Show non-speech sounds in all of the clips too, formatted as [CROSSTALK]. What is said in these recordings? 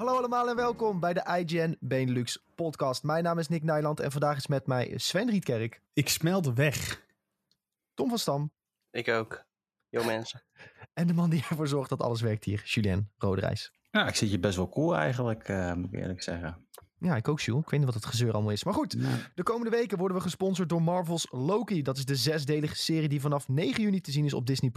Hallo allemaal en welkom bij de IGN Benelux podcast. Mijn naam is Nick Nijland en vandaag is met mij Sven Rietkerk, Ik smelt weg. Tom van Stam Ik ook. Yo mensen. [LAUGHS] en de man die ervoor zorgt dat alles werkt hier, Julien Roderijs. Ja, ik zit je best wel cool eigenlijk, eh, moet ik eerlijk zeggen. Ja, ik ook, Jules. Ik weet niet wat het gezeur allemaal is. Maar goed, de komende weken worden we gesponsord door Marvel's Loki. Dat is de zesdelige serie die vanaf 9 juni te zien is op Disney+.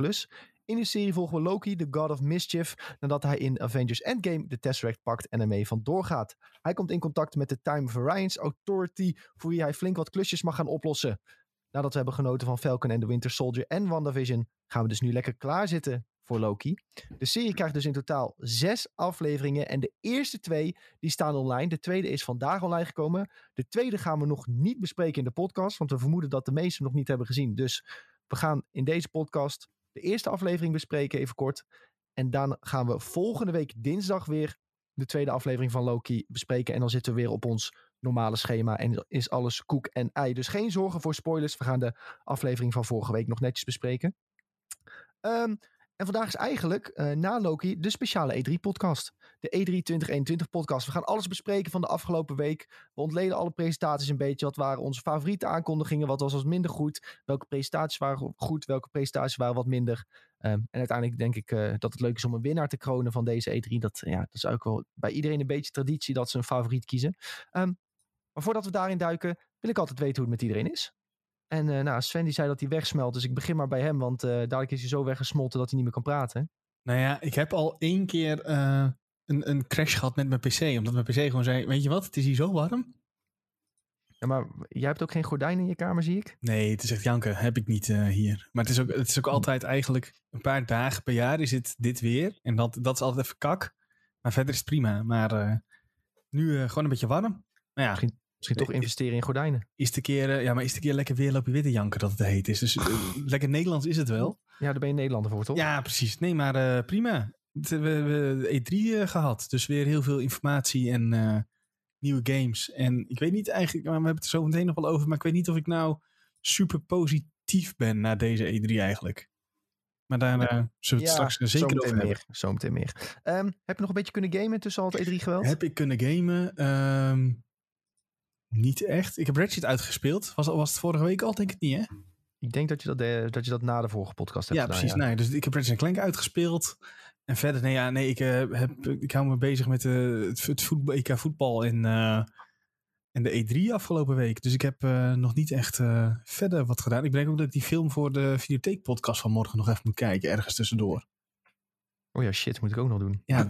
In de serie volgen we Loki, de God of Mischief, nadat hij in Avengers Endgame de Tesseract pakt en ermee vandoor gaat. Hij komt in contact met de Time Variance Authority, voor wie hij flink wat klusjes mag gaan oplossen. Nadat we hebben genoten van Falcon en The Winter Soldier en WandaVision, gaan we dus nu lekker klaarzitten voor Loki. De serie krijgt dus in totaal zes afleveringen. En de eerste twee die staan online. De tweede is vandaag online gekomen. De tweede gaan we nog niet bespreken in de podcast. Want we vermoeden dat de meesten nog niet hebben gezien. Dus we gaan in deze podcast de eerste aflevering bespreken, even kort. En dan gaan we volgende week dinsdag weer de tweede aflevering van Loki bespreken. En dan zitten we weer op ons normale schema. En is alles koek en ei. Dus geen zorgen voor spoilers. We gaan de aflevering van vorige week nog netjes bespreken. Ehm, en vandaag is eigenlijk eh, na Loki de speciale E3-podcast. De E E3 2021-podcast. We gaan alles bespreken van de afgelopen week. We ontleden alle presentaties een beetje. Wat waren onze favoriete aankondigingen? Wat was als minder goed? Welke presentaties waren goed? Welke presentaties waren wat minder? Ehm, en uiteindelijk denk ik eh, dat het leuk is om een winnaar te kronen van deze E3. Dat, ja, dat is ook wel bij iedereen een beetje traditie dat ze een favoriet kiezen. Ehm, maar voordat we daarin duiken, wil ik altijd weten hoe het met iedereen is. En eh, nou, Sven die zei dat hij wegsmelt, dus ik begin maar bij hem, want eh, dadelijk is hij zo weggesmolten dat hij niet meer kan praten. Nou ja, ik heb al één keer eh, een, een crash gehad met mijn PC. Omdat mijn PC gewoon zei, weet je wat, het is hier zo warm. Ja, maar jij hebt ook geen gordijn in je kamer, zie ik? Nee, het is echt janken, heb ik niet hier. Maar het is, ook, het is ook altijd eigenlijk een paar dagen per jaar is het dit weer. En dat, dat is altijd even kak. Maar verder is het prima. Maar nu gewoon een beetje warm. Maar ja, Misschien, misschien toch investeren in gordijnen. is de keer, eh, ja, maar is de keer lekker weer loop je weer te janken dat het heet is. Dus eh, [LAUGHS] lekker Nederlands is het wel. Ja, daar ben je Nederlander voor, toch? Ja, precies. Nee, maar eh, prima. We hebben de E3 eh, gehad. Dus weer heel veel informatie en nieuwe games. En ik weet niet eigenlijk, maar we hebben het er zo meteen nog wel over. Maar ik weet niet of ik nou super positief ben na deze E3 eigenlijk. Maar daar zullen we het straks zeker zometeen over hebben. meer. Zometeen meer. Ehm, heb je nog een beetje kunnen gamen tussen al het E3-geweld? Heb ik kunnen gamen? Ehm, niet echt. Ik heb Ratchet uitgespeeld. Was, was het vorige week al? Denk ik niet, hè? Ik denk dat je dat, dat je dat na de vorige podcast hebt Ja, gedaan. precies. Nee, dus ik heb Ratchet Clank uitgespeeld. En verder, nee, ja, nee ik, eh, heb, ik hou me bezig met eh, het, het voetbal, EK voetbal en, eh, en de E3 afgelopen week. Dus ik heb nog niet echt verder wat gedaan. Ik denk ook dat ik die film voor de Videotheek podcast van morgen nog even moet kijken, ergens tussendoor. Oh ja, shit, moet ik ook nog doen. Ja, met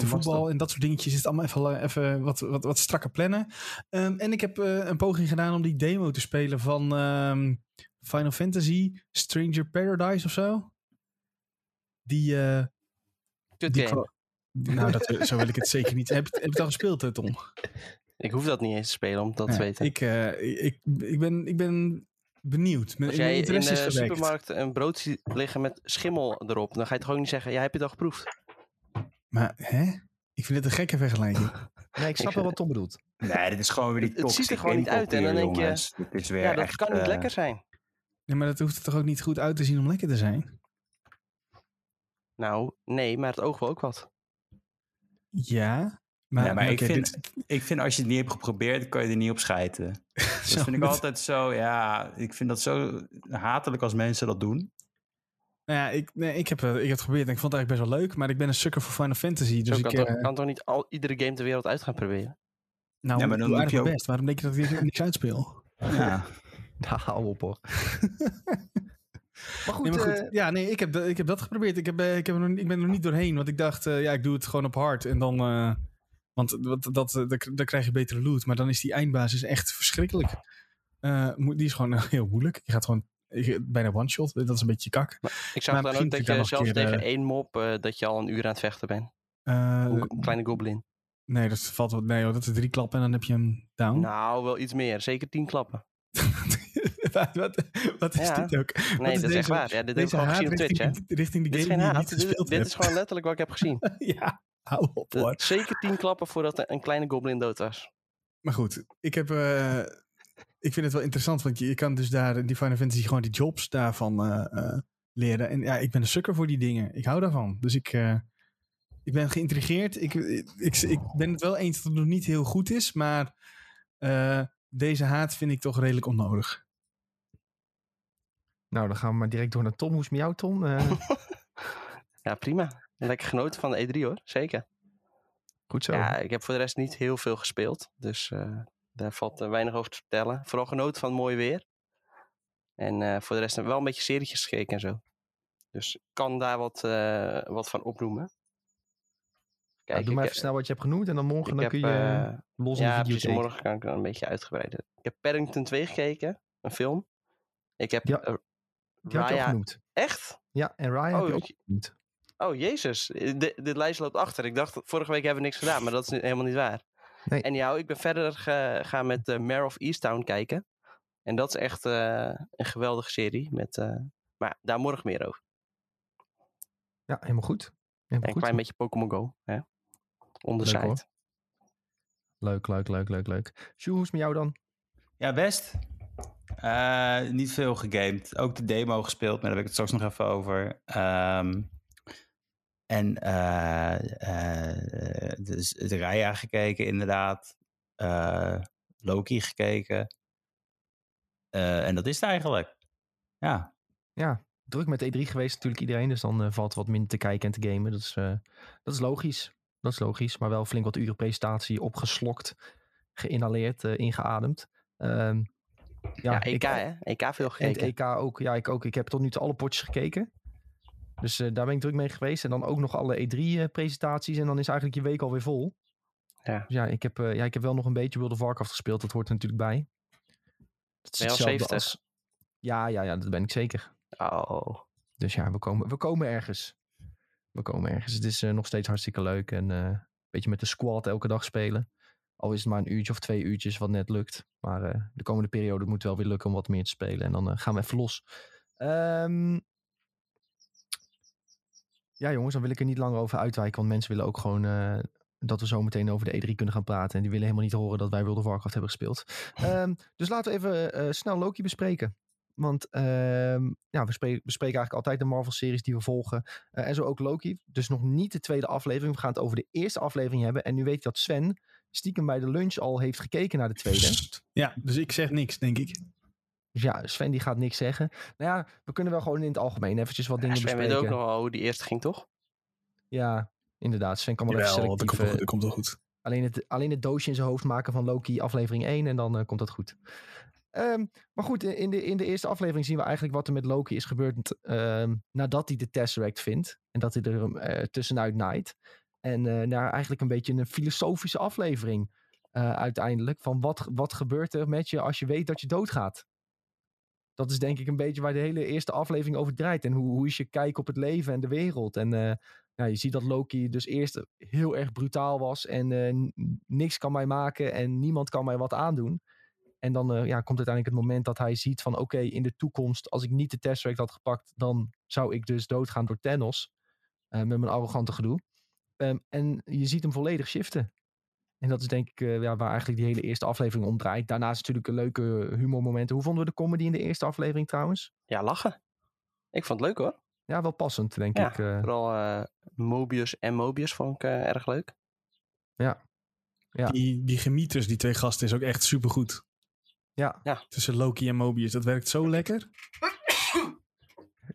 de voetbal en dat soort dingetjes is het allemaal even, even wat, wat, wat strakker plannen. Ehm, en ik heb eh, een poging gedaan om die demo te spelen van ehm, Final Fantasy Stranger Paradise of zo. Die, eh, Kut die nou, dat, zo wil ik het zeker niet. Heb, heb je het al gespeeld, eh, Tom? Ik hoef dat niet eens te spelen om dat Ja, te weten. Ik, eh, ik, ik, ben, ik ben benieuwd. Mijn, Als jij in interesse is de gewekt. supermarkt een brood ziet liggen met schimmel erop, dan ga je toch ook niet zeggen, ja, heb je het al geproefd? Maar, hè? Ik vind het een gekke vergelijking. [LAUGHS] Nee, ik snap wel wat Tom bedoelt. Nee, dit is gewoon weer die Het- het ziet er gewoon niet uit en dan denk je, jongens. Dit is weer Ja, dat echt, kan niet eh, lekker zijn. Nee, maar dat hoeft er toch ook niet goed uit te zien om lekker te zijn? Nou, nee, maar het oog wil ook wat. Ja. Maar, ja, maar ik, vind, dit- ik vind als je het niet hebt geprobeerd, kan je er niet op schijten. [LAUGHS] Dat Zo, vind ik altijd zo, ja, ik vind dat zo hatelijk als mensen dat doen. Nou ja, ik, nee, ik, heb, eh, ik heb het geprobeerd en ik vond het eigenlijk best wel leuk. Maar ik ben een sukker voor Final Fantasy. Dus Zo ik kan, toch, eh, kan toch niet al, iedere game ter wereld uit gaan proberen? nou, Ja, maar dan doe je ook- best. Waarom denk je dat ik niks uitspeel? Ja. [LAUGHS] Nou, hou op hoor. [LAUGHS] maar goed, Nee, maar goed. eh, ja, nee, ik heb, dat- ik heb dat geprobeerd. Ik, heb, ik, heb er nog, ik ben er nog niet doorheen. Want ik dacht, eh, ja, ik doe het gewoon op hard. En dan... eh, want dat, dat, eh, dan, dan krijg je betere loot. Maar dan is die eindbasis echt verschrikkelijk. Eh, die is gewoon eh, heel moeilijk. Je gaat gewoon bijna one-shot. Dat is een beetje kak. Ik zag dan ook dat daar je zelfs tegen één mop, dat je al een uur aan het vechten bent. Een kleine goblin. nee, dat valt wel. Nee, hoor, dat is drie klappen en dan heb je hem down. Nou, wel iets meer. Zeker tien klappen. [LAUGHS] wat, wat, wat is Ja. dit ook? Wat Nee, is dat is echt waar. Ja, dit heb ik gewoon gezien op Twitch, hè? richting, de Dit is game geen haat. niet Dit, is gewoon letterlijk wat ik heb gezien. [LAUGHS] ja, hou op hoor. Dat- Zeker tien klappen voordat een kleine goblin dood was. Maar goed, ik heb... eh, ik vind het wel interessant, want je, je kan dus daar in die Final Fantasy gewoon die jobs daarvan eh, eh, leren. En ja, ik ben een sukker voor die dingen. Ik hou daarvan. Dus ik, eh, ik ben geïntrigeerd. Ik, ik, ik, ik ben het wel eens dat het nog niet heel goed is, maar eh, deze haat vind ik toch redelijk onnodig. Nou, dan gaan we maar direct door naar Tom. Hoe is het met jou, Tom? Eh, [LAUGHS] Ja, prima. Lekker genoten van de E3 hoor, zeker. goed zo. Ja, ik heb voor de rest niet heel veel gespeeld. Dus eh, daar valt eh, weinig over te vertellen. Vooral genoten van het mooie weer. En eh, voor de rest wel een beetje serietjes gekeken en zo. Dus ik kan daar wat, wat van opnoemen. Ja, doe maar even snel wat je hebt genoemd en dan morgen dan heb, kun je los in de ja, video precies. Morgen kan ik dan een beetje uitgebreider. Ik heb Paddington 2 gekeken, een film. Ik heb Ja, Die had je Raya- genoemd. Echt? Ja, en Ryan heb Oh, je ook genoemd. Oh, jezus. De, de lijst loopt achter. Ik dacht, vorige week hebben we niks gedaan, maar dat is helemaal niet waar. Nee. En jou, ik ben verder gegaan met uh, Mare of Easttown kijken. En dat is echt eh, een geweldige serie. Met, eh, maar daar morgen meer over. Ja, helemaal goed. En Helemaal een goed. klein beetje Pokémon Go. Hè? On the Leuk, side. Leuk, leuk, leuk, leuk, leuk. Sjoe, hoe is het met jou dan? Ja, best. Eh, niet veel gegamed. Ook de demo gespeeld, maar daar heb ik het straks nog even over. Ehm, en eh, eh, dus de Raya gekeken, inderdaad. Eh, Loki gekeken. Eh, en dat is het eigenlijk. Ja. Ja, druk met E3 geweest natuurlijk iedereen. Dus dan valt wat minder te kijken en te gamen. Dat is, eh, dat is logisch. Dat is logisch. Maar wel flink wat uren presentatie opgeslokt, geïnhaleerd, eh, ingeademd. Ehm, Ja, EK ik- hè? EK veel En gekeken. EK ook. Ja, ik ook. Ik heb tot nu toe alle potjes gekeken. Dus eh, daar ben ik druk mee geweest. En dan ook nog alle E3-presentaties. en dan is eigenlijk je week alweer vol. Ja. Dus ja, ik heb, eh, ja, ik heb wel nog een beetje World of Warcraft gespeeld. Dat hoort er natuurlijk bij. Dat is Ben je al hetzelfde 70? als- Ja, ja, ja, dat ben ik zeker. Oh. Dus ja, we komen, we komen ergens. We komen ergens. Het is eh, nog steeds hartstikke leuk. En eh, een beetje met de squad elke dag spelen. Al is het maar een uurtje of twee uurtjes wat net lukt. Maar eh, de komende periode moet wel weer lukken om wat meer te spelen. En dan eh, gaan we even los. Ehm, ja jongens, dan wil ik er niet langer over uitwijken. Want mensen willen ook gewoon eh, dat we zo meteen over de E3 kunnen gaan praten. En die willen helemaal niet horen dat wij World of Warcraft hebben gespeeld. [LAUGHS] Ehm, dus laten we even eh, snel Loki bespreken. Want ehm, ja, we spre- bespreken eigenlijk altijd de Marvel-series die we volgen. Eh, en zo ook Loki. Dus nog niet de tweede aflevering. We gaan het over de eerste aflevering hebben. En nu weet ik dat Sven stiekem bij de lunch al heeft gekeken naar de tweede. Ja, dus ik zeg niks, denk ik. Dus ja, Sven die gaat niks zeggen. Nou ja, we kunnen wel gewoon in het algemeen eventjes wat Ja, dingen Sven weet bespreken. ook nog wel hoe die eerste ging, toch? Ja, inderdaad. Sven kan wel even Jawel, dat selectief... komt, wel, eh, dat komt wel goed. Alleen het, alleen het doosje in zijn hoofd maken van Loki aflevering 1 en dan eh, komt dat goed. Ehm, maar goed, in de, in de eerste aflevering zien we eigenlijk wat er met Loki is gebeurd ehm, nadat hij de Tesseract vindt. En dat hij er eh, tussenuit naait. En eh nou, eigenlijk een beetje een filosofische aflevering eh, uiteindelijk. Van wat, wat gebeurt er met je als je weet dat je doodgaat? Dat is denk ik een beetje waar de hele eerste aflevering over draait. En hoe, hoe is je kijk op het leven en de wereld? En eh, ja, je ziet dat Loki dus eerst heel erg brutaal was en eh, niks kan mij maken en niemand kan mij wat aandoen. En dan eh, ja, komt uiteindelijk het moment dat hij ziet van oké, in de toekomst, als ik niet de Tesseract had gepakt, dan zou ik dus doodgaan door Thanos. met mijn arrogante gedoe. Ehm, en je ziet hem volledig shiften. En dat is denk ik eh, ja, waar eigenlijk die hele eerste aflevering om draait. Daarnaast natuurlijk een leuke humormomenten. Hoe vonden we de comedy in de eerste aflevering trouwens? Ja, lachen. Ik vond het leuk hoor. Ja, wel passend denk Ja, ik. eh. Vooral eh, Mobius en Mobius vond ik erg leuk. Ja. Die, die gemieters, die twee gasten, is ook echt supergoed. ja, Tussen Loki en Mobius. Dat werkt zo lekker.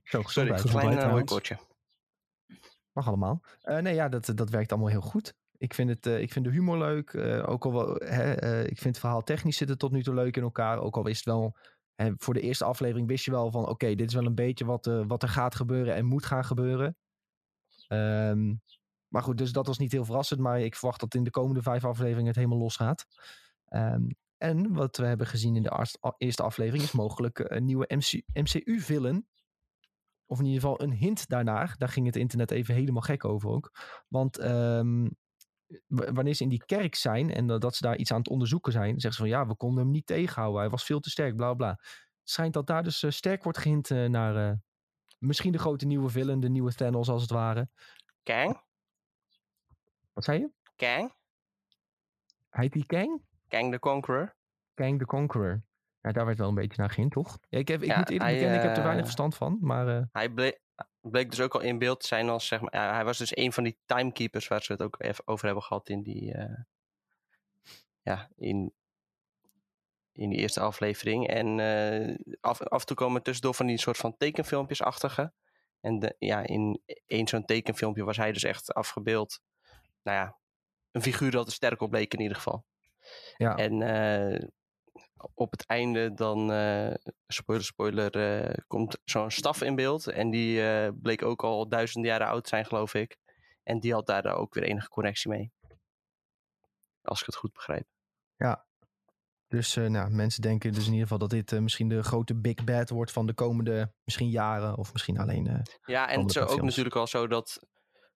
zo gezondheid. Gezondheid Klein uh. Mag allemaal. Eh, nee, ja, dat, dat werkt allemaal heel goed. Ik vind, het, eh, ik vind de humor leuk. eh, ook al wel, hè, eh, ik vind het verhaal technisch zit tot nu toe leuk in elkaar. Ook al is het wel, hè, voor de eerste aflevering wist je wel van... Oké, dit is wel een beetje wat, wat er gaat gebeuren en moet gaan gebeuren. Ehm, maar goed, dus dat was niet heel verrassend. Maar ik verwacht dat in de komende vijf afleveringen het helemaal los gaat. Ehm, en wat we hebben gezien in de eerste aflevering is mogelijk een nieuwe MC, MCU-villain. Of in ieder geval een hint daarnaar. Daar ging het internet even helemaal gek over ook. Want w- wanneer ze in die kerk zijn en dat ze daar iets aan het onderzoeken zijn, zeggen ze van ja, we konden hem niet tegenhouden. Hij was veel te sterk, bla bla. Het schijnt dat daar dus eh, sterk wordt gehint eh, naar eh, misschien de grote nieuwe villain, de nieuwe Thanos als het ware. Kang? Wat zei je? Kang? Heet die Kang? Kang the Conqueror? Kang the Conqueror. Ja, daar werd wel een beetje naar gehint, toch? Ja, ik heb, ik Ja, moet eerlijk hij, bekennen, ik heb er weinig verstand van. Maar Hij, bleek dus ook al in beeld te zijn als, zeg maar, ja, hij was dus een van die timekeepers waar ze het ook even over hebben gehad in die, eh, ja, in, in die eerste aflevering. En eh, af, af en toe komen tussendoor van die soort van tekenfilmpjes-achtige. En de, ja, in één zo'n tekenfilmpje was hij dus echt afgebeeld. Nou ja, een figuur dat er sterk op bleek in ieder geval. Ja. En eh, op het einde dan, eh, spoiler, spoiler, eh, komt zo'n staf in beeld. En die eh, bleek ook al duizenden jaren oud te zijn, geloof ik. En die had daar ook weer enige connectie mee. Als ik het goed begrijp. Dus eh, nou, mensen denken dus in ieder geval dat dit misschien de grote big bad wordt van de komende misschien jaren. Of misschien alleen... Ja, en het is ook natuurlijk al zo dat,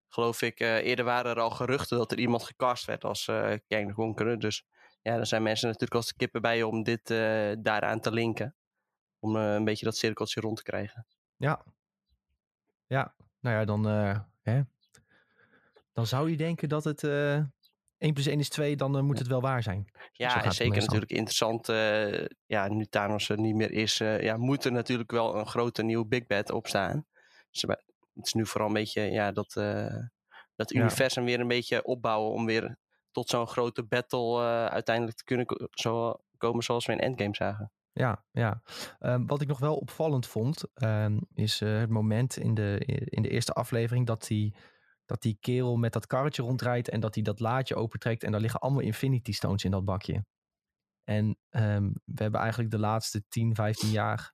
geloof ik, eerder waren er al geruchten dat er iemand gecast werd als Kang de Conqueror. Dus ja, dan zijn mensen natuurlijk als kippen bij om dit eh, daaraan te linken. Om eh, een beetje dat cirkeltje rond te krijgen. Ja. Ja, nou ja, dan, eh, hè? dan zou je denken dat het eh 1 plus 1 is 2, dan moet het wel waar zijn. Zo Ja, en zeker natuurlijk interessant. ja, nu Thanos er niet meer is, ja, moet er natuurlijk wel een grote nieuwe Big Bad opstaan. Dus het is nu vooral een beetje ja, dat, dat Ja. universum weer een beetje opbouwen om weer tot zo'n grote battle eh, uiteindelijk te kunnen zo, komen zoals we in Endgame zagen. Ja, ja. Ehm, wat ik nog wel opvallend vond, ehm, is eh, het moment in de, in de eerste aflevering dat die, dat die kerel met dat karretje rondrijdt en dat hij dat laadje opentrekt en daar liggen allemaal Infinity Stones in dat bakje. En ehm, we hebben eigenlijk de laatste 10, 15 jaar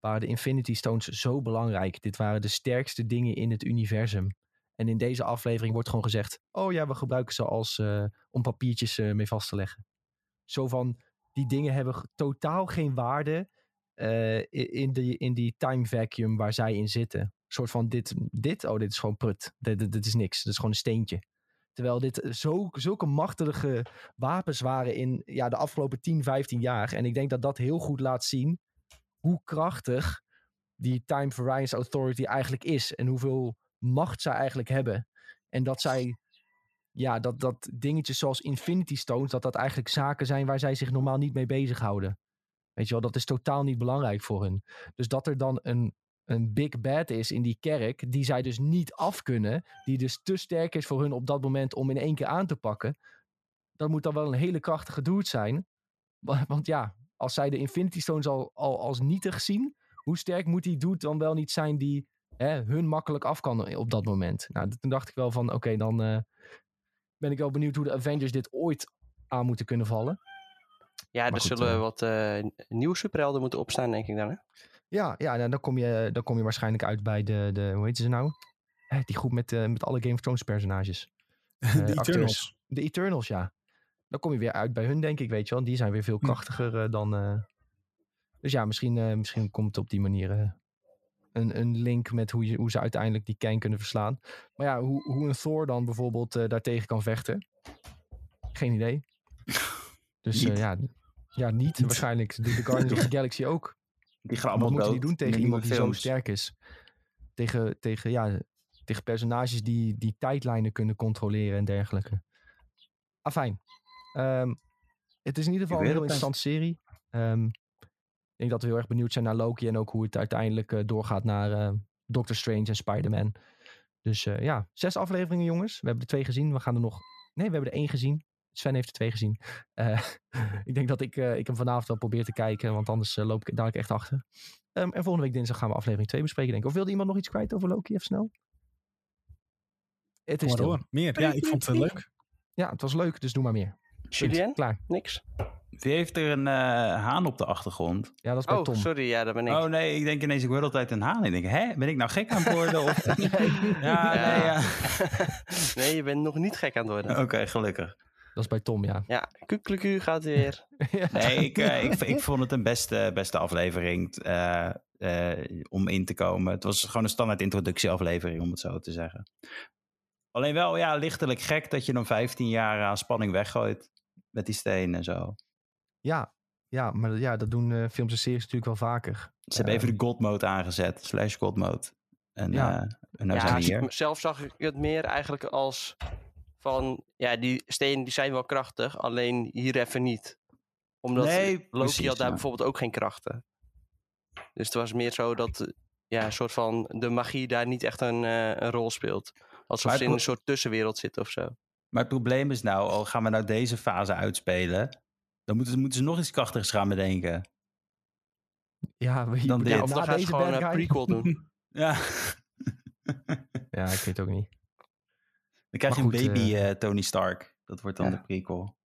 waren de Infinity Stones zo belangrijk. Dit waren de sterkste dingen in het universum. En in deze aflevering wordt gewoon gezegd, oh ja, we gebruiken ze als, eh, om papiertjes eh, mee vast te leggen. Zo van, die dingen hebben totaal geen waarde i- in, die, in die time vacuum waar zij in zitten. Een soort van dit, dit, oh, dit is gewoon prut. Dit, dit, is niks. Dit is gewoon een steentje. Terwijl dit zo, zulke machtige wapens waren in ja, de afgelopen 10, 15 jaar. En ik denk dat dat heel goed laat zien hoe krachtig die Time Variance Authority eigenlijk is. En hoeveel macht zij eigenlijk hebben. En dat zij ja, dat, dat dingetjes zoals Infinity Stones, dat dat eigenlijk zaken zijn waar zij zich normaal niet mee bezighouden. Weet je wel, dat is totaal niet belangrijk voor hun. Dus dat er dan een, een big bad is in die kerk, die zij dus niet af kunnen, die dus te sterk is voor hun op dat moment om in één keer aan te pakken, dat moet dan wel een hele krachtige dude zijn. Wa- Want ja, als zij de Infinity Stones al, al als nietig zien, hoe sterk moet die dude dan wel niet zijn die hè, hun makkelijk af kan op dat moment? Nou, toen dacht ik wel van, oké, dan eh, ben ik wel benieuwd hoe de Avengers dit ooit aan moeten kunnen vallen. Ja, er goed, zullen eh, wat eh, nieuwe superhelden moeten opstaan, denk ik dan. Hè? Ja, ja nou, dan, kom je, dan kom je waarschijnlijk uit bij de, de hoe heet ze nou? Hè, die groep met, eh, met alle Game of Thrones personages. [LAUGHS] Eh, de. Eternals. De Eternals, ja. Dan kom je weer uit bij hun, denk ik, weet je wel. Die zijn weer veel Hm. krachtiger eh, dan... eh, Dus ja, misschien, eh, misschien komt het op die manier eh, een, een link met hoe, je, hoe ze uiteindelijk die Kang kunnen verslaan. Maar ja, hoe, hoe een Thor dan bijvoorbeeld eh, daartegen kan vechten. Geen idee. Dus eh, ja, ja, niet waarschijnlijk. De, de [LAUGHS] Guardians of the Galaxy ook. Die gaan Wat allemaal moeten dood die doen tegen iemand die zo sterk is? Tegen, tegen, ja, tegen personages die, die tijdlijnen kunnen controleren en dergelijke. Afijn. Ehm, het is in ieder geval een heel interessante serie. Ehm, ik denk dat we heel erg benieuwd zijn naar Loki en ook hoe het uiteindelijk eh, doorgaat naar eh, Doctor Strange en Spider-Man. Dus eh, ja, zes afleveringen jongens. We hebben er twee gezien. We gaan er nog... Nee, we hebben er één gezien. Sven heeft er twee gezien. [LAUGHS] Eh, ik denk dat ik, eh, ik hem vanavond wel probeer te kijken, want anders loop ik dadelijk echt achter. Ehm, en volgende week dinsdag gaan we aflevering 2 bespreken, denk ik. Of wilde iemand nog iets kwijt over Loki, even snel? Het is maar door. Meer. Ja, ik vond het leuk. Ja, het was leuk, dus doe maar meer. Julien? Klaar. Niks? Wie heeft er een eh, haan op de achtergrond? Ja, dat is bij Oh, Tom. sorry, ja, dat ben ik. Oh nee, ik denk ineens, ik hoor altijd een haan. Ik denk, hè, ben ik nou gek aan het worden? Of... [LAUGHS] Ja, nee, ja. [LAUGHS] nee, je bent nog niet gek aan het worden. Oké, gelukkig. Dat is bij Tom, ja. Ja, gaat weer. [LAUGHS] Ja. Nee, ik, eh, ik, ik vond het een beste, beste aflevering eh, eh, om in te komen. Het was gewoon een standaard introductieaflevering, om het zo te zeggen. Alleen wel, ja, lichtelijk gek dat je dan 15 jaar aan spanning weggooit met die steen en zo. Ja, ja, maar ja, dat doen eh, films en series natuurlijk wel vaker. Ze hebben even de god mode aangezet, slash god mode. En, Ja. ja. en nou ja, zijn we hier. zelf zag ik het meer eigenlijk als van, ja, die stenen die zijn wel krachtig, alleen hier even niet. Omdat Nee, Loki precies, had daar ja. bijvoorbeeld ook geen krachten. Dus het was meer zo dat, ja, een soort van de magie daar niet echt een, eh, een rol speelt. Alsof ze in een soort tussenwereld zitten of zo. Maar het probleem is nou, al gaan we nou deze fase uitspelen, dan moeten, moeten ze nog iets krachtigs [LAUGHS] gaan bedenken. Ja, we, Dan dit. Ja, of dan gaan ze gewoon een prequel doen. [LAUGHS] Ja. [LAUGHS] Ja, ik weet het ook niet. Dan krijg je een baby eh, eh, Tony Stark. Dat wordt dan ja. de prequel.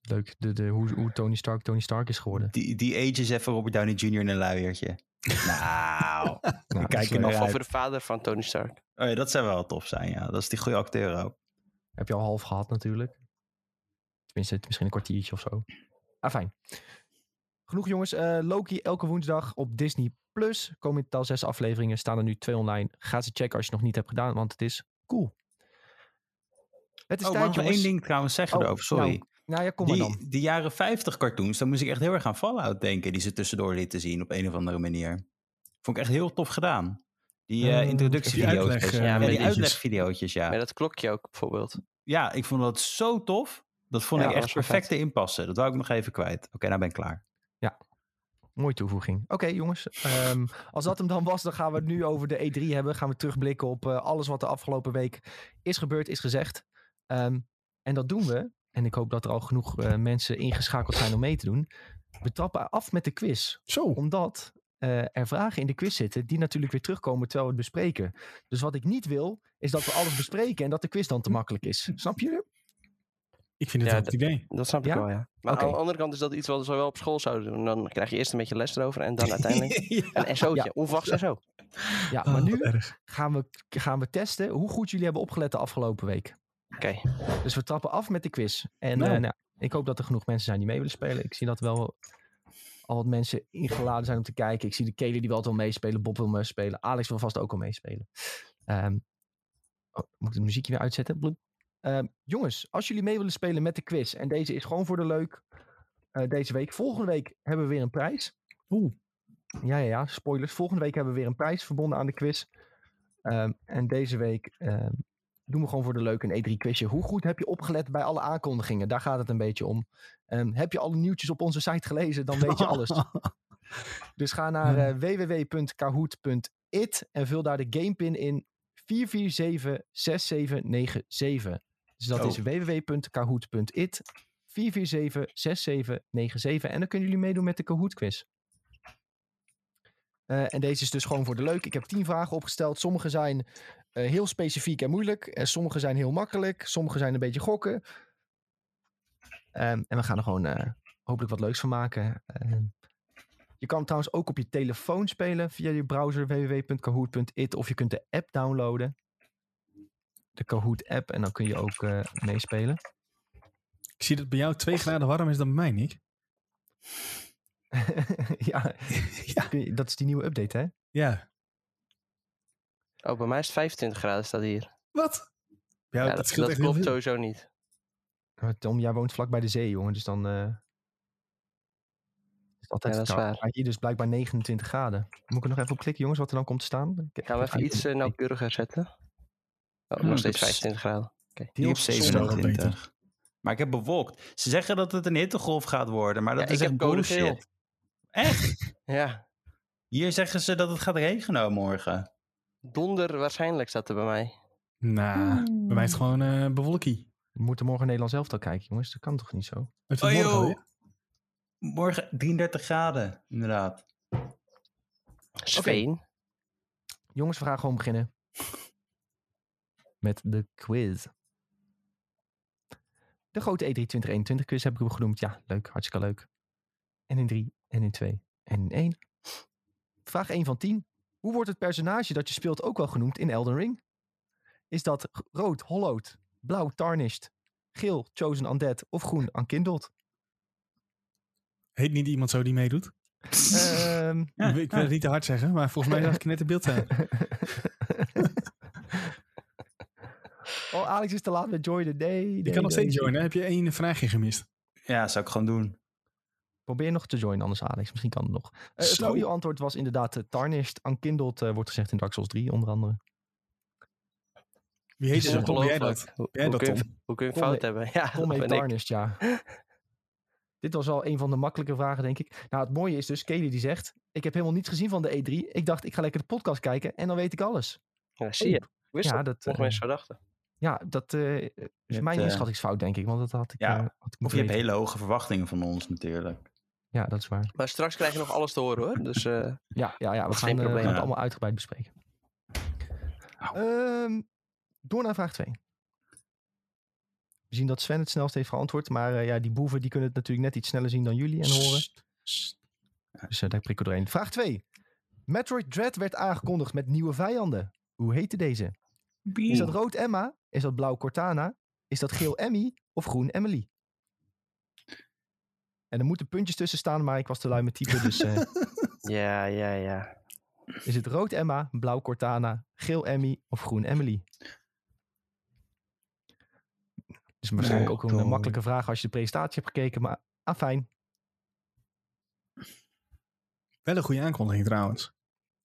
Leuk, de, de, hoe, hoe Tony Stark Tony Stark is geworden. Die, die age is even Robert Downey Jr. in een luiertje. nou, Nou, kijk er nog over de vader van Tony Stark. Oh ja, dat zou wel tof zijn, ja. Dat is die goede acteur ook. Heb je al half gehad natuurlijk. Tenminste, misschien een kwartiertje of zo. Ah, fijn. Genoeg jongens. Eh, Loki elke woensdag op Disney+. Plus. Komen in totaal zes afleveringen. Staan er nu twee online. Ga ze checken als je het nog niet hebt gedaan, want het is cool. Het is Oh, tijd, één ding trouwens zeggen Oh, erover? Sorry. nou, Nou ja, kom maar dan. die, jaren 50 cartoons, daar moest ik echt heel erg aan Fallout denken. Die ze tussendoor lieten zien op een of andere manier. Vond ik echt heel tof gedaan. Die eh Eh, introductievideo's. die uitleg, ja, Ja, die video's. uitlegvideootjes, ja. Met dat klokje ook bijvoorbeeld. Ja, ik vond dat zo tof. Dat vond Ja, ik echt perfecte inpassen. Dat wou ik nog even kwijt. Oké, nou ben ik klaar. Mooie toevoeging. Oké, jongens. ehm, als dat hem dan was, dan gaan we het nu over de E3 hebben. Gaan we terugblikken op eh, alles wat de afgelopen week is gebeurd, is gezegd. Ehm, en dat doen we. En ik hoop dat er al genoeg eh, mensen ingeschakeld zijn om mee te doen. We trappen af met de quiz. Zo. Omdat eh, er vragen in de quiz zitten die natuurlijk weer terugkomen terwijl we het bespreken. Dus wat ik niet wil, is dat we alles bespreken en dat de quiz dan te makkelijk is. Snap je? Ik vind het Ja, een goed idee. Dat snap ik Ja? wel, ja. Maar aan de andere kant is dat iets wat we wel op school zouden doen. Dan krijg je eerst een beetje les erover en dan [LAUGHS] uiteindelijk een SO'tje. Ja. Onverwachts SO. Ja, Oh, maar nu gaan we, gaan we testen hoe goed jullie hebben opgelet de afgelopen week. Oké. Dus we trappen af met de quiz. En Nou. eh, nou, ik hoop dat er genoeg mensen zijn die mee willen spelen. Ik zie dat wel al wat mensen ingeladen zijn om te kijken. Ik zie de Kelly die wel meespelen. Bob wil meespelen. Alex wil vast ook al meespelen. Ehm, oh, moet ik het muziekje weer uitzetten? Ehm, jongens, als jullie mee willen spelen met de quiz. En deze is gewoon voor de leuk. eh, deze week. Volgende week hebben we weer een prijs. Oeh. Ja, ja, ja. Spoilers. Volgende week hebben we weer een prijs verbonden aan de quiz. Ehm, en deze week ehm, doen we gewoon voor de leuk een E3 quizje. Hoe goed heb je opgelet bij alle aankondigingen? Daar gaat het een beetje om. Heb je alle nieuwtjes op onze site gelezen? Dan weet je [LAUGHS] alles. Dus ga naar eh, www.kahoot.it en vul daar de gamepin in 4476797. Dus dat Oh. is www.kahoot.it 4476797 en dan kunnen jullie meedoen met de Kahoot quiz. Eh, en deze is dus gewoon voor de leuk. Ik heb tien vragen opgesteld. Sommige zijn eh, heel specifiek en moeilijk. En sommige zijn heel makkelijk. Sommige zijn een beetje gokken. Ehm, en we gaan er gewoon eh, hopelijk wat leuks van maken. Ehm, je kan trouwens ook op je telefoon spelen via je browser www.kahoot.it of je kunt de app downloaden. De Kahoot app en dan kun je ook eh, meespelen. Ik zie dat bij jou twee graden warm is dan bij mij, Nick. [LAUGHS] ja, [LAUGHS] dat is die nieuwe update hè? Ja. Oh, bij mij is het 25 graden staat hier. Wat? Ja, Ja, dat, dat, klopt sowieso niet. Tom, jij woont vlak bij de zee jongen, dus dan eh, is het altijd Ja, dat is waar. Maar hier dus blijkbaar 29 graden. Moet ik er nog even op klikken jongens wat er dan komt te staan? Gaan we even iets eh, nauwkeuriger zetten. Oh, Hmm, nog steeds ik heb 25 graden. Deels zonnig. 27. Maar ik heb bewolkt. Ze zeggen dat het een hittegolf gaat worden, maar dat Ja, is echt bullshit. Echt? [LAUGHS] Ja, Hier zeggen ze dat het gaat regenen morgen. donder waarschijnlijk staat er bij mij. Nou, bij mij is het gewoon eh bewolkie. We moeten morgen Nederland zelf al kijken jongens, dat kan toch niet zo? Het Oh wordt morgen joh. Morgen 33 graden, inderdaad. Sveen. Jongens, we gaan gewoon beginnen. Met de quiz. De grote E3 2021 quiz heb ik hem genoemd. Ja, leuk. Hartstikke leuk. En in 3, en in 2, en in 1. Vraag 1 van 10. Hoe wordt het personage dat je speelt ook wel genoemd in Elden Ring? Is dat rood, hollowed, blauw, tarnished, geel, chosen undead of groen, unkindled? Heet niet iemand zo die meedoet? Ehm, Ik, ik wil het niet te hard zeggen, maar volgens mij [LAUGHS] zag ik net een beeld zijn. [LAUGHS] oh, Alex is te laat met joinen. Nee, Je nee, kan nog steeds joinen. Heb je één vraagje gemist? Ja, zou ik gewoon doen. Probeer nog te joinen, anders Alex. Misschien kan het nog. Eh, het Zo. goede antwoord was inderdaad uh, Tarnished. Unkindled eh, wordt gezegd in Dark Souls 3, onder andere. Wie heet jij dat? Ongelooflijk. Hoe, Jij dat, kun je, hoe kun je fout hebben? [LAUGHS] Ja, Tom dat heet ben ik. Tarnished, ja. [LAUGHS] Dit was al een van de makkelijke vragen, denk ik. Nou, het mooie is dus, Kelly die zegt... Ik heb helemaal niets gezien van de E3. Ik dacht, ik ga lekker de podcast kijken en dan weet ik alles. Ja, zie je. Ik Wist Ja, ja, dat, eh, mensen zo dachten. Ja, dat eh, is hebt, mijn eh, inschattingsfout, denk ik. Want dat had ik, Ja, had ik Of je hebt hele hoge verwachtingen van ons natuurlijk. Ja, dat is waar. Maar straks krijg je nog alles te horen hoor. Dus eh, Ja, ja, ja we gaan, eh, we gaan het Ja. allemaal uitgebreid bespreken. Ehm, door naar vraag 2. We zien dat Sven het snelst heeft geantwoord. Maar eh, ja, die boeven die kunnen het natuurlijk net iets sneller zien dan jullie en horen. Dus daar prikken we doorheen. Vraag 2. Metroid Dread werd aangekondigd met nieuwe vijanden. Hoe heette deze? Is dat rood Emma? Is dat blauw Cortana? Is dat geel Emmy? Of groen Emily? En er moeten puntjes tussen staan, maar ik was te lui met typen. Dus eh, [LAUGHS] ja, ja, ja. is het rood Emma, blauw Cortana, geel Emmy of groen Emily? Dus waarschijnlijk ook een makkelijke vraag als je de presentatie hebt gekeken, maar ah, fijn. Wel een goede aankondiging trouwens.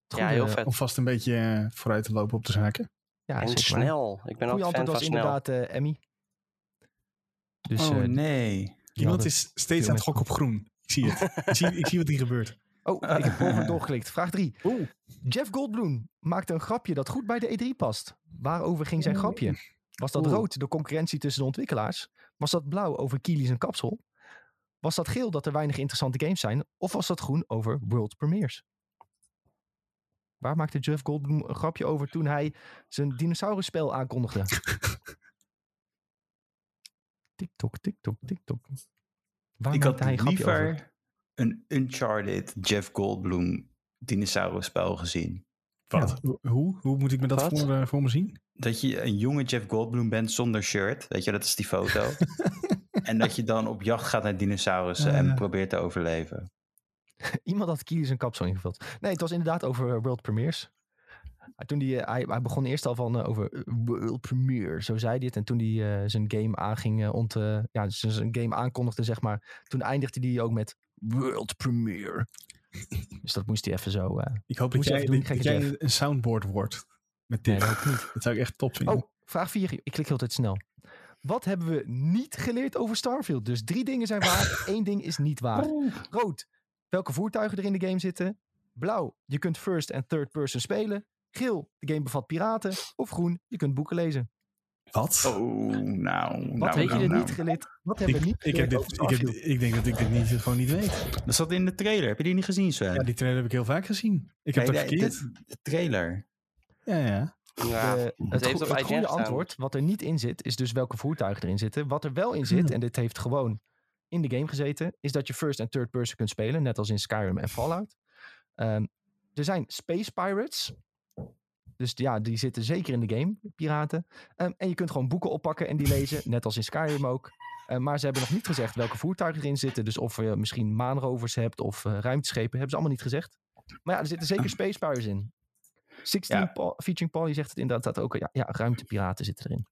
Ja, heel vet. Om vast een beetje eh, vooruit te lopen op de zaken. Ja, en snel. Ik ben Goeie ook fan antwoord van was snel. inderdaad eh, Emmy. Dus oh nee. Iemand is steeds aan het gokken op groen. Ik zie het. ik, zie, ik zie wat hier gebeurt. [LAUGHS] Oh, ik heb boven doorgeklikt. Vraag 3. [LAUGHS] Jeff Goldblum maakte een grapje dat goed bij de E3 past. Waarover ging zijn grapje? Was dat Oeh. rood, de concurrentie tussen de ontwikkelaars? Was dat blauw over Kielis en kapsel? Was dat geel dat er weinig interessante games zijn? Of was dat groen over world premieres? Waar maakte Jeff Goldblum een grapje over toen hij zijn dinosaurusspel aankondigde? [LAUGHS] TikTok, TikTok, TikTok. Waar Ik had hij een grapje over? liever een Uncharted Jeff Goldblum dinosaurus spel gezien. Wat? Hoe? Hoe moet ik me dat Wat? voor, voor me zien? Dat je een jonge Jeff Goldblum bent zonder shirt. Weet je, dat is die foto. [LAUGHS] en dat je dan op jacht gaat naar dinosaurussen en Eh. probeert te overleven. [LAUGHS] Iemand had Kielis en kapsel ingevuld. Nee, het was inderdaad over eh, World Premiers. Maar Toen die, eh, hij, hij begon eerst al van eh, over World Premiere, zo zei hij het. En toen hij zijn game aanging, ont, ja, zijn zijn game aankondigde, zeg maar. Toen eindigde hij ook met World Premiere. dus dat moest hij even zo. Ik hoop dat jij, doen, dat een soundboard wordt. Met Nee, dit. dat hoop ik niet. [LAUGHS] Dat zou ik echt top vinden. Oh, vraag 4. Ik klik heel tijd snel. Wat hebben we niet geleerd over Starfield? Dus drie dingen zijn waar, [LAUGHS] één ding is niet waar. Rood, welke voertuigen er in de game zitten. Blauw, je kunt first en third person spelen. Geel, de game bevat piraten. Of groen, je kunt boeken lezen. Wat? Oh, nou. Wat nou, weet nou, je er nou. niet geleerd? Wat hebben we niet ik, heb dit, ik, heb, ik denk dat ik dit niet, gewoon niet weet. Dat zat in de trailer. Heb je die niet gezien, Sven? Ja, die trailer heb ik heel vaak gezien. Ik heb Nee, het de, verkeerd. de- de trailer. Ja, ja. Ja, De- het het, heeft go- op het IGN goede antwoord, wat er niet in zit, is dus welke voertuigen erin zitten. Wat er wel in zit, en dit heeft gewoon in de game gezeten, is dat je first en third person kunt spelen, net als in Skyrim en Fallout. Ehm, er zijn Space Pirates. Dus ja, die zitten zeker in de game, piraten. Ehm, en je kunt gewoon boeken oppakken en die [LAUGHS] lezen, net als in Skyrim ook. Ehm, maar ze hebben nog niet gezegd welke voertuigen erin zitten. Dus of je misschien maanrovers hebt of eh, ruimteschepen, hebben ze allemaal niet gezegd. Maar ja, er zitten zeker Space Pirates in. 16 Ja. Paul, featuring Paul, die zegt het inderdaad ook. Ja, ja, ruimtepiraten zitten erin.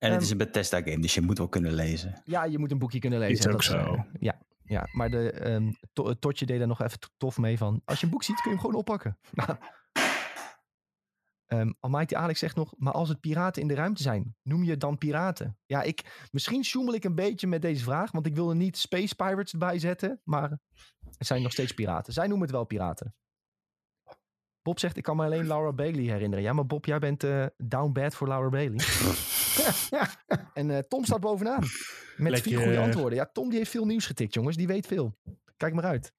En het Ehm, is een Bethesda game, dus je moet wel kunnen lezen. Ja, je moet een boekje kunnen lezen. Is ook dat, zo. ja, ja, maar de, ehm, To- het Totje deed daar nog even to- tof mee van. Als je een boek ziet, kun je hem gewoon oppakken. [LAUGHS] Ehm Almighty Alex zegt nog, maar als het piraten in de ruimte zijn, noem je het dan piraten? Ja, ik, misschien sjoemel ik een beetje met deze vraag, want ik wil er niet Space Pirates bij zetten, maar het zijn nog steeds piraten. Zij noemen het wel piraten. Bob zegt, ik kan me alleen Laura Bailey herinneren. Ja, maar Bob, jij bent eh, down bad voor Laura Bailey. [LAUGHS] en eh, Tom staat bovenaan. Met vier goede antwoorden. Ja, Tom die heeft veel nieuws getikt, jongens. Die weet veel. Kijk maar uit.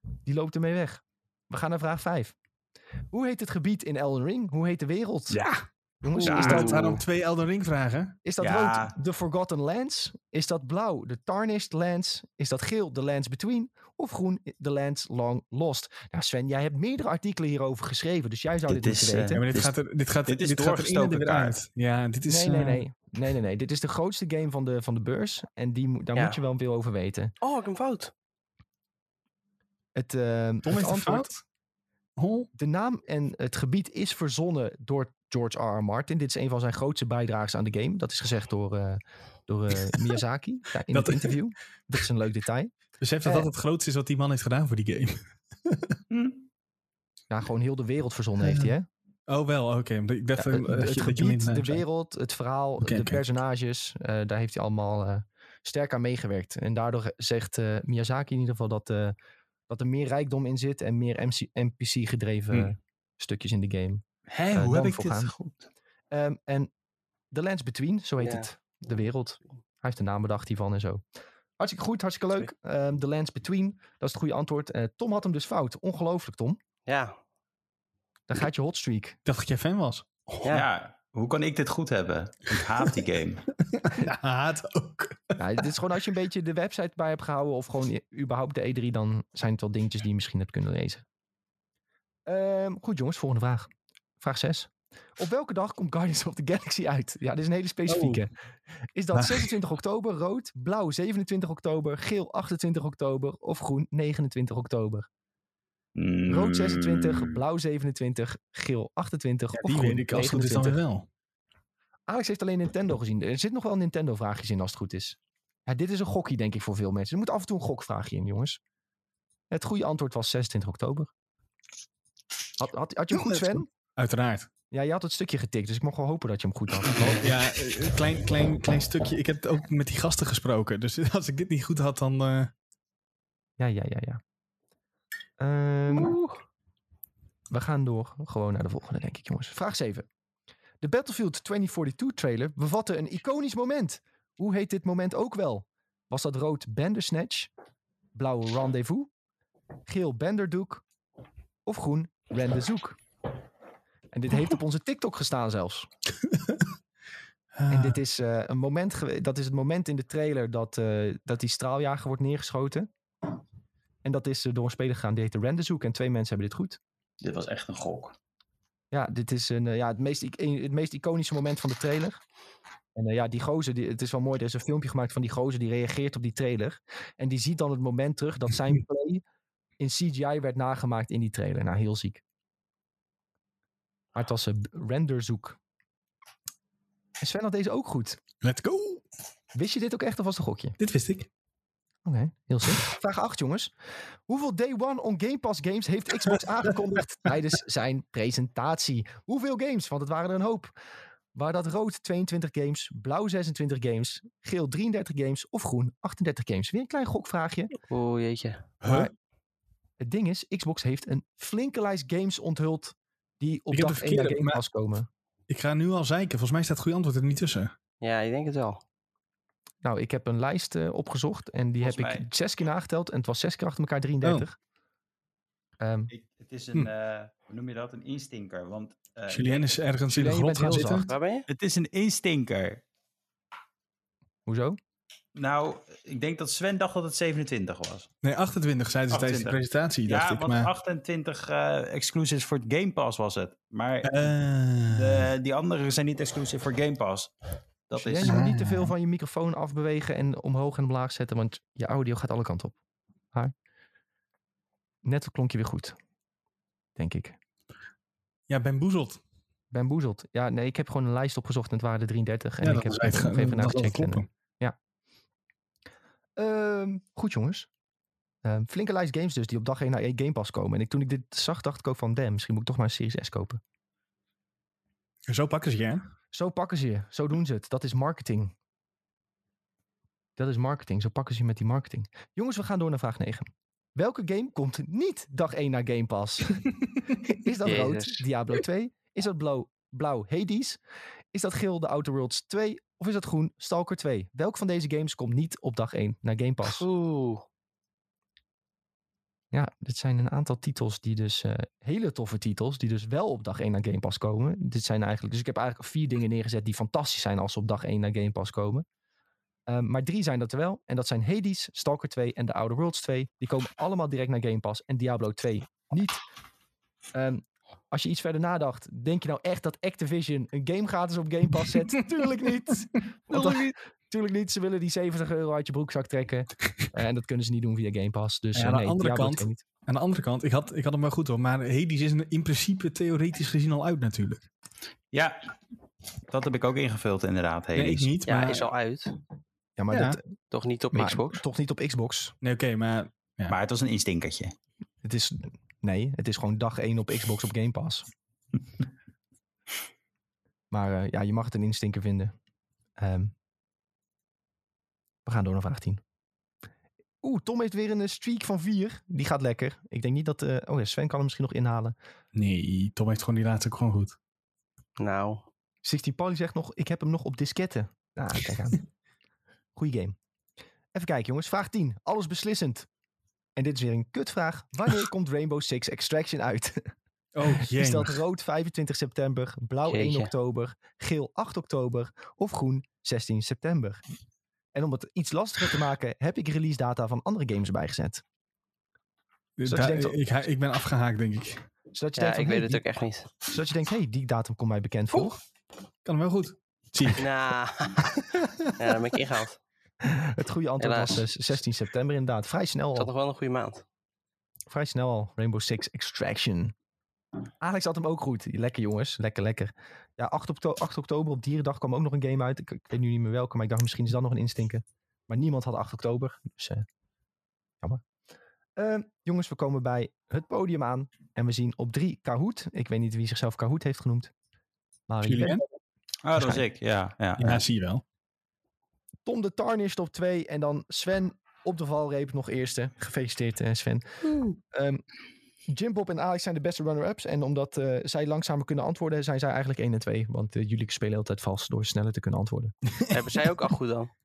Die loopt ermee weg. We gaan naar vraag 5. Hoe heet het gebied in Elden Ring? Hoe heet de wereld? Ja. Jongens, Ja, is dat dat, waren om twee Elden Ring vragen. is dat Ja. rood de Forgotten Lands? Is dat blauw de Tarnished Lands? Is dat geel de Lands Between? Of groen de Lands Long Lost? Nou Sven, jij hebt meerdere artikelen hierover geschreven. Dus jij zou dit, Dit moeten is, eh, weten. Ja, maar dit, Dit is- gaat er, dit gaat, dit is dit gaat er uit. Ja, dit is... nee, nee, eh, nee. Nee, nee, nee. Dit is de grootste game van de, van de beurs. En die, daar Ja. moet je wel veel over weten. Oh, ik heb hem fout. Het, Tom het een antwoord, fout. Oh. De naam en het gebied is verzonnen door George R. R. Martin. Dit is een van zijn grootste bijdragers aan de game. Dat is gezegd door, eh, door eh, [LAUGHS] Miyazaki ja, in Dat- het interview. Dat is een leuk detail. Besef dat Eh. dat het grootste is wat die man heeft gedaan voor die game. [LAUGHS] Ja, gewoon heel de wereld verzonnen heeft hij, hè? Oh, wel, oké. Ik dacht Ja, het, dat het gebied, de wereld, het verhaal, de personages. eh, daar heeft hij allemaal eh, sterk aan meegewerkt. En daardoor zegt eh, Miyazaki in ieder geval dat, eh, dat er meer rijkdom in zit en meer NPC-gedreven Hmm. stukjes in de game. Hé, Eh, hoe heb ik dit goed? Ehm, en The Lands Between, zo heet Ja. het. De wereld. Hij heeft de naam bedacht hiervan en zo. Hartstikke goed, hartstikke leuk. Ehm The Lands Between, dat is het goede antwoord. Eh, Tom had hem dus fout. Ongelooflijk, Tom. Ja, Dan gaat je hotstreak. Ik dacht dat jij fan was. Ja. Ja. hoe kan ik dit goed hebben? Ik haat die [LAUGHS] game. Ja, haat ook. nou, dit is gewoon als je een beetje de website bij hebt gehouden of gewoon überhaupt de E3, dan zijn het wel dingetjes die je misschien hebt kunnen lezen. Ehm, goed jongens, volgende vraag. Vraag 6. Op welke dag komt Guardians of the Galaxy uit? Ja, dit is een hele specifieke. Is dat Maar- 26 oktober, rood, blauw 27 oktober, geel 28 oktober of groen 29 oktober? Rood 26, Mm. blauw 27, geel 28 of Die groen weet ik als het goed is dan weer 29. wel. Alex heeft alleen Nintendo gezien. Er zit nog wel Nintendo vraagjes in als het goed is. Ja, dit is een gokje denk ik voor veel mensen. Er moet af en toe een gokvraagje in, jongens. Het goede antwoord was 26 oktober. Had, had, had je goed, Ja, Sven? Uiteraard. Ja, je had het stukje getikt, dus ik mocht wel hopen dat je hem goed had. [LAUGHS] Ja, eh, een klein, klein, klein stukje. Ik heb ook met die gasten gesproken. Dus [LAUGHS] als ik dit niet goed had, dan... eh, Ja, ja, ja, ja. Ehm, we gaan door gewoon naar de volgende, denk ik, jongens. Vraag 7. De Battlefield 2042 trailer bevatte een iconisch moment. Hoe heet dit moment ook wel? Was dat rood Bandersnatch, blauw Rendezvous, geel Banderdoek of groen Rendezoek? En dit heeft op onze TikTok gestaan zelfs. [LAUGHS] En dit is, eh, een moment dat is het moment in de trailer dat, eh, dat die straaljager wordt neergeschoten. En dat is eh, door een speler gegaan, die heette Rendezoek. En twee mensen hebben dit goed. Dit was echt een gok. Ja, dit is een, ja, het, meest, het meest iconische moment van de trailer. En ja, die gozer, die, het is wel mooi, er is een filmpje gemaakt van die gozer die reageert op die trailer. En die ziet dan het moment terug dat zijn [LAUGHS] play in CGI werd nagemaakt in die trailer. Nou, heel ziek. Maar het was een renderzoek. En Sven had deze ook goed. Let's go! Wist je dit ook echt of was het een gokje? Dit wist ik. Oké, heel sick. Vraag 8, jongens. Hoeveel Day One on Game Pass games heeft Xbox [LAUGHS] aangekondigd tijdens zijn presentatie? Hoeveel games? Want het waren er een hoop. Waar dat rood 22 games, blauw 26 games, geel 33 games of groen 38 games? Weer een klein gokvraagje. Oeh, jeetje. Maar het ding is, Xbox heeft een flinke lijst games onthuld die op dag 1 naar verkeerde, Game Pass komen. Ik ga nu al zeiken. Volgens mij staat het goede antwoord er niet tussen. Ja, ik denk het wel. Nou, ik heb een lijst eh, opgezocht en die Volgens heb ik zes keer nageteld en het was zes keer achter elkaar 33. Ehm, Ik, het is een, eh, hoe noem je dat? Een instinker. Want eh, Julien is ergens in de grot gaan zitten. zacht. Waar ben je? het is een instinker. hoezo? Nou, ik denk dat Sven dacht dat het 27 was. Nee, 28 zeiden ze tijdens de 28. presentatie, dacht ja, ik. want Maar, 28 eh exclusives voor het Game Pass was het. Maar Eh, de, die andere zijn niet exclusief voor Game Pass. Dat is... je moet niet te veel van je microfoon afbewegen en omhoog en omlaag zetten, want je audio gaat alle kanten op. Maar net klonk je weer goed. Denk ik. ja, Ben Boezeld. Ben boezeld. Ja, nee, ik heb gewoon een lijst opgezocht en het waren er 33. En Ja, ik heb er even, even naar Ehm, goed jongens. Ehm, flinke lijst games dus die op dag 1 naar Game Pass komen. En ik, toen ik dit zag, dacht ik ook van, damn, misschien moet ik toch maar een Series S kopen. Zo pakken ze je, hè? Zo pakken ze je. Zo doen ze het. Dat is marketing. Dat is marketing. Zo pakken ze je met die marketing. Jongens, we gaan door naar vraag 9. Welke game komt niet dag 1 naar Game Pass? is dat rood. Diablo 2? Is dat blauw, blauw Hades? Is dat geel The Outer Worlds 2? Of is dat groen Stalker 2? Welk van deze games komt niet op dag 1 naar Game Pass? Oeh. Ja, dit zijn een aantal titels die dus, eh, hele toffe titels, die dus wel op dag 1 naar Game Pass komen. Dit zijn eigenlijk, dus ik heb eigenlijk vier dingen neergezet die fantastisch zijn als ze op dag 1 naar Game Pass komen. Ehm, maar drie zijn dat er wel. En dat zijn Hades, Stalker 2 en The Outer Worlds 2. Die komen allemaal direct naar Game Pass. En Diablo 2 niet. Ehm, als je iets verder nadacht, denk je nou echt dat Activision een game gratis op Game Pass zet? [LAUGHS] Tuurlijk niet. Tuurlijk niet. Ze willen die 70 euro uit je broekzak trekken. Eh, en dat kunnen ze niet doen via Game Pass. Dus Ja, eh, aan de nee, andere Diablo kant- 2 niet. Aan de andere kant, ik had, ik had hem wel goed hoor. Maar Hades is in principe theoretisch gezien al uit natuurlijk. Ja, dat heb ik ook ingevuld inderdaad. Nee, ik Hades. niet. Ja, maar, is al uit. Ja, maar, Ja. Dat, Toch niet op maar Xbox? toch niet op Xbox. Nee, oké, maar... Maar het was een instinkertje. Het is, nee, het is gewoon dag 1 op Xbox op Game Pass. [LAUGHS] maar eh, ja, je mag het een instinker vinden. Ehm, We gaan door naar vraag 10. Oeh, Tom heeft weer een eh, streak van 4. Die gaat lekker. Ik denk niet dat... eh, oh ja, Sven kan hem misschien nog inhalen. Nee, Tom heeft gewoon die laatste ook gewoon goed. Nou, 16 Polly zegt nog, ik heb hem nog op disketten. Nou, kijk aan. [LAUGHS] Goeie game. Even kijken jongens, vraag 10. Alles beslissend. En dit is weer een kutvraag. Wanneer komt Rainbow Six Extraction uit? [LAUGHS] Oh, [LAUGHS] Is dat rood 25 september, blauw 1 Jeetje. oktober, geel 8 oktober of groen 16 september? En om het iets lastiger te maken, heb ik release data van andere games erbij gezet. Zodat je Daar- denkt- ik, ik ben afgehaakt, denk ik. Zodat je ja, denkt, van, ik hey, weet het die, ook echt niet. zodat je denkt, hey, die datum komt mij bekend voor. Kan hem wel goed. Zie ik. Nou, [LAUGHS] ja, dan ben ik ingehaald. [LAUGHS] Het goede antwoord Helaas. was eh, 16 september inderdaad. Vrij snel Het al. zat nog wel een goede maand. Vrij snel al. Rainbow Six Extraction. Alex had hem ook goed. Lekker jongens. Lekker, lekker. Ja, 8, okto 8 oktober op Dierendag kwam ook nog een game uit. Ik, ik weet nu niet meer welke, maar ik dacht misschien is dat nog een instinker. Maar niemand had 8 oktober. Dus eh, jammer. Ehm, jongens, we komen bij het podium aan. En we zien op 3 Kahoot. Ik weet niet wie zichzelf Kahoot heeft genoemd. Maar je Julien? Oh, dat was ik. Ja, ja. Ja, zie je wel. Tom de Tarnished op 2. En dan Sven op de valreep nog eerste. Gefeliciteerd eh, Sven. Ehm Jim Bob en Alex zijn de beste runner-ups. En omdat eh, zij langzamer kunnen antwoorden, zijn zij eigenlijk 1 en 2. Want eh, jullie spelen altijd vast door sneller te kunnen antwoorden. Hebben zij ook al goed dan? [LAUGHS]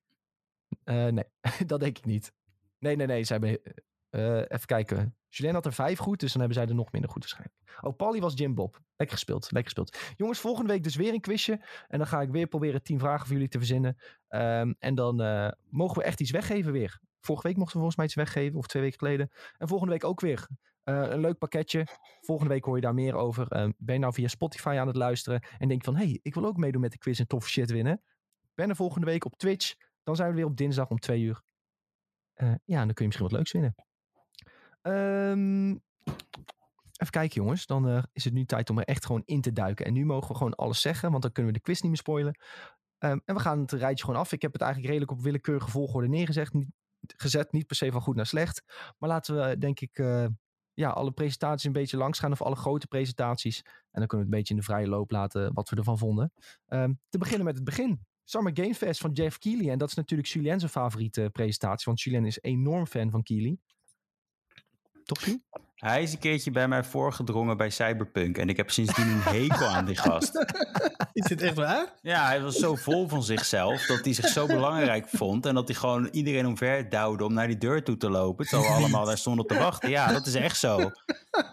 Eh, nee, [LAUGHS] dat denk ik niet. Nee, nee, nee. Ze hebben, eh, even kijken. Julien had er vijf goed, dus dan hebben zij er nog minder goed waarschijnlijk. Oh, Polly was Jim Bob. Lekker gespeeld, lekker gespeeld. Jongens, volgende week dus weer een quizje. En dan ga ik weer proberen tien vragen voor jullie te verzinnen. Ehm, en dan eh, mogen we echt iets weggeven weer. Vorige week mochten we volgens mij iets weggeven, of twee weken geleden. En volgende week ook weer. Eh, een leuk pakketje. Volgende week hoor je daar meer over. Ehm, ben je nou via Spotify aan het luisteren en denk van... hé, hey, ik wil ook meedoen met de quiz en toffe shit winnen. Ben er volgende week op Twitch. Dan zijn we weer op dinsdag om twee uur. Ja, en dan kun je misschien wat leuks winnen. Ehm, even kijken jongens. Dan eh, is het nu tijd om er echt gewoon in te duiken. En nu mogen we gewoon alles zeggen, want dan kunnen we de quiz niet meer spoilen. Ehm, en we gaan het rijtje gewoon af. Ik heb het eigenlijk redelijk op willekeurige volgorde neergezet. Niet, gezet, niet per se van goed naar slecht. Maar laten we denk ik eh, ja, alle presentaties een beetje langs gaan. Of alle grote presentaties. En dan kunnen we het een beetje in de vrije loop laten wat we ervan vonden. Ehm, te beginnen met het begin. Summer Game Fest van Jeff Keighley. En dat is natuurlijk Julien zijn favoriete presentatie. Want Julien is enorm fan van Keighley. Toch? Hij is een keertje bij mij voorgedrongen bij Cyberpunk. En ik heb sindsdien een hekel aan die gast. [LAUGHS] Is dit echt waar? Ja, hij was zo vol van zichzelf dat hij zich zo belangrijk vond. En dat hij gewoon iedereen omver duwde om naar die deur toe te lopen. Terwijl we allemaal daar stonden te wachten. Ja, dat is echt zo.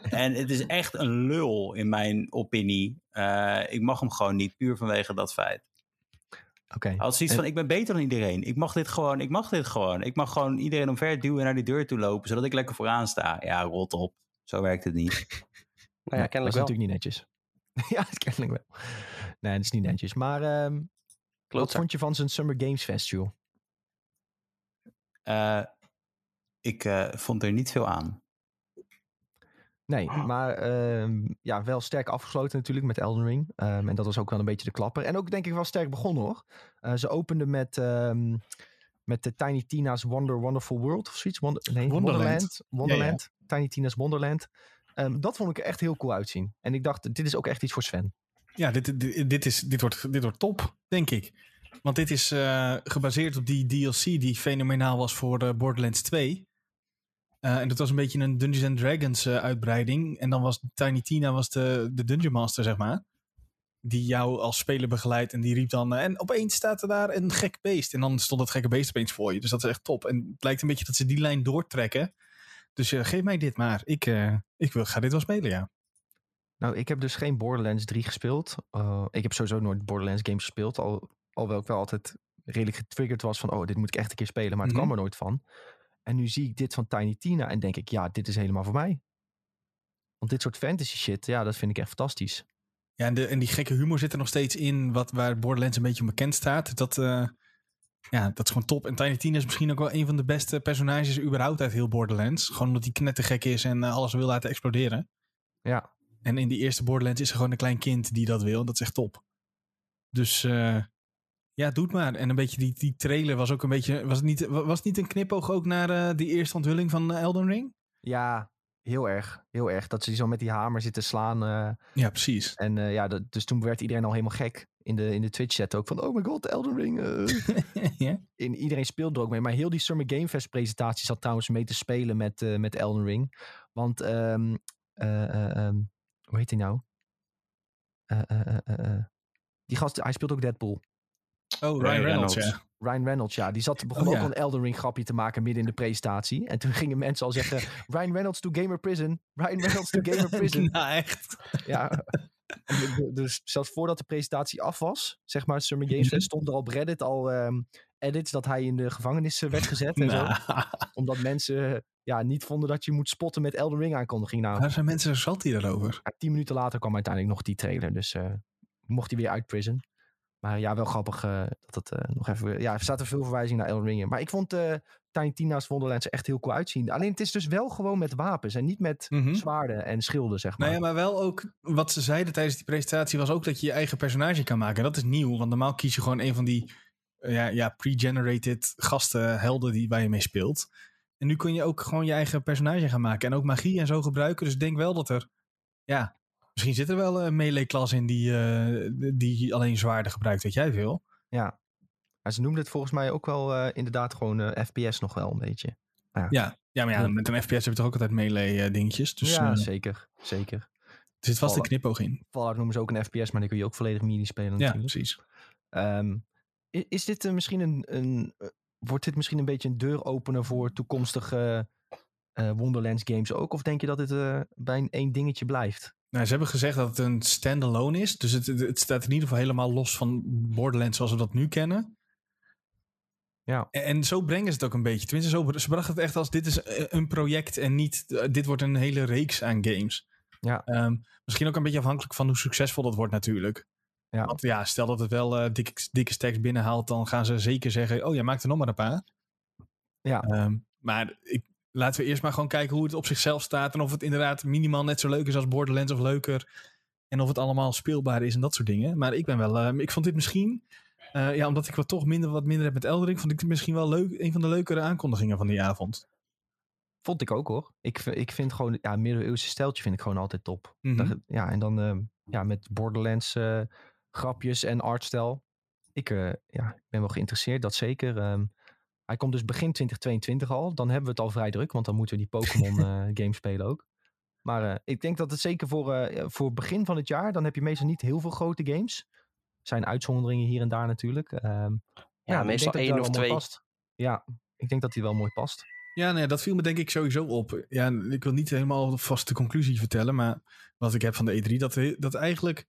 En het is echt een lul in mijn opinie. Eh, ik mag hem gewoon niet, puur vanwege dat feit. Oké. Hij had zoiets van, ik ben beter dan iedereen. Ik mag dit gewoon, ik mag dit gewoon. Ik mag gewoon iedereen omver duwen en naar die deur toe lopen, zodat ik lekker vooraan sta. Ja, rot op. Zo werkt het niet. [LAUGHS] Nou ja, kennelijk dat is wel. natuurlijk niet netjes. [LAUGHS] ja, kennelijk wel. Nee, dat is niet netjes. Maar ehm, wat vond je van zijn Summer Games Festival? Eh, ik eh, vond er niet veel aan. Nee, maar ehm, ja, wel sterk afgesloten natuurlijk met Elden Ring. Ehm, en dat was ook wel een beetje de klapper. En ook denk ik wel sterk begonnen hoor. Eh, ze openden met, ehm, met de Tiny Tina's Wonder Wonderful World of zoiets. Wonder, nee, Wonderland. Wonderland. Wonderland. Tiny Tina's Wonderland. Dat vond ik er echt heel cool uitzien. En ik dacht, dit is ook echt iets voor Sven. Ja, dit, dit, dit, is, dit, wordt, dit wordt top, denk ik. Want dit is eh, gebaseerd op die DLC die fenomenaal was voor eh, Borderlands 2. Eh, en dat was een beetje een Dungeons and Dragons eh, uitbreiding. En dan was Tiny Tina was de, de Dungeon Master, zeg maar. Die jou als speler begeleidt. En die riep dan... eh, en opeens staat er daar een gek beest. En dan stond dat gekke beest opeens voor je. Dus dat is echt top. En het lijkt een beetje dat ze die lijn doortrekken. Dus geef mij dit maar. Ik, ik wil, ga dit wel spelen, ja. Nou, ik heb dus geen Borderlands 3 gespeeld. Ik heb sowieso nooit Borderlands games gespeeld. Al, alhoewel ik wel altijd redelijk getriggerd was van... oh, dit moet ik echt een keer spelen. Maar het Mhm. kwam er nooit van. En nu zie ik dit van Tiny Tina en denk ik... ja, dit is helemaal voor mij. Want dit soort fantasy shit, ja, dat vind ik echt fantastisch. Ja, en, de, en die gekke humor zit er nog steeds in, wat, waar Borderlands een beetje om bekend staat. Dat, eh, ja, dat is gewoon top. En Tiny Tina is misschien ook wel een van de beste personages überhaupt uit heel Borderlands. Gewoon omdat hij knettergek is en eh, alles wil laten exploderen. Ja, En in die eerste Borderlands is er gewoon een klein kind die dat wil. Dat is echt top. Dus eh, ja, doe het maar. En een beetje die, die trailer was ook een beetje... Was het niet, was het niet een knipoog ook naar eh, die eerste onthulling van eh, Elden Ring? ja heel erg. Heel erg. Dat ze zo met die hamer zitten slaan. eh, Ja, precies. en ja, dat, dus toen werd iedereen al helemaal gek. in de, in de Twitch chat ook van, oh my god, Elden Ring. [LAUGHS] ja? in, iedereen speelde er ook mee. Maar heel die Summer Game Fest presentatie zat trouwens mee te spelen met, met Elden Ring. Want, ehm, hoe heet hij nou? Die gast, hij speelt ook Deadpool. Oh, Ryan Ryan Reynolds, Reynolds. ja. Ryan Reynolds, ja. Die zat, begon Oh, ook ja. een Elden Ring grapje te maken midden in de presentatie. En toen gingen mensen al zeggen, [LAUGHS] Ryan Reynolds to Gamer Prison. Ryan Reynolds to Gamer [LAUGHS] Prison. nou, echt. Ja. Dus zelfs voordat de presentatie af was, zeg maar, Summer Games stond er op Reddit al ehm, edits dat hij in de gevangenis eh, werd gezet en zo. Nou, Omdat mensen ja, niet vonden dat je moet spotten met Elden Ring aankondiging. Nou, waar zijn mensen zo salty daarover? ja, tien minuten later kwam uiteindelijk nog die trailer. Dus eh, mocht hij weer uit prison. Maar ja, wel grappig eh, dat het eh, nog even... Ja, er zaten veel verwijzingen naar Elden Ring in. Maar ik vond eh Tiny Tina's Wonderlands er echt heel cool uitzien. Alleen het is dus wel gewoon met wapens en niet met Mhm. zwaarden en schilden, zeg maar. Nou ja, maar wel ook wat ze zeiden tijdens die presentatie was ook dat je je eigen personage kan maken. En dat is nieuw, want normaal kies je gewoon een van die ja, ja, pre-generated gasten, helden die, waar je mee speelt. En nu kun je ook gewoon je eigen personage gaan maken en ook magie en zo gebruiken. Dus ik denk wel dat er, ja, misschien zit er wel een melee-klas in die, eh, die alleen zwaarden gebruikt, weet jij veel. Ja. Maar ze noemden het volgens mij ook wel eh, inderdaad gewoon eh, FPS nog wel een beetje. Ja, ja maar ja, Ja. met een FPS heb je toch ook altijd melee-dingetjes. Dus ja, eh, zeker. Zeker. er zit vast een knipoog in. Fallout noemen ze ook een FPS, maar die kun je ook volledig mini spelen Ja, natuurlijk. precies. Ehm, is dit eh, misschien een, een eh, wordt dit misschien een beetje een deuropener voor toekomstige eh, Wonderlands games ook? Of denk je dat dit eh, bij een één dingetje blijft? Nou, ze hebben gezegd dat het een standalone is. Dus het, het- staat in ieder geval helemaal los van Borderlands zoals we dat nu kennen. Ja. En, en zo brengen ze het ook een beetje. Tenminste, zo, ze brachten het echt als dit is eh, een project en niet eh, dit wordt een hele reeks aan games. Ja. Ehm, misschien ook een beetje afhankelijk van hoe succesvol dat wordt natuurlijk. Ja. Want ja, stel dat het wel eh, dikke, dikke stacks binnenhaalt, dan gaan ze zeker zeggen, oh, jij maakt er nog maar een paar. Ja. Ehm, maar ik, laten we eerst maar gewoon kijken hoe het op zichzelf staat. En of het inderdaad minimaal net zo leuk is als Borderlands of leuker. En of het allemaal speelbaar is en dat soort dingen. Maar ik ben wel, ehm, ik vond dit misschien, eh, ja, omdat ik wat toch minder, wat minder heb met Eldering, vond ik dit misschien wel leuk, een van de leukere aankondigingen van die avond. Vond ik ook hoor. Ik, ik vind gewoon, ja, middeleeuwse steltje vind ik gewoon altijd top. Mhm. Dat- ja, en dan ehm, ja, met Borderlands eh, grapjes en artstijl. Ik eh, ja, ben wel geïnteresseerd, dat zeker. Ehm, hij komt dus begin 2022 al. Dan hebben we het al vrij druk, want dan moeten we die Pokémon [LAUGHS] eh, game spelen ook. Maar eh, ik denk dat het zeker voor, eh, voor begin van het jaar, dan heb je meestal niet heel veel grote games. Er zijn uitzonderingen hier en daar natuurlijk. Ehm, Ja, ik meestal één of twee. Past. Ja, ik denk dat die wel mooi past. Ja, nee, dat viel me denk ik sowieso op. Ja, ik wil niet helemaal de vaste conclusie vertellen, maar wat ik heb van de E3, dat, dat eigenlijk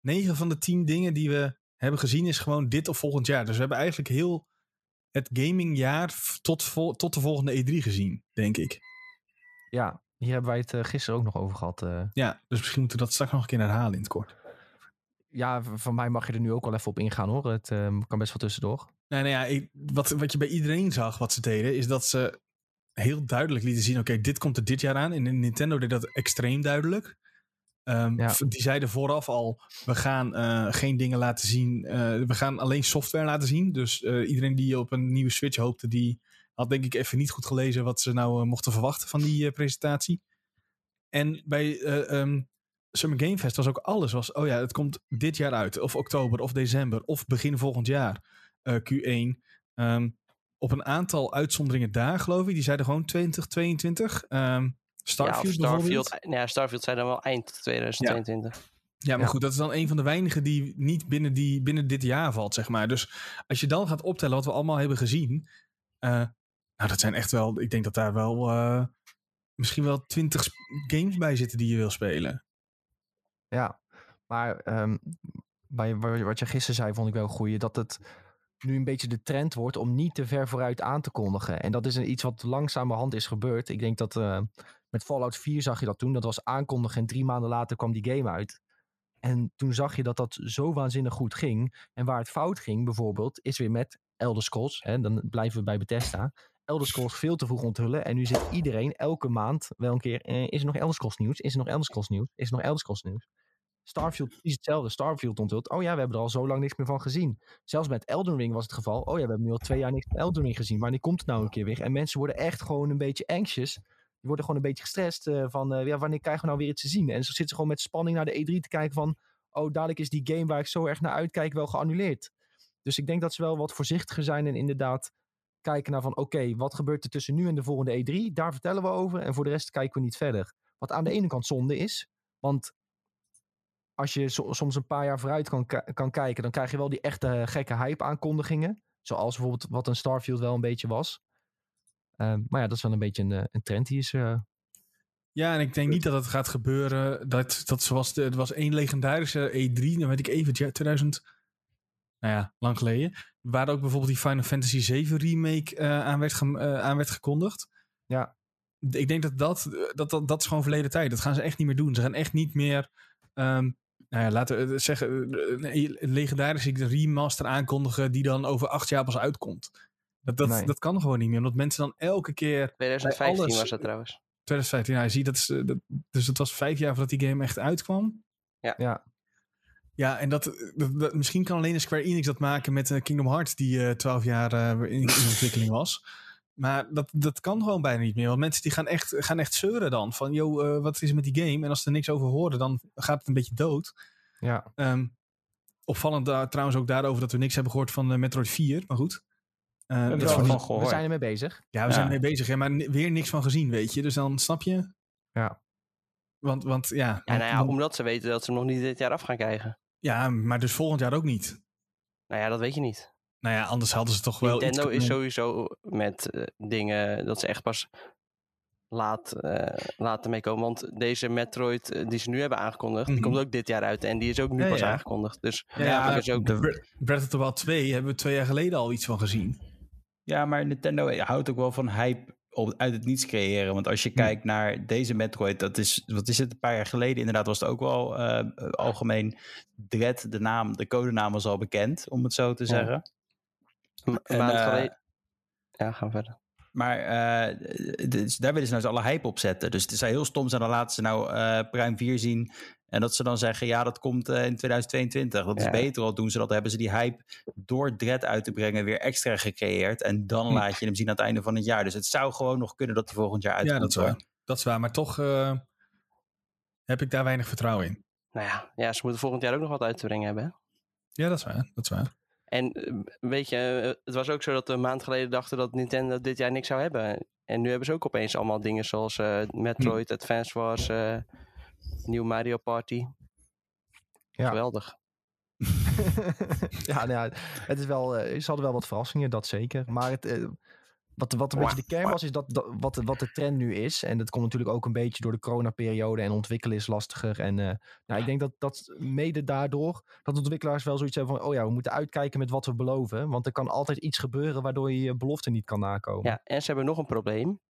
9 van de 10 dingen die we hebben gezien is gewoon dit of volgend jaar. Dus we hebben eigenlijk heel het gamingjaar tot, vol- tot de volgende E3 gezien, denk ik. Ja, hier hebben wij het eh, gisteren ook nog over gehad. eh. Ja, dus misschien moeten we dat straks nog een keer herhalen in het kort. ja, van mij mag je er nu ook wel even op ingaan hoor. Het eh, kan best wel tussendoor. Nee, nou ja, ik, wat, wat je bij iedereen zag, wat ze deden, is dat ze heel duidelijk lieten zien: oké, dit komt er dit jaar aan. En Nintendo deed dat extreem duidelijk. Ehm, Ja. Die zeiden vooraf al: we gaan eh, geen dingen laten zien. eh, we gaan alleen software laten zien. Dus eh, iedereen die op een nieuwe Switch hoopte, die had denk ik even niet goed gelezen wat ze nou mochten verwachten van die presentatie. En bij eh, ehm, Summer Game Fest was ook alles. Was, oh ja, het komt dit jaar uit. Of oktober, of december, of begin volgend jaar. eh, Q1. Ehm, op een aantal uitzonderingen daar, geloof ik. Die zeiden gewoon 2022. Ehm Starfield, ja. Starfield, nou ja, Starfield zijn dan wel eind 2022. Ja, maar Ja. goed, dat is dan een van de weinigen die niet binnen, die, binnen dit jaar valt, zeg maar. Dus als je dan gaat optellen wat we allemaal hebben gezien. eh, nou, dat zijn echt wel, ik denk dat daar wel eh, misschien wel twintig games bij zitten die je wil spelen. Ja, maar ehm, bij wa- wat je gisteren zei, vond ik wel een goeie. Dat het nu een beetje de trend wordt om niet te ver vooruit aan te kondigen. En dat is een, iets wat langzamerhand is gebeurd. Ik denk dat eh, met Fallout 4 zag je dat toen. Dat was aankondigen en drie maanden later kwam die game uit. En toen zag je dat dat zo waanzinnig goed ging. En waar het fout ging bijvoorbeeld, is weer met Elder Scrolls. Hè, dan blijven we bij Bethesda. Elder Scrolls veel te vroeg onthullen. En nu zit iedereen elke maand wel een keer... eh, is er nog Elder Scrolls nieuws? Is er nog Elder Scrolls nieuws? Is er nog Elder Scrolls nieuws? Starfield is hetzelfde. Starfield onthult. Oh ja, we hebben er al zo lang niks meer van gezien. Zelfs met Elden Ring was het geval. Oh ja, we hebben nu al twee jaar niks van Elden Ring gezien. Wanneer komt het nou een keer weer? En mensen worden echt gewoon een beetje anxious. Die worden gewoon een beetje gestrest eh, van... eh, wanneer krijgen we nou weer iets te zien? En zo zitten gewoon met spanning naar de E3 te kijken van... oh, dadelijk is die game waar ik zo erg naar uitkijk wel geannuleerd. Dus ik denk dat ze wel wat voorzichtiger zijn en inderdaad kijken naar van, oké, wat gebeurt er tussen nu en de volgende E3? Daar vertellen we over en voor de rest kijken we niet verder. Wat aan de ene kant zonde is, want als je so- soms een paar jaar vooruit kan, kan kijken, dan krijg je wel die echte gekke hype-aankondigingen. Zoals bijvoorbeeld wat een Starfield wel een beetje was. Ehm, maar ja, dat is wel een beetje een, eh, een trend die is. eh, Ja, en ik denk niet dat het gaat gebeuren. Dat, dat zoals de, er was één legendarische E3, dan weet ik even, het jaar 2000, nou ja, lang geleden. Waar ook bijvoorbeeld die Final Fantasy 7 remake eh, aan, werd eh, aan werd gekondigd. Ja. Ik denk dat dat, dat, dat, dat is gewoon verleden tijd. Dat gaan ze echt niet meer doen. Ze gaan echt niet meer, ehm, nou ja, laten we zeggen, een legendarische remaster aankondigen die dan over acht jaar pas uitkomt. Dat, dat, Nee. dat kan gewoon niet meer, omdat mensen dan elke keer 2015 alles- was dat trouwens. 2015, ja, je ziet dat, is, eh, dat. Dus het was vijf jaar voordat die game echt uitkwam. ja, Ja, en dat, dat, dat- misschien kan alleen de Square Enix dat maken met eh, Kingdom Hearts, die eh 12 jaar eh, in, in ontwikkeling was. Maar dat, dat kan gewoon bijna niet meer. Want mensen die gaan echt, gaan echt zeuren dan. Van, yo, eh, wat is er met die game? En als ze er niks over horen, dan gaat het een beetje dood. ja. Ehm, opvallend daar, trouwens ook daarover dat we niks hebben gehoord van eh, Metroid 4. Maar goed. Eh, hebben dat er van niet- gehoord. We zijn ermee bezig. ja, we Ja. zijn ermee bezig. Ja, maar weer niks van gezien, weet je. Dus dan snap je. Ja. Want, want ja. Ja, nou ja, omdat ze weten dat ze hem nog niet dit jaar af gaan krijgen. Ja, maar dus volgend jaar ook niet. Nou ja, dat weet je niet. Nou ja, anders hadden ze toch wel Nintendo iets is sowieso met eh, dingen dat ze echt pas laat, eh laten meekomen. Want deze Metroid die ze nu hebben aangekondigd, Mhm. die komt ook dit jaar uit. En die is ook nu Ja, pas ja. aangekondigd. Dus Ja, is ook... De- Breath of the Wild 2 hebben we twee jaar geleden al iets van gezien. Ja, maar Nintendo houdt ook wel van hype op, uit het niets creëren. Want als je kijkt naar deze Metroid, dat is, wat is het, een paar jaar geleden inderdaad was het ook wel eh, algemeen Dread, de naam, de codenaam was al bekend, om het zo te zeggen. Een En, maand eh, geleden... Ja, gaan we verder. Maar eh, dus daar willen ze nou eens alle hype op zetten. Dus het zou heel stom zijn, dan laten ze nou eh Prime 4 zien. En dat ze dan zeggen, ja, dat komt eh, in 2022. Dat is Ja. beter, al doen ze dat. Hebben ze die hype door Dread uit te brengen weer extra gecreëerd. En dan Hm. laat je hem zien aan het einde van het jaar. Dus het zou gewoon nog kunnen dat hij volgend jaar uitkomt. ja, dat is waar. Dat is waar, maar toch eh, heb ik daar weinig vertrouwen in. Nou ja, ja, ze moeten volgend jaar ook nog wat uit te brengen hebben. hè? Ja, dat is waar. Dat is waar. En eh, weet je, het was ook zo dat we een maand geleden dachten dat Nintendo dit jaar niks zou hebben. En nu hebben ze ook opeens allemaal dingen zoals eh, Metroid, Hm. Advance Wars, eh nieuw Mario Party. Ja. Geweldig. [LAUGHS] ja, nou ja, het is wel, eh, ze hadden wel wat verrassingen, dat zeker. Maar het, eh, wat, wat een beetje de kern was, is dat, dat wat, de- wat de trend nu is. En dat komt natuurlijk ook een beetje door de coronaperiode en ontwikkelen is lastiger. En eh, nou, ik denk dat, dat mede daardoor dat ontwikkelaars wel zoiets hebben van, oh ja, we moeten uitkijken met wat we beloven. Want er kan altijd iets gebeuren waardoor je je belofte niet kan nakomen. Ja, en ze hebben nog een probleem.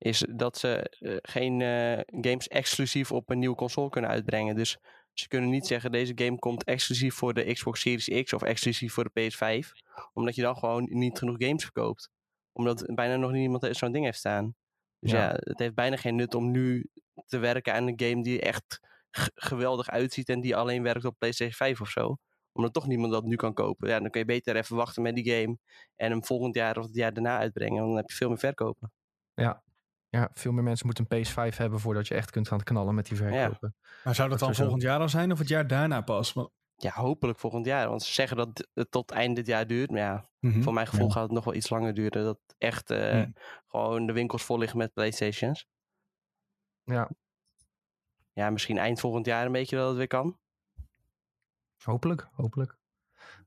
Is dat ze eh, geen eh, games exclusief op een nieuwe console kunnen uitbrengen. Dus ze kunnen niet zeggen deze game komt exclusief voor de Xbox Series X of exclusief voor de PS5. Omdat je dan gewoon niet genoeg games verkoopt. Omdat bijna nog niemand zo'n ding heeft staan. Dus ja. Ja. het heeft bijna geen nut om nu te werken aan een game die echt geweldig uitziet en die alleen werkt op PlayStation 5 of zo. Omdat toch niemand dat nu kan kopen. Ja, dan kun je beter even wachten met die game en hem volgend jaar of het jaar daarna uitbrengen. Want dan heb je veel meer verkopen. Ja, veel meer mensen moeten een PS5 hebben voordat je echt kunt gaan knallen met die verkopen. Maar zou dat dan volgend jaar al zijn of het jaar daarna pas? Want- Ja, hopelijk volgend jaar. Want ze zeggen dat het tot eind dit jaar duurt. Maar ja, Mhm. voor mijn gevoel Ja. gaat het nog wel iets langer duren. Dat echt eh, gewoon de winkels vol liggen met Playstations. Ja, Ja, misschien eind volgend jaar een beetje dat het weer kan. hopelijk, hopelijk.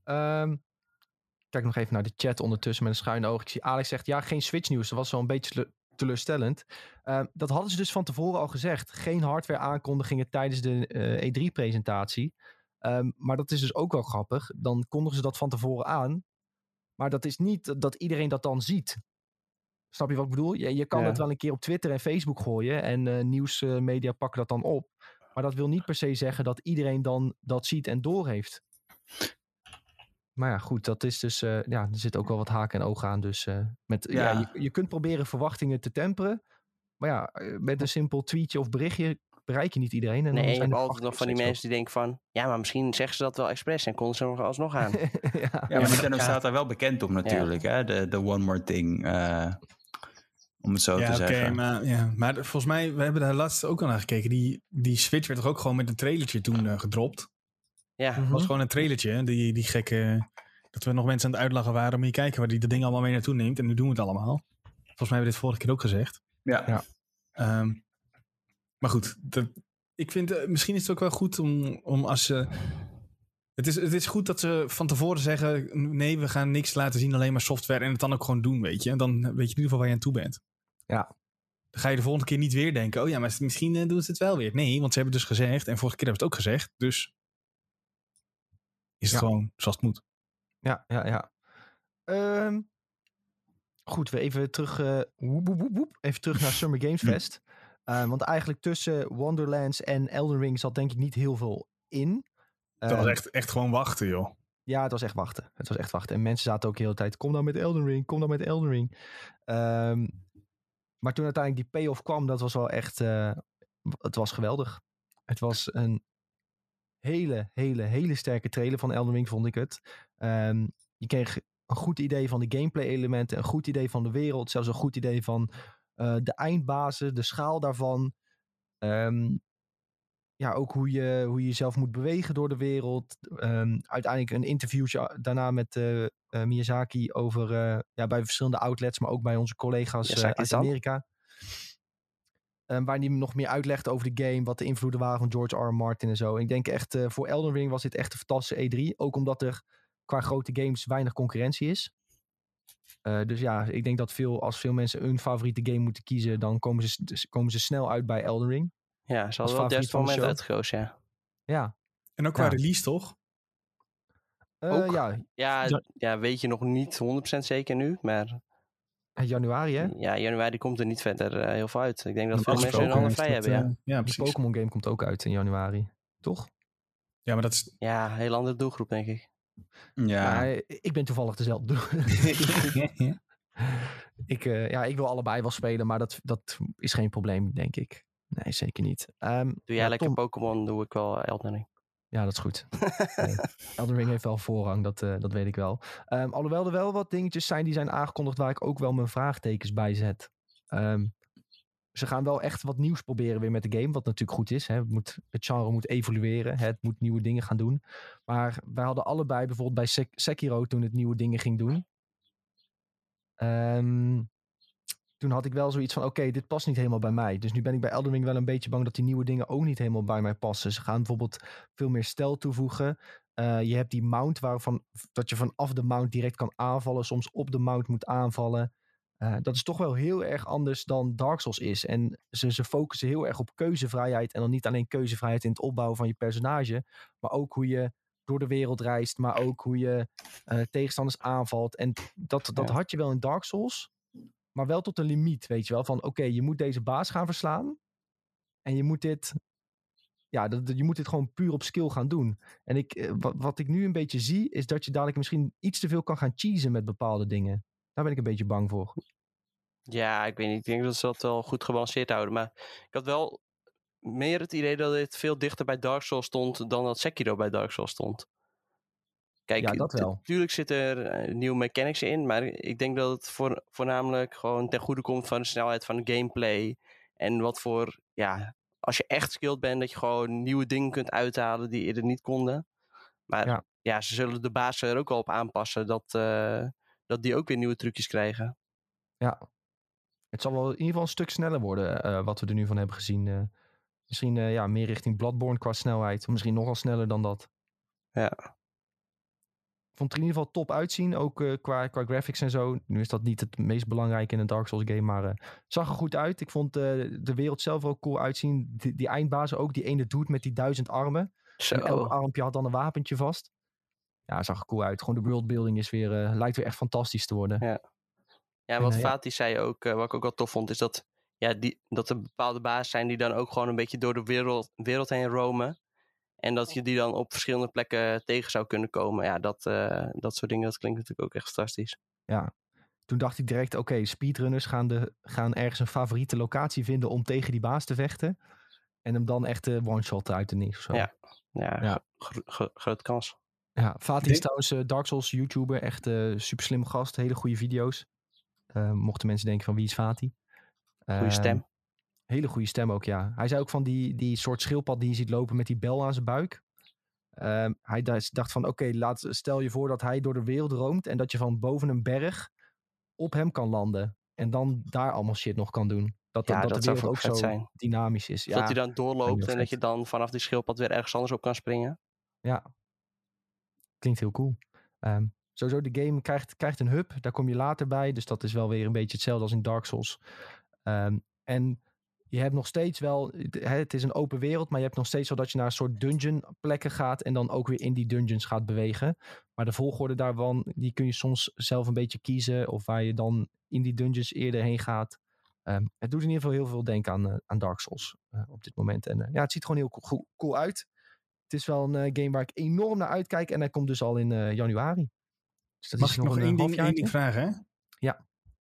Ehm, kijk nog even naar de chat ondertussen met een schuine oog. Ik zie Alex zegt, ja, geen Switch nieuws. Dat was wel een beetje teleurstellend. Ehm, dat hadden ze dus van tevoren al gezegd. Geen hardware aankondigingen tijdens de eh, E3-presentatie. Ehm, maar dat is dus ook wel grappig. Dan kondigen ze dat van tevoren aan. Maar dat is niet dat iedereen dat dan ziet. Snap je wat ik bedoel? Je, je kan Ja. het wel een keer op Twitter en Facebook gooien. En eh, nieuwsmedia pakken dat dan op. Maar dat wil niet per se zeggen dat iedereen dan dat ziet en doorheeft. Maar ja, goed, dat is dus. eh, ja, er zit ook wel wat haken en ogen aan. Dus eh, met, ja. Ja. je, je kunt proberen verwachtingen te temperen. Maar ja, eh, met een simpel tweetje of berichtje bereik je niet iedereen. En dan nee, je zijn hebt altijd nog van die mensen die denken van... Ja, maar misschien zeggen ze dat wel expres en konden ze er nog alsnog aan. [LAUGHS] ja. Ja, maar Nintendo staat daar wel bekend om natuurlijk. Hè? De, de One More Thing. eh, om het zo ja, te oké, zeggen. maar, ja. maar volgens mij, we hebben daar laatst ook al naar gekeken. Die, die Switch werd toch ook gewoon met een trailertje toen gedropt. Ja, Mhm. Het was gewoon een trailertje, hè, die, die gekke... Dat we nog mensen aan het uitlachen waren. Moet je kijken waar die de dingen allemaal mee naartoe neemt. En nu doen we het allemaal. Volgens mij hebben we dit vorige keer ook gezegd. Ja. Ja. Ehm, maar goed, dat, ik vind eh, misschien is het ook wel goed om, om als ze. Het is, het is goed dat ze van tevoren zeggen: nee, we gaan niks laten zien, alleen maar software. En het dan ook gewoon doen, weet je. En dan weet je in ieder geval waar je aan toe bent. Ja. Dan ga je de volgende keer niet weer denken: oh ja, maar misschien eh, doen ze het wel weer. Nee, want ze hebben dus gezegd. En vorige keer hebben ze het ook gezegd. Dus is het Ja. gewoon zoals het moet. Ja, ja, ja. Ehm, goed, we even terug, eh, woep, woep, woep, even terug naar Summer Games [LAUGHS] Fest. Eh, want eigenlijk tussen Wonderlands en Elden Ring zat denk ik niet heel veel in. Dat was Ehm, echt, echt gewoon wachten, joh. Ja, het was echt wachten. Het was echt wachten. En mensen zaten ook de hele tijd, kom dan met Elden Ring, kom dan met Elden Ring. Ehm, maar toen uiteindelijk die payoff kwam, dat was wel echt, eh, het was geweldig. Het was een hele, hele, hele sterke trailer van Elden Ring, vond ik het. Ehm, je kreeg een goed idee van de gameplay elementen, een goed idee van de wereld, zelfs een goed idee van eh, de eindbazen, de schaal daarvan. Ehm, ja, ook hoe je, hoe je jezelf moet bewegen door de wereld. Ehm, uiteindelijk een interviewtje daarna met eh, eh, Miyazaki over ja, bij verschillende outlets, maar ook bij onze collega's uit? Amerika. Ehm, waar hij nog meer uitlegde over de game, wat de invloeden waren van George R. R. Martin en zo. En ik denk echt, eh, voor Elden Ring was dit echt een fantastische E3. Ook omdat er qua grote games weinig concurrentie is. Eh, dus ja, ik denk dat veel, als veel mensen hun favoriete game moeten kiezen, dan komen ze, s- komen ze snel uit bij Elden Ring. ja ze Als hadden wel het moment uitgekozen, ja. Ja, En ook qua Ja. release, toch? Eh, Ook? ja, Ja, Ja. weet je nog niet 100% zeker nu, maar januari hè. ja, januari komt er niet verder eh, heel veel uit. Ik denk dat veel mensen hun handen is vrij hebben, ja. eh, ja, precies. Pokémon game komt ook uit in januari. Toch? Ja, maar dat is... Ja, een hele andere doelgroep, denk ik. Ja. Maar eh, ik ben toevallig dezelfde. doelgroep. [LAUGHS] [LAUGHS] ik, eh, ja, ik wil allebei wel spelen, maar dat, dat is geen probleem, denk ik. Nee, zeker niet. Ehm, Doe jij ja, lekker Pokémon, doe ik wel Elden Ring. Ja, dat is goed. [LAUGHS] Nee, Elden Ring heeft wel voorrang, dat, eh, dat weet ik wel. Ehm, alhoewel er wel wat dingetjes zijn die zijn aangekondigd waar ik ook wel mijn vraagtekens bij zet. Ehm, ze gaan wel echt wat nieuws proberen weer met de game, wat natuurlijk goed is. Hè. Het, moet, het genre moet evolueren, hè. het moet nieuwe dingen gaan doen. Maar wij hadden allebei bijvoorbeeld bij Sek- Sekiro toen het nieuwe dingen ging doen. Ehm, toen had ik wel zoiets van, oké, dit past niet helemaal bij mij. Dus nu ben ik bij Elden Ring wel een beetje bang dat die nieuwe dingen ook niet helemaal bij mij passen. Ze gaan bijvoorbeeld veel meer stijl toevoegen. Eh, je hebt die mount waarvan dat je vanaf de mount direct kan aanvallen, soms op de mount moet aanvallen. Eh, dat is toch wel heel erg anders dan Dark Souls is. En ze, ze focussen heel erg op keuzevrijheid. En dan niet alleen keuzevrijheid in het opbouwen van je personage, maar ook hoe je door de wereld reist, maar ook hoe je eh, tegenstanders aanvalt. En dat, dat Ja. had je wel in Dark Souls, maar wel tot een limiet, weet je wel. Van oké, je moet deze baas gaan verslaan. En je moet dit, ja, dat, je moet dit gewoon puur op skill gaan doen. En ik, eh, wat, wat ik nu een beetje zie, is dat je dadelijk misschien iets te veel kan gaan cheesen met bepaalde dingen. Daar ben ik een beetje bang voor. Ja, ik weet niet. Ik denk dat ze dat wel goed gebalanceerd houden. Maar ik had wel meer het idee dat dit veel dichter bij Dark Souls stond dan dat Sekiro bij Dark Souls stond. Kijk, Ja, dat wel. tuurlijk zitten er eh, nieuwe mechanics in, maar ik denk dat het voor, voornamelijk gewoon ten goede komt van de snelheid van de gameplay. En wat voor, ja, als je echt skilled bent, dat je gewoon nieuwe dingen kunt uithalen die eerder niet konden. Maar Ja. ja, ze zullen de baas er ook wel op aanpassen dat, eh, dat die ook weer nieuwe trucjes krijgen. Ja. Het zal wel in ieder geval een stuk sneller worden, eh, wat we er nu van hebben gezien. misschien ja, meer richting Bloodborne qua snelheid. Of misschien nogal sneller dan dat. Ja. Ik vond het er in ieder geval top uitzien, ook eh, qua, qua graphics en zo. Nu is dat niet het meest belangrijke in een Dark Souls game, maar eh, zag er goed uit. Ik vond eh, de wereld zelf ook cool uitzien. Die, die eindbazen ook, die ene dude met die duizend armen. Zo. En elk armpje had dan een wapentje vast. Ja, zag er cool uit. Gewoon de worldbuilding is weer, lijkt weer echt fantastisch te worden. Ja. Ja, En, wat ja. Fatih zei ook, wat ik ook wel tof vond, is dat, ja, die, dat er bepaalde bazen zijn die dan ook gewoon een beetje door de wereld, wereld heen roamen. En dat je die dan op verschillende plekken tegen zou kunnen komen. Ja, dat, eh, dat soort dingen, dat klinkt natuurlijk ook echt fantastisch. Ja. Toen dacht ik direct, oké, speedrunners gaan, de, gaan ergens een favoriete locatie vinden om tegen die baas te vechten. En hem dan echt de one-shot uit de niks of zo. Ja. Ja, Ja. gro- gro- grote kans. Ja, Fatih denk- is trouwens eh, Dark Souls YouTuber. Echt eh super slimme gast. Hele goede video's. Eh, mochten mensen denken van wie is Fatih? Goede Ehm, stem. Hele goede stem ook, ja. Hij zei ook van die, die soort schildpad die je ziet lopen met die bel aan zijn buik. Ehm, hij dacht van, oké, laat stel je voor dat hij door de wereld roomt en dat je van boven een berg op hem kan landen. En dan daar allemaal shit nog kan doen. Dat, Ja, dat, dat de wereld ook zo zijn. dynamisch is. Ja, dat hij dan doorloopt en dat je dan vanaf die schildpad weer ergens anders op kan springen. ja. Klinkt heel cool. Ehm, sowieso, de game krijgt, krijgt een hub. Daar kom je later bij. Dus dat is wel weer een beetje hetzelfde als in Dark Souls. Ehm, en je hebt nog steeds wel... Het, is een open wereld, maar je hebt nog steeds wel dat je naar een soort dungeon plekken gaat. En dan ook weer in die dungeons gaat bewegen. Maar de volgorde daarvan, die kun je soms zelf een beetje kiezen. Of waar je dan in die dungeons eerder heen gaat. Ehm, het doet in ieder geval heel veel denken aan, eh, aan Dark Souls eh, op dit moment. En eh, ja, het ziet gewoon heel cool, cool uit. Het is wel een game waar ik enorm naar uitkijk. En hij komt dus al in januari. Dus dat Mag is ik nog een, één ding, één ding vragen?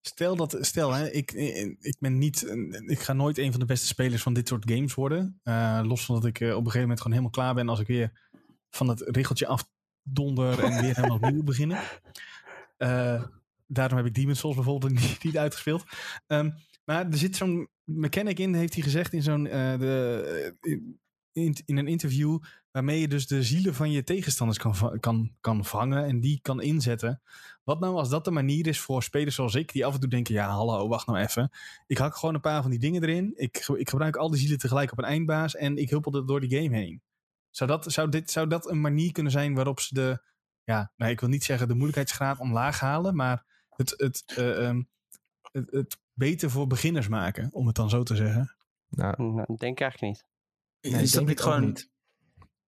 Stel dat, stel hè, ik, ik ben niet, ik ga nooit een van de beste spelers van dit soort games worden. Eh, los van dat ik eh, op een gegeven moment gewoon helemaal klaar ben als ik weer van het richeltje afdonder en weer helemaal [LAUGHS] opnieuw beginnen. Eh, daarom heb ik Demon's Souls bijvoorbeeld [LAUGHS] niet, niet uitgespeeld. Ehm, maar er zit zo'n mechanic in, heeft hij gezegd in zo'n eh, de, eh, in, in een interview, waarmee je dus de zielen van je tegenstanders kan, kan, kan vangen en die kan inzetten. Wat nou als dat de manier is voor spelers zoals ik, die af en toe denken, ja hallo, wacht nou even. Ik hak gewoon een paar van die dingen erin. Ik, ik gebruik al die zielen tegelijk op een eindbaas en ik huppel er door die game heen. Zou dat, zou, dit, zou dat een manier kunnen zijn waarop ze de, ja, nou, ik wil niet zeggen de moeilijkheidsgraad omlaag halen, maar het, het, eh, ehm, het, het beter voor beginners maken, om het dan zo te zeggen. Nou, Nou, dat denk ik eigenlijk niet. Nee, is dat denk niet gewoon... niet.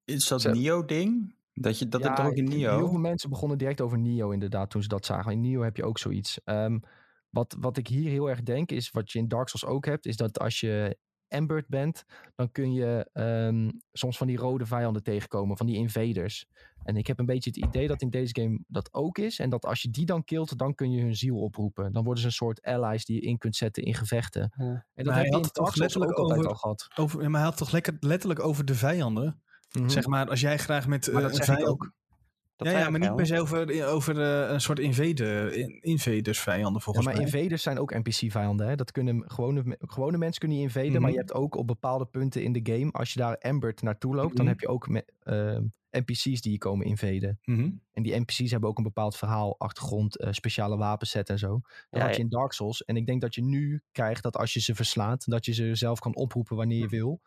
Is dat Nio-ding? Dat, je, dat ja, heb je toch ook in Heel veel Nio? mensen begonnen direct over Nio inderdaad toen ze dat zagen. In Nio heb je ook zoiets. Ehm, wat, wat ik hier heel erg denk is, wat je in Dark Souls ook hebt, is dat als je Embered bent, dan kun je ehm, soms van die rode vijanden tegenkomen, van die invaders. En ik heb een beetje het idee dat in deze game dat ook is. En dat als je die dan killt, dan kun je hun ziel oproepen. Dan worden ze een soort allies die je in kunt zetten in gevechten. Ja. En dat Maar heb hij je had in het Dark toch Souls ook altijd over- al gehad. Over, maar hij had toch lekker, letterlijk over de vijanden. Mhm. Zeg maar, als jij graag met Maar eh, dat zeg ik ook. Dat ja, ja, maar niet per se over, over eh, een soort invader, in- invaders vijanden Ja, volgens maar mij. invaders zijn ook NPC-vijanden. Hè? Dat kunnen gewone, gewone mensen kunnen je invaden, maar Mhm. je hebt ook op bepaalde punten in de game, als je daar Embered naartoe loopt, dan Mhm. heb je ook me- ehm, NPC's die je komen invaden. En die NPC's hebben ook een bepaald verhaal, achtergrond, eh, speciale wapenset en zo. Dat Ja, had je in Dark Souls. En ik denk dat je nu krijgt dat als je ze verslaat, dat je ze zelf kan oproepen wanneer je wil.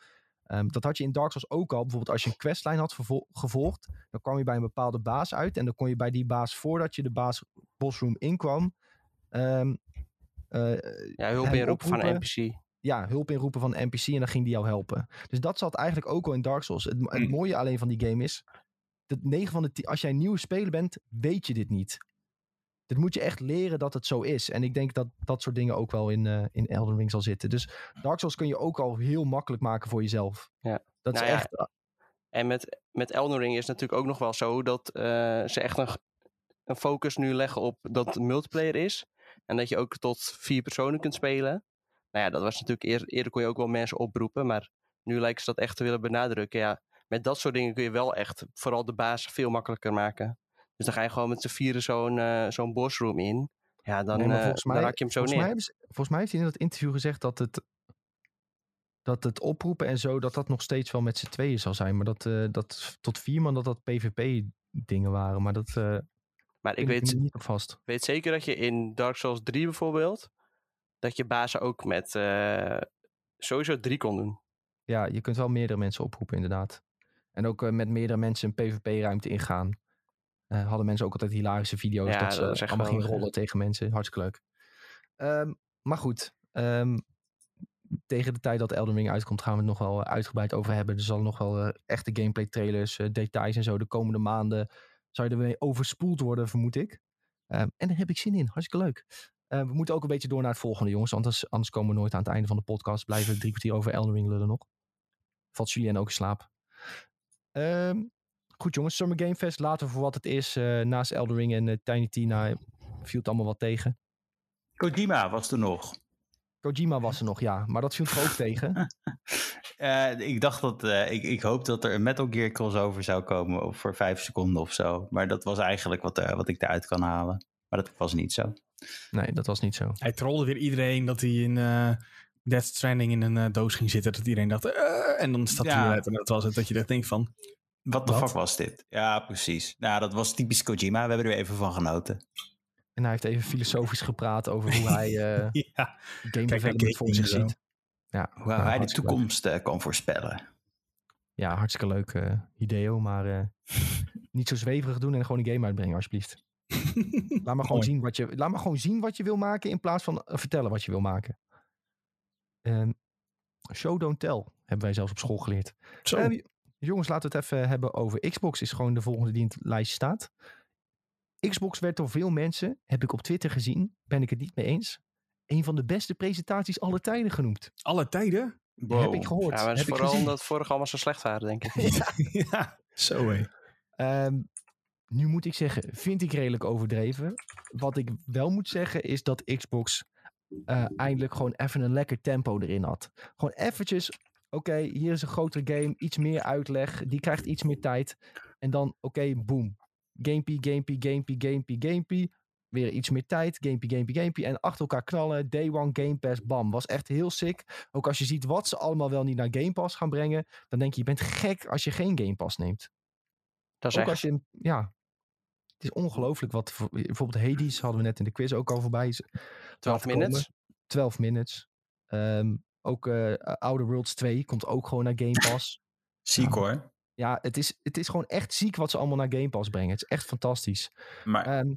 Ehm, dat had je in Dark Souls ook al. Bijvoorbeeld als je een questline had gevolgd, dan kwam je bij een bepaalde baas uit. En dan kon je bij die baas, voordat je de baas bossroom inkwam, ehm, eh, Ja, hulp inroepen van. NPC. ja, hulp inroepen van NPC en dan ging die jou helpen. Dus dat zat eigenlijk ook al in Dark Souls. Het, het Hmm. mooie alleen van die game is, dat 9 van de 10, als jij een nieuwe speler bent, weet je dit niet. Dit moet je echt leren dat het zo is. En ik denk dat dat soort dingen ook wel in, eh, in Elden Ring zal zitten. Dus Dark Souls kun je ook al heel makkelijk maken voor jezelf. Ja. Dat is Nou ja, echt... En met, met Elden Ring is het natuurlijk ook nog wel zo dat eh, ze echt een, een focus nu leggen op dat het multiplayer is. En dat je ook tot vier personen kunt spelen. Nou ja, dat was natuurlijk eerder, eerder kon je ook wel mensen oproepen. Maar nu lijken ze dat echt te willen benadrukken. Ja, met dat soort dingen kun je wel echt vooral de baas veel makkelijker maken. Dus dan ga je gewoon met z'n vieren zo'n eh, zo'n bossroom in. Ja, dan, Nee, eh, dan raak je hem zo volgens neer. Mij volgens mij heeft hij in dat interview gezegd dat het, dat het oproepen en zo, dat dat nog steeds wel met z'n tweeën zal zijn. Maar dat, eh, dat tot vier man, dat dat PvP dingen waren. Maar dat maar ik weet, niet vast. weet zeker dat je in Dark Souls 3 bijvoorbeeld... dat je bazen ook met sowieso drie kon doen. Ja, je kunt wel meerdere mensen oproepen, inderdaad. En ook met meerdere mensen een PvP-ruimte ingaan. Eh, hadden mensen ook altijd hilarische video's Ja, dat ze dat allemaal gingen rollen tegen mensen. Hartstikke leuk. Ehm, maar goed, ehm, tegen de tijd dat Elden Ring uitkomt gaan we het nog wel eh, uitgebreid over hebben. Er zal nog wel eh, echte gameplay trailers, details en zo de komende maanden zou je er weer overspoeld worden, vermoed ik. Ehm, en daar heb ik zin in. Hartstikke leuk. We moeten ook een beetje door naar het volgende, jongens. Anders, anders komen we nooit aan het einde van de podcast. Blijven we drie kwartier over Elden Ring lullen nog. Valt Julien ook in slaap. Ehm, goed jongens, Summer Game Fest. Laten we voor wat het is. eh, naast Elden Ring en eh, Tiny Tina viel het allemaal wat tegen. Kojima was er nog. Kojima was er nog, ja. Maar dat viel toch ook tegen? [LAUGHS] Eh, ik dacht dat, eh, ik, ik hoop dat er een Metal Gear crossover zou komen voor vijf seconden of zo. Maar dat was eigenlijk wat, eh, wat ik eruit kan halen. Maar dat was niet zo. Nee, dat was niet zo. Hij trolde weer iedereen dat hij in eh Death Stranding in een doos ging zitten. Dat iedereen dacht, "Eh," en dan staat hij eruit. En dat was het, dat je echt denkt van, Wat de fuck was dit? Ja, precies. Nou, dat was typisch Kojima. We hebben er weer even van genoten. En hij heeft even filosofisch gepraat over hoe hij [LAUGHS] eh, Ja, game development voor zich ziet. Ja, Hoe hij de toekomst eh, kan voorspellen. Ja, hartstikke leuk eh ideo, maar eh, [LAUGHS] niet zo zweverig doen en gewoon een game uitbrengen, alsjeblieft. [LAUGHS] Laat maar, gewoon zien wat je, laat maar gewoon zien wat je wil maken in plaats van vertellen wat je wil maken. Ehm, show, don't tell, hebben wij zelfs op school geleerd. Zo. Ehm, jongens, laten we het even hebben over Xbox. Is gewoon de volgende die in het lijstje staat. Xbox werd door veel mensen, heb ik op Twitter gezien, ben ik het niet mee eens, een van de beste presentaties aller tijden genoemd. Alle tijden? Heb ik gehoord. Ja, maar dat is heb ik vooral gezien. omdat het vorige allemaal zo slecht waren, denk ik. [LAUGHS] ja, zo hé. Ehm, nu moet ik zeggen, vind ik redelijk overdreven. Wat ik wel moet zeggen is dat Xbox eh, eindelijk gewoon even een lekker tempo erin had. Gewoon eventjes, oké, hier is een grotere game, iets meer uitleg, die krijgt iets meer tijd. En dan, oké, boom. Gamepie, gamepie, gamepie, gamepie, gamepie. Weer iets meer tijd, gamepie, gamepie, gamepie. En achter elkaar knallen, day one Game Pass, bam. Was echt heel sick. Ook als je ziet wat ze allemaal wel niet naar Game Pass gaan brengen, dan denk je, je bent gek als je geen Game Pass neemt. Dat is Ook echt. als je, ja, het is ongelooflijk wat, voor- bijvoorbeeld Hades hadden we net in de quiz ook al voorbij. z- 12 laten komen. minutes. 12 minutes. Ehm, ook eh Outer Worlds 2 komt ook gewoon naar Game Pass. [LAUGHS] Ziek Ja. hoor. ja, het is, het is gewoon echt ziek wat ze allemaal naar Game Pass brengen. Het is echt fantastisch. Maar Ehm,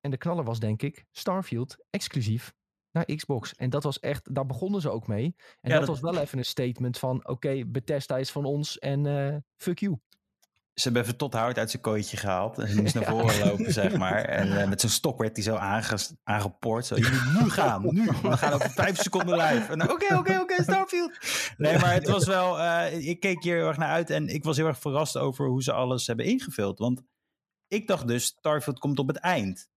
en de knaller was denk ik Starfield exclusief naar Xbox. En dat was echt, daar begonnen ze ook mee. En Ja, dat, dat- was wel [LAUGHS] even een statement van, oké, Bethesda is van ons en eh, fuck you. Ze hebben even tot Howard uit zijn kooitje gehaald. En ze moest naar voren lopen, zeg [LAUGHS] maar. En eh, met zijn stok werd hij zo aanges- aangepoord. Zo, je moet [LAUGHS] nu gaan, nu. We gaan over vijf [LAUGHS] seconden live. En Oké, oké, oké, Starfield. Nee, maar het was wel... eh, ik keek hier heel erg naar uit. En ik was heel erg verrast over hoe ze alles hebben ingevuld. Want ik dacht dus, Starfield komt op het eind.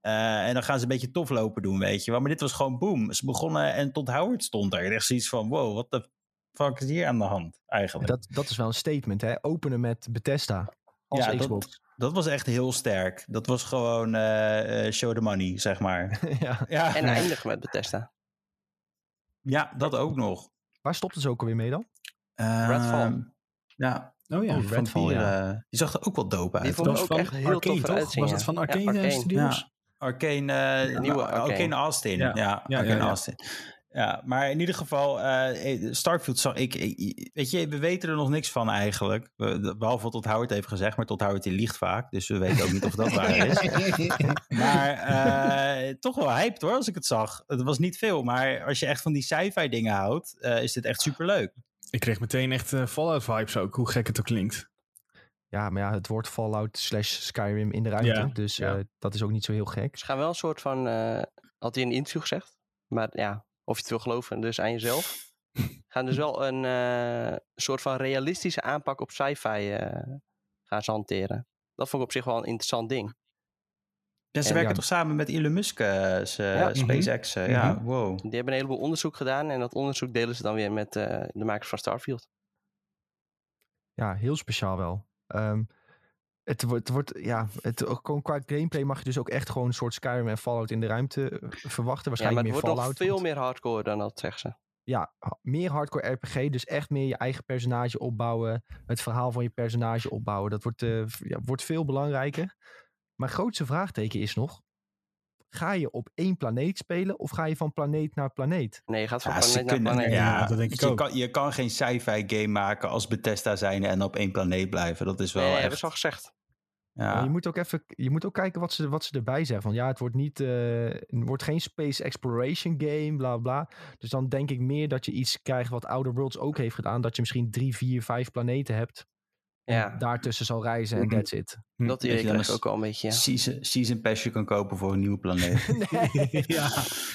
Eh, en dan gaan ze een beetje tof lopen doen, weet je wel. Maar dit was gewoon boom. Ze begonnen en tot Howard stond er. Echt zoiets van, wow, wat de fuck is hier aan de hand eigenlijk? Dat, dat is wel een statement, hè? Openen met Bethesda als Ja, dat- Xbox. Dat was echt heel sterk. Dat was gewoon eh, eh, show the money, zeg maar. [LAUGHS] ja. ja. En eindigen met Bethesda. ja, dat ook nog. Waar stopten ze ook alweer mee dan? Redfall. Ehm, ja, Oh ja. oh, Redfall, ja. eh, die zag er ook wel dope Die uit. vond ik was ook van echt heel Arcane, tof toch? eruit zien. Was ja. dat van Ja, Arcane, Arcane. Studios? Arcane, eh, Nieuwe Arcane. Arcane. Austin. Ja. Ja, Ja, ja, Arcane ja. Austin. Ja, maar in ieder geval, eh, Starfield zag ik, ik- Weet je, we weten er nog niks van eigenlijk. Behalve wat tot Howard heeft gezegd, maar tot Howard die liegt vaak. Dus we weten ook niet of dat waar [LAUGHS] is. Maar eh, toch wel hyped hoor, als ik het zag. Het was niet veel, maar als je echt van die sci-fi dingen houdt, eh, is dit echt superleuk. Ik kreeg meteen echt eh, Fallout vibes ook, hoe gek het ook klinkt. Ja, maar ja, het wordt Fallout slash Skyrim in de ruimte. Ja, dus ja. eh, dat is ook niet zo heel gek. Ze gaan wel een soort van, eh, had hij in een interview gezegd, maar ja, of je het wil geloven, dus aan jezelf. [LAUGHS] gaan dus wel een eh, soort van realistische aanpak op sci-fi eh, gaan ze hanteren. Dat vond ik op zich wel een interessant ding. Ja, ze En werken ja. toch samen met Elon Musk, eh, Ja. SpaceX. eh, Ja, Mhm. wow. Die hebben een heleboel onderzoek gedaan en dat onderzoek delen ze dan weer met eh, de makers van Starfield. Ja, heel speciaal wel. Ehm, het wordt, het wordt, ja, het, ook gewoon qua gameplay mag je dus ook echt gewoon een soort Skyrim en Fallout in de ruimte eh, verwachten. Ja, Waarschijnlijk maar het meer wordt nog veel want- meer hardcore dan dat, zeggen ze. ja, meer hardcore RPG. Dus echt meer je eigen personage opbouwen. Het verhaal van je personage opbouwen. Dat wordt, eh, ja, wordt veel belangrijker. Mijn grootste vraagteken is nog. Ga je op één planeet spelen of ga je van planeet naar planeet? Nee, je gaat van Ja, planeet naar kunnen- planeet. ja, Ja, dat denk ik je ook. Kan, je kan geen sci-fi game maken als Bethesda zijn en op één planeet blijven. Dat is wel nee, echt... hebben ze al gezegd. Ja. je moet ook even je moet ook kijken wat ze, wat ze erbij zeggen. Van ja, het wordt, niet, eh, het wordt geen space exploration game, bla bla. Dus dan denk ik meer dat je iets krijgt wat Outer Worlds ook heeft gedaan. Dat je misschien drie, vier, vijf planeten hebt. En Ja. daartussen zal reizen en that's it. Hm. Dat idee je, dan krijg ik ook al een beetje. Ja. Season, season pass je kan kopen voor een nieuwe planeet. [LAUGHS] nee, [LAUGHS] [LAUGHS] ja.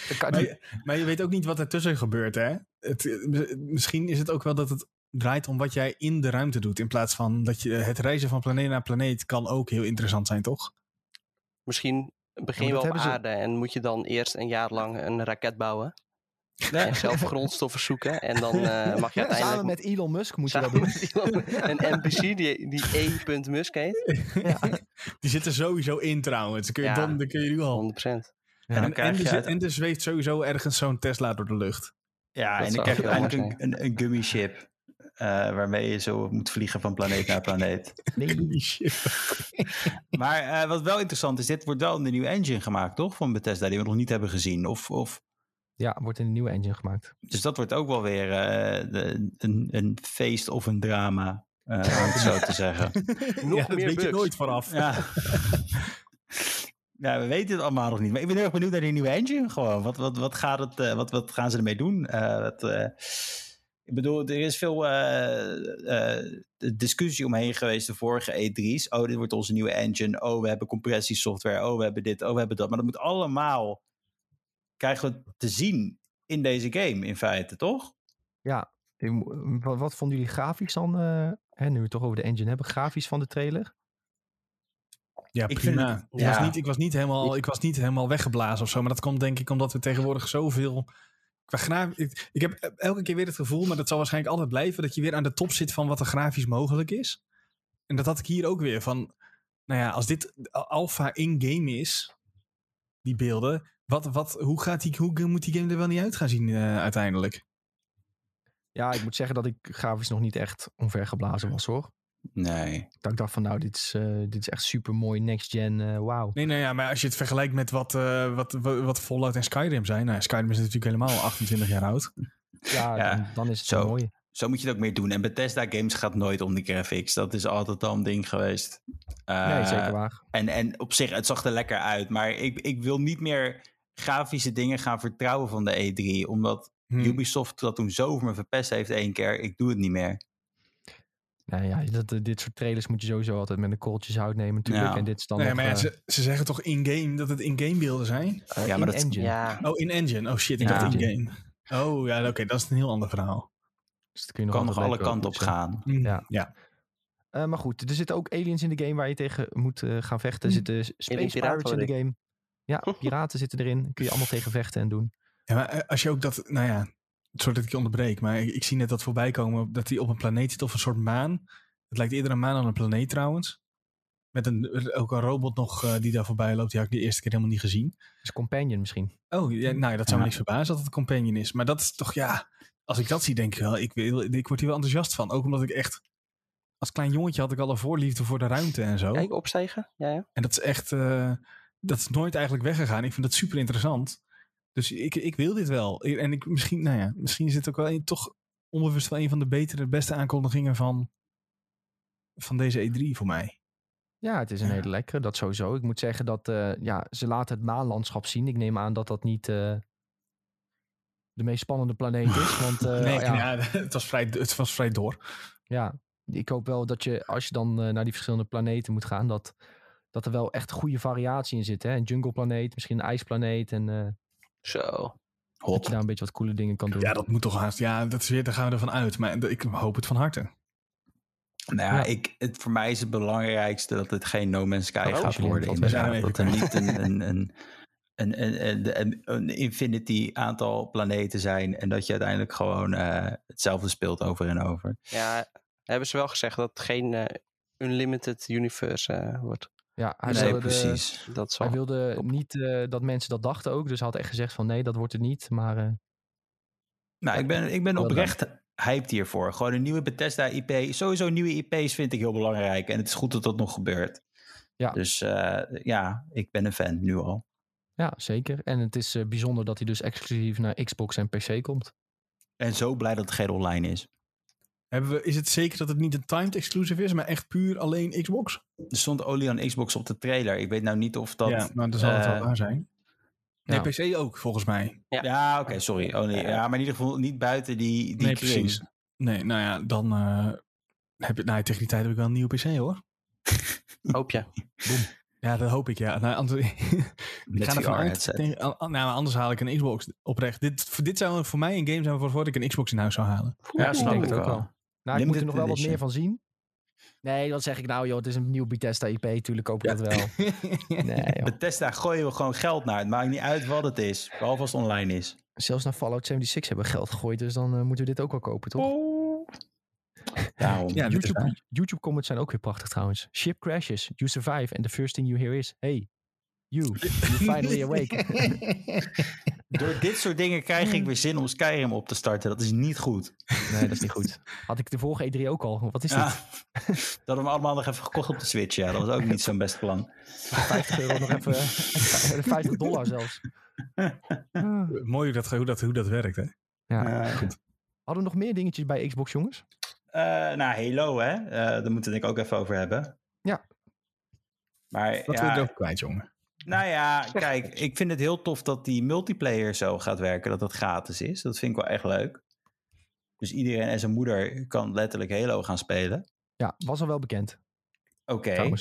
dat kan Maar, niet. je- maar je weet ook niet wat ertussen gebeurt, hè? Het, eh, mis- misschien is het ook wel dat het draait om wat jij in de ruimte doet. In plaats van dat je het reizen van planeet naar planeet kan ook heel interessant zijn, toch? Misschien begin je op aarde en moet je dan eerst een jaar lang een raket bouwen. En [LAUGHS] zelf grondstoffen zoeken. En dan eh, [LAUGHS] mag je Ja, uiteindelijk... samen met Elon Musk moet je dat doen. Elon- een [LAUGHS] NPC die, die E. Musk heet. Die zit er sowieso in trouwens. Dan kun je, Ja. dan, dan kun je nu al. 100%. En dan En, en, krijg je uit- zit- en zweeft sowieso ergens zo'n Tesla door de lucht. Ja, Dat en dan krijg je uiteindelijk een, een, een gummy ship. eh, waarmee je zo moet vliegen van planeet naar planeet. Maar eh, wat wel interessant is, dit wordt wel in de nieuwe engine gemaakt, toch? Van Bethesda, die we nog niet hebben gezien. Of, of, ja, wordt in een nieuwe engine gemaakt. dus dat wordt ook wel weer eh, de- een, een feest of een drama, eh, om het zo te zeggen. [LAUGHS] Nog ja, dat meer weet je nooit vooraf. Ja. [LAUGHS] ja, we weten het allemaal nog niet. Maar ik ben heel erg benieuwd naar die nieuwe engine gewoon. Wat, wat, wat, gaat het, eh, wat, wat gaan ze ermee doen? Eh, wat, eh, ik bedoel, er is veel eh, eh, discussie omheen geweest de vorige E3's. Oh, dit wordt onze nieuwe engine. Oh, we hebben compressiesoftware. Oh, we hebben dit. Oh, we hebben dat. Maar dat moet allemaal... Krijgen we te zien in deze game in feite, toch? Ja, mo- wat, wat vonden jullie grafisch dan? eh, hè, nu we het toch over de engine hebben, grafisch van de trailer? Ja, Ik vind prima. ik, ja. was niet, ik, was niet helemaal, ik was niet helemaal weggeblazen of zo. Maar dat komt denk ik omdat we tegenwoordig zoveel... Ik, ik heb elke keer weer het gevoel, maar dat zal waarschijnlijk altijd blijven... dat je weer aan de top zit van wat er grafisch mogelijk is. En dat had ik hier ook weer van... Nou ja, als dit alpha in-game is, die beelden... Wat, wat, hoe, gaat die, hoe moet die game er wel niet uit gaan zien eh, uiteindelijk? Ja, ik moet zeggen dat ik grafisch nog niet echt omvergeblazen was hoor. Nee. Dat ik dacht van nou, dit is, eh, dit is echt super mooi next gen, eh wauw. Nee, nee, ja, maar als je het vergelijkt met wat, eh, wat, wat, Fallout en Skyrim zijn... Nou, Skyrim is natuurlijk helemaal [LAUGHS] 28 jaar oud. Ja, Ja, dan, dan is het zo. zo mooi. Zo moet je het ook meer doen. En Bethesda Games gaat nooit om de graphics. Dat is altijd al een ding geweest. Nee, zeker waar. En, en op zich, het zag er lekker uit. Maar ik, ik wil niet meer grafische dingen gaan vertrouwen van de E3. Omdat Hm. Ubisoft dat toen zo voor me verpest heeft één keer. Ik doe het niet meer. Nou ja, dat, eh, dit soort trailers moet je sowieso altijd met een korreltje zout nemen natuurlijk. Ja. En dit is dan Nee, nog, maar ja, eh, ze, ze zeggen toch in-game dat het in-game beelden zijn? eh, ja, maar in dat- engine. Ja, Oh, in-engine. Oh shit, ik Ja. dacht in-game. Oh ja, oké, dat is een heel ander verhaal. Dus dat kun je nog kan nog alle kanten op gaan. Hm, Ja. ja. Eh, maar goed, er zitten ook aliens in de game waar je tegen moet gaan vechten. Er Hm. zitten space pirates in de game. Ja, piraten zitten erin. Kun je allemaal [LAUGHS] tegen vechten en doen. Ja, maar eh, als je ook dat, nou ja, sorry dat ik je onderbreek, maar ik, ik zie net dat voorbij komen dat hij op een planeet zit of een soort maan. Het lijkt eerder een maan dan een planeet trouwens. Met een, ook een robot nog eh, die daar voorbij loopt. Die had ik de eerste keer helemaal niet gezien. Dus companion misschien. Oh, ja, nou ja, dat zou me Ja. niks verbazen dat het een companion is. Maar dat is toch, ja, als ik dat zie, denk ik wel, ik, wil, ik word hier wel enthousiast van. Ook omdat ik echt, als klein jongetje had ik al een voorliefde voor de ruimte en zo. kijk, opstijgen. Ja, ja. En dat is echt, eh, dat is nooit eigenlijk weggegaan. Ik vind dat super interessant. Dus ik, ik wil dit wel. En ik, misschien, nou ja, misschien is dit ook wel een, toch onbewust wel een van de betere, beste aankondigingen van, van deze E3 voor mij. Ja, het is een Ja. hele lekkere. Dat sowieso. Ik moet zeggen dat eh, ja, ze laten het maanlandschap zien. Ik neem aan dat dat niet eh, de meest spannende planeet is. [LAUGHS] Want eh, nee, ja, ja. [LAUGHS] het, was vrij, het was vrij door. ja, ik hoop wel dat je, als je dan naar die verschillende planeten moet gaan, dat, dat er wel echt goede variatie in zit. Hè? Een jungleplaneet, misschien een ijsplaneet. En eh, Zo. dat je daar een beetje wat coole dingen kan doen. Ja, dat moet toch haast. Ja, dat is weer, daar gaan we ervan uit. Maar ik hoop het van harte. Nou ja, Ja. Ik, het, voor mij is het belangrijkste dat het geen No Man's Sky Oh, gaat worden. inderdaad. Dat er niet [LAUGHS] een, een, een, een, een, een, infinity aantal planeten zijn. En dat je uiteindelijk gewoon eh, hetzelfde speelt over en over. Ja, hebben ze wel gezegd dat het geen eh, unlimited universe wordt. Ja, hij Nee, wilde, de- precies. Dat zal. hij wilde Top. niet eh, dat mensen dat dachten ook. Dus hij had echt gezegd van nee, dat wordt het niet. Maar eh, Nou, ik ben, ik ben oprecht hyped hiervoor. Gewoon een nieuwe Bethesda IP. Sowieso nieuwe IP's vind ik heel belangrijk. En het is goed dat dat nog gebeurt. Ja. Dus eh, ja, ik ben een fan nu al. ja, zeker. En het is bijzonder dat hij dus exclusief naar Xbox en PC komt. En zo blij dat het geen online is. Hebben we, is het zeker dat het niet een timed exclusive is, maar echt puur alleen Xbox? Er stond olie aan Xbox op de trailer. Ik weet nou niet of dat... ja, maar dan zal het eh, wel waar zijn. Nee, ja. PC ook, volgens mij. Ja. Ja, oké, sorry. Oh, nee. Ja, maar in ieder geval niet buiten die, die nee, kring. precies. Nee, nou ja, dan eh, heb je... Nou, tegen die tijd heb ik wel een nieuwe PC, hoor. [LAUGHS] Hoop je. Ja, dat hoop ik, ja. Nou, anders, [LAUGHS] ik ga ervan uit. Nou, anders haal ik een Xbox oprecht. Dit, voor- dit zou voor mij een game zijn waarvoor ik een Xbox in huis zou halen. Ja, snap ik het ook wel. Nou, ik moet er nog wel wat edition. meer van zien. Nee, wat zeg ik nou joh, het is een nieuw Bethesda IP, tuurlijk koop ik Ja. dat wel. [LAUGHS] Nee joh. Bethesda gooien we gewoon geld naar. Het maakt niet uit wat het is. Behalve als het online is. Zelfs naar Fallout 76 hebben we geld gegooid, dus dan eh, moeten we dit ook wel kopen, toch? Daarom. Ja, waar. [LAUGHS] YouTube, YouTube comments zijn ook weer prachtig trouwens. Ship crashes, you survive and the first thing you hear is, hey, you, you finally [LAUGHS] awake. Door dit soort dingen krijg ik weer zin om Skyrim op te starten. Dat is niet goed. Nee, dat is niet goed. Had ik de vorige E3 ook al. Wat is dit? Ja. [LAUGHS] Dat hadden we allemaal nog even gekocht op de Switch. Ja, dat was ook niet zo'n best plan. 50 euro nog even. eh, [LAUGHS] 50 dollar zelfs. Ah. Mooi hoe dat, hoe, dat, hoe dat werkt, hè? Ja. Eh, Hadden we nog meer dingetjes bij Xbox, jongens? eh, nou, Halo, hè. Eh, daar moeten we het denk ik ook even over hebben. Ja. Maar Dat ja, wil ik ook kwijt, jongen. Nou ja, [LAUGHS] kijk, ik vind het heel tof dat die multiplayer zo gaat werken, dat dat gratis is. Dat vind ik wel echt leuk. Dus iedereen en zijn moeder kan letterlijk Halo gaan spelen. Ja, was al wel bekend. Oké,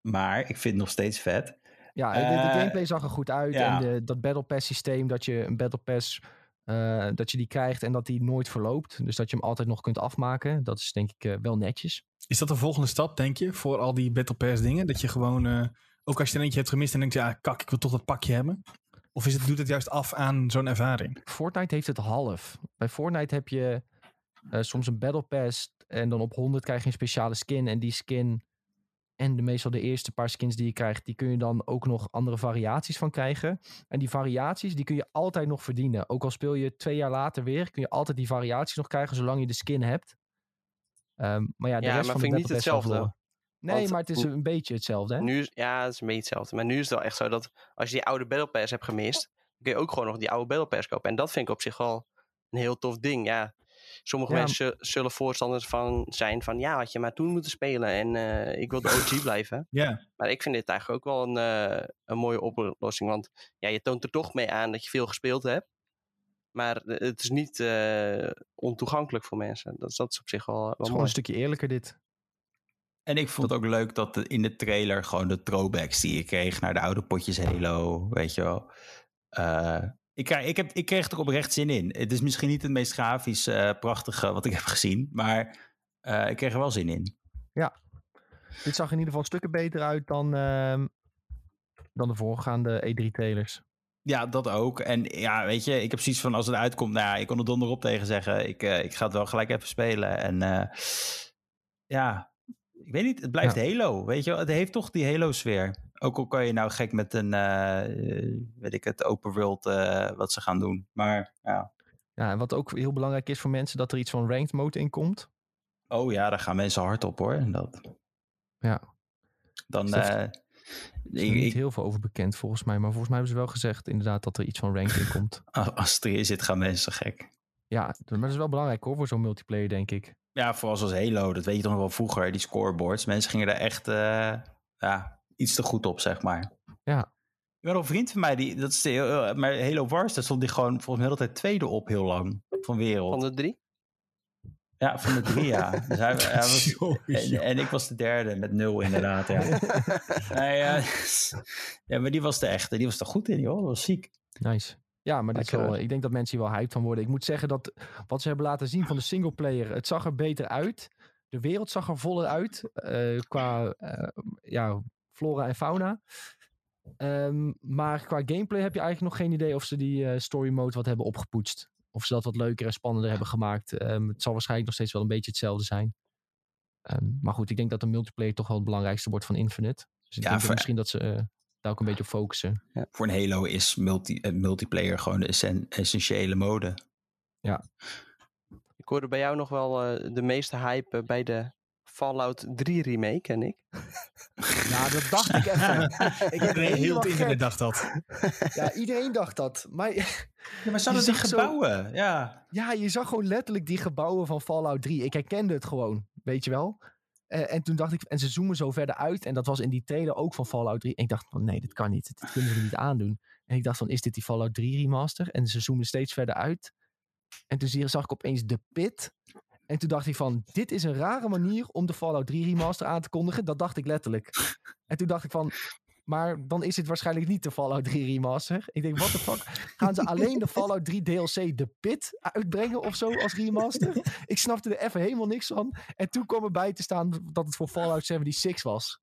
maar ik vind het nog steeds vet. Ja, de, de Eh, gameplay zag er goed uit. ja. En de, dat Battle Pass systeem, dat je een Battle Pass, eh, dat je die krijgt en dat die nooit verloopt. Dus dat je hem altijd nog kunt afmaken. Dat is denk ik eh, wel netjes. Is dat de volgende stap, denk je, voor al die Battle Pass dingen? Dat je gewoon, eh, ook als je er eentje hebt gemist en denkt, ja, kak, ik wil toch dat pakje hebben. Of is het, doet het juist af aan zo'n ervaring? Fortnite heeft het half. Bij Fortnite heb je eh, soms een Battle Pass en dan op 100 krijg je een speciale skin. En die skin en de, meestal de eerste paar skins die je krijgt, die kun je dan ook nog andere variaties van krijgen. En die variaties, die kun je altijd nog verdienen. Ook al speel je twee jaar later weer, kun je altijd die variaties nog krijgen zolang je de skin hebt. Ehm, maar ja, de Ja, rest maar van de vind ik niet hetzelfde. Nee, Want maar het is een beetje hetzelfde. Hè? Nu ja, het is een beetje hetzelfde. Maar nu is het wel echt zo dat als je die oude Battle Pass hebt gemist, dan kun je ook gewoon nog die oude Battle Pass kopen. En dat vind ik op zich wel een heel tof ding. Ja, sommige Ja. mensen zu- zullen voorstanders van zijn van ja, had je maar toen moeten spelen en eh, ik wil de OG [LAUGHS] blijven. Ja, Maar ik vind dit eigenlijk ook wel een, eh, een mooie oplossing. Want ja, je toont er toch mee aan dat je veel gespeeld hebt. Maar het is niet eh, ontoegankelijk voor mensen. Dat, is- dat is op zich wel, wel Het is gewoon mooi. een stukje eerlijker dit. En ik vond het ook leuk dat de- in de trailer gewoon de throwbacks die je kreeg naar de oude potjes Halo, weet je wel. Eh, ik, krijg, ik, heb, ik kreeg er oprecht zin in. Het is misschien niet het meest grafisch eh, prachtige wat ik [LAUGHS] heb gezien, maar eh, ik kreeg er wel zin in. Dit zag in ieder geval stukken beter uit dan, ehm, dan de voorgaande E3-trailers. Ja, dat ook. En ja, weet je, ik heb zoiets van als het uitkomt, nou ja, ik kon er donderop tegen zeggen. Ik, ik ga het wel gelijk even spelen. En ja, ik weet niet, het blijft Halo, weet je wel. Het heeft toch die Halo-sfeer. Ook al kan je nou gek met een, eh, eh, weet ik het, open world eh, wat ze gaan doen. Maar ja, Ja, en wat ook heel belangrijk is voor mensen, dat er iets van ranked mode in komt. oh ja, daar gaan mensen hard op hoor. En dat, Ja, dan, Is dat- eh, er is ik, niet heel veel over bekend volgens mij. Maar volgens mij hebben ze wel gezegd inderdaad dat er iets van ranked in komt. [LAUGHS] als het erin zit, gaan mensen gek. Ja, maar dat is wel belangrijk hoor, voor zo'n multiplayer denk ik. Ja, vooral zoals Halo, dat weet je toch nog wel vroeger, die scoreboards. Mensen gingen daar echt eh, ja, iets te goed op, zeg maar. Ja. Ik een vriend van mij, die, dat is de, eh, maar Halo Wars, daar stond die gewoon volgens mij de hele tijd tweede op heel lang van wereld. Van de drie? Ja, van de drie, ja. [LAUGHS] Dus hij, hij was, en, en ik was de derde met nul inderdaad, ja. [LAUGHS] Nee, ja, [LAUGHS] ja, maar die was de echte, die was er goed in, joh. Dat was ziek. Nice. Ja, maar dit wel, hè? ik denk dat mensen hier wel hyped van worden. Ik moet zeggen dat wat ze hebben laten zien van de singleplayer, het zag er beter uit. De wereld zag er voller uit eh, qua eh, ja, flora en fauna. Ehm, maar qua gameplay heb je eigenlijk nog geen idee of ze die eh, story mode wat hebben opgepoetst. Of ze dat wat leuker en spannender hebben gemaakt. Ehm, het zal waarschijnlijk nog steeds wel een beetje hetzelfde zijn. Ehm, maar goed, ik denk dat de multiplayer toch wel het belangrijkste wordt van Infinite. Dus ik Ja, denk dat misschien dat ze daar ook een beetje op focussen. Voor een Halo is multi, eh, multiplayer gewoon de essen- essentiële mode. Ik hoorde bij jou nog wel eh, de meeste hype eh, bij de Fallout 3 remake, en ik. [LAUGHS] Nou, dat dacht ik even. [LAUGHS] ik heb Nee, heel internet dacht dat. [LAUGHS] Ja, iedereen dacht dat. Maar Ja, maar zouden Je die zo- gebouwen? Ja. ja, je zag gewoon letterlijk die gebouwen van Fallout 3. Ik herkende het gewoon, weet je wel. Eh, en toen dacht ik, en ze zoomen zo verder uit. En dat was in die trailer ook van Fallout 3. En ik dacht van, nee, dit kan niet. Dit kunnen ze niet aandoen. En ik dacht van, is dit die Fallout 3 remaster? En ze zoomen steeds verder uit. En toen zag ik opeens de pit. En toen dacht ik van, dit is een rare manier om de Fallout 3 remaster aan te kondigen. Dat dacht ik letterlijk. En toen dacht ik van, maar dan is het waarschijnlijk niet de Fallout 3 remaster. Ik denk, what the fuck? Gaan ze alleen de [LAUGHS] Fallout 3 DLC de pit uitbrengen of zo als remaster? [LAUGHS] Ik snapte er even helemaal niks van. En toen kwam erbij te staan dat het voor Fallout 76 was.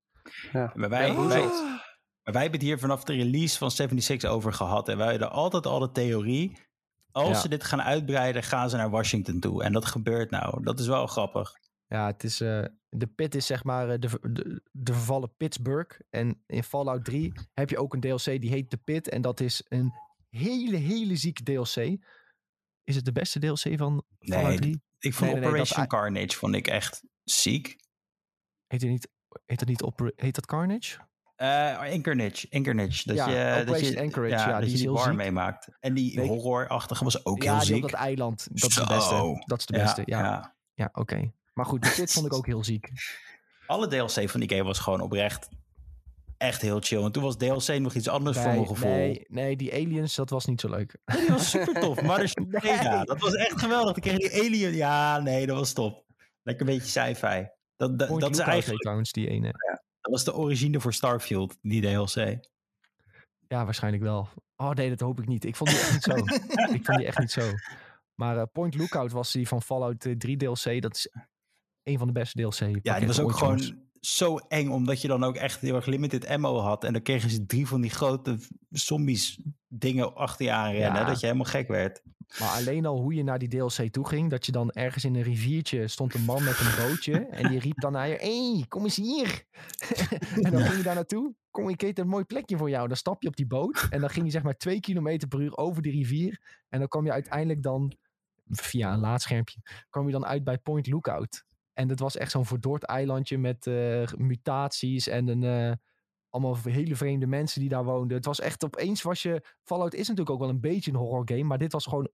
Ja. Maar wij, Ja, wij, hoezo? maar wij hebben het hier vanaf de release van 76 over gehad. En wij hadden altijd al de theorie. Als Ja. ze dit gaan uitbreiden, gaan ze naar Washington toe. En dat gebeurt nou. Dat is wel grappig. Ja, het is, eh, de pit is zeg maar eh, de, de, de vervallen Pittsburgh. En in Fallout 3 heb je ook een DLC die heet de Pit. En dat is een hele, hele zieke DLC. Is het de beste DLC van Fallout Nee, 3? ik vond Nee, nee, nee, dat Operation Carnage vond ik echt ziek. Heet, het niet, heet, dat niet Oper- heet dat Carnage? Eh Anchorage, Anchorage. Dat Ja, je, dat Operation je, Anchorage, ja, ja, die die heel war ziek. meemaakt. En die horrorachtige was ook ja, heel die ziek. dat eiland. Dat is de beste. Dat is de beste, ja. Ja, ja. oké. Maar goed, dit vond ik ook [LAUGHS] heel ziek. Alle DLC van die game was gewoon oprecht echt heel chill. En toen was DLC nog iets anders voor mijn gevoel. nee, nee, die aliens, dat was niet zo leuk. Die was super tof. Mother's Nee. Dat was echt geweldig. Dan kreeg die alien. Ja, nee, dat was top. Lekker een beetje sci-fi. Dat, dat, dat is eigenlijk trouwens die ene. dat was de origine voor Starfield, die DLC. Ja, waarschijnlijk wel. Oh nee, dat hoop ik niet. Ik vond die echt niet zo. [LAUGHS] ik vond die echt niet zo. Maar eh, Point Lookout was die van Fallout eh, 3 DLC. Dat is een van de beste DLC. Ja, die was ook gewoon jongens. zo eng, omdat je dan ook echt heel erg limited ammo had. En dan kregen ze drie van die grote zombies dingen achter je aanrennen, Ja. dat je helemaal gek werd. Maar alleen al hoe je naar die DLC toe ging. Dat je dan ergens in een riviertje stond een man met een bootje. en die riep dan naar je. Hé, hey, kom eens hier. [LAUGHS] en dan ging je daar naartoe. Kom, ik weet een mooi plekje voor jou. Dan stap je op die boot. En dan ging je zeg maar twee kilometer per uur over de rivier. En dan kwam je uiteindelijk dan. Via een laadschermpje. kwam je dan uit bij Point Lookout. En dat was echt zo'n verdord eilandje met eh, mutaties. En een. eh, allemaal hele vreemde mensen die daar woonden. Het was echt opeens was je. Fallout is natuurlijk ook wel een beetje een horror game. Maar dit was gewoon.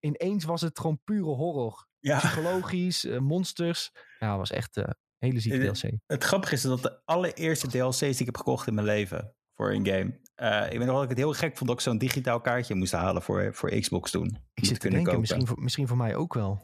Ineens was het gewoon pure horror. Ja. Psychologisch, eh, monsters. Ja, het was echt eh hele zieke DLC. Het grappige is dat de allereerste DLC's die ik heb gekocht in mijn leven voor een game. ik weet nog wel dat ik het heel gek vond dat ik zo'n digitaal kaartje moest halen voor, voor Xbox toen. Ik zit te kunnen denken, kopen. misschien voor, misschien voor mij ook wel.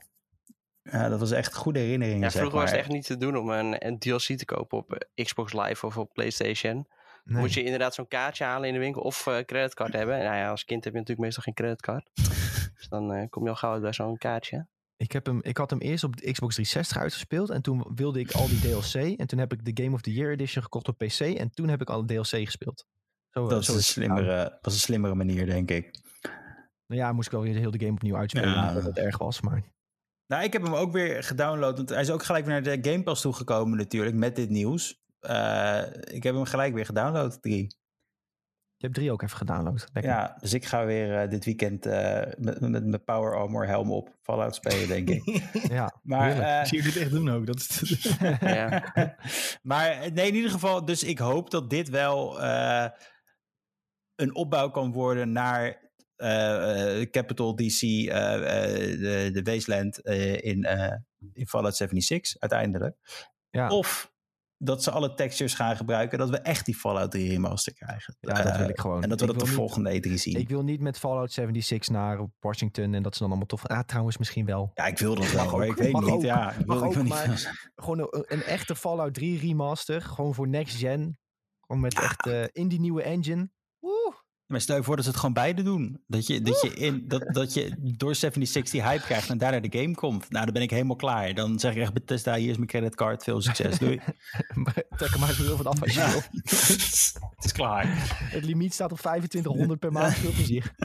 Ja, dat was echt goede herinneringen. Ja, zeg vroeger was het echt niet te doen om een, een DLC te kopen op eh, Xbox Live of op PlayStation. Nee. Moet je inderdaad zo'n kaartje halen in de winkel of eh creditcard hebben. En nou ja, als kind heb je natuurlijk meestal geen creditcard. [LAUGHS] dus dan eh, kom je al gauw uit bij zo'n kaartje. Ik, heb hem, ik had hem eerst op de Xbox 360 uitgespeeld. En toen wilde ik al die DLC. En toen heb ik de Game of the Year Edition gekocht op PC. En toen heb ik alle DLC gespeeld. Zo, Dat is zo een slimmere, was een slimmere manier, denk ik. Nou ja, moest ik wel weer heel de game opnieuw uitspelen. Ja. Dat het erg was, maar... Nou, ik heb hem ook weer gedownload. Want hij is ook gelijk weer naar de Game Pass toegekomen natuurlijk, met dit nieuws. Eh, ik heb hem gelijk weer gedownload, drie. Je hebt drie ook even gedownload. Lekker. Ja, dus ik ga weer eh, dit weekend eh, met, met mijn Power Armor helm op Fallout spelen, denk ik. [LAUGHS] Ja, [LAUGHS] Maar, eh, Zie je dit echt doen ook? Dat is [LAUGHS] Ja. maar nee, in ieder geval, dus ik hoop dat dit wel eh, een opbouw kan worden naar eh, eh, Capital DC, eh, de, de Wasteland in, in Fallout 76 uiteindelijk. Ja. Of dat ze alle textures gaan gebruiken, dat we echt die Fallout 3 remaster krijgen. Ja, dat wil ik gewoon. En dat we Ik dat de niet- volgende E3 zien. Ik wil niet met Fallout 76 naar Washington en dat ze dan allemaal tof... Ah, trouwens misschien wel. ja, ik wil dat wel hoor. Ik weet niet. ook, ja, ik wil, ik niet maar- veel- Gewoon een, een echte Fallout 3 remaster. Gewoon voor next gen. Gewoon met echt in die nieuwe engine. Maar stel je voor dat ze het gewoon beide doen. Dat je, dat je, in, dat, dat je door 76 die hype krijgt en daarna de game komt. Nou, dan ben ik helemaal klaar. Dan zeg ik echt Bethesda, hier is mijn creditcard. Veel succes. Doei. Trek [LAUGHS] er maar zoveel van af als je Ja. wil. [LAUGHS] het is klaar. Het limiet staat op 2500 per maand. Veel plezier. [LAUGHS]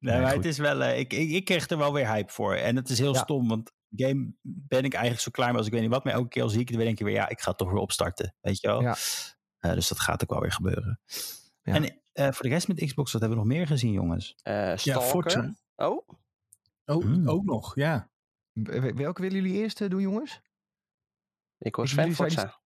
Nee, maar goed. het is wel... eh, ik, ik, ik kreeg er wel weer hype voor. En het is heel Ja. stom, want game ben ik eigenlijk zo klaar mee als ik weet niet wat. Maar elke keer als zie ik het, dan denk ik weer, ja, ik ga het toch weer opstarten. Weet je wel? Ja. Eh, dus dat gaat ook wel weer gebeuren. Ja. En eh, voor de rest met Xbox, wat hebben we nog meer gezien, jongens? Eh, Ja, Stalker. Forza. Oh, Oh, Hmm. ook nog, ja. Welke willen jullie eerst eh, doen, jongens? ik was Ik- fan Forza.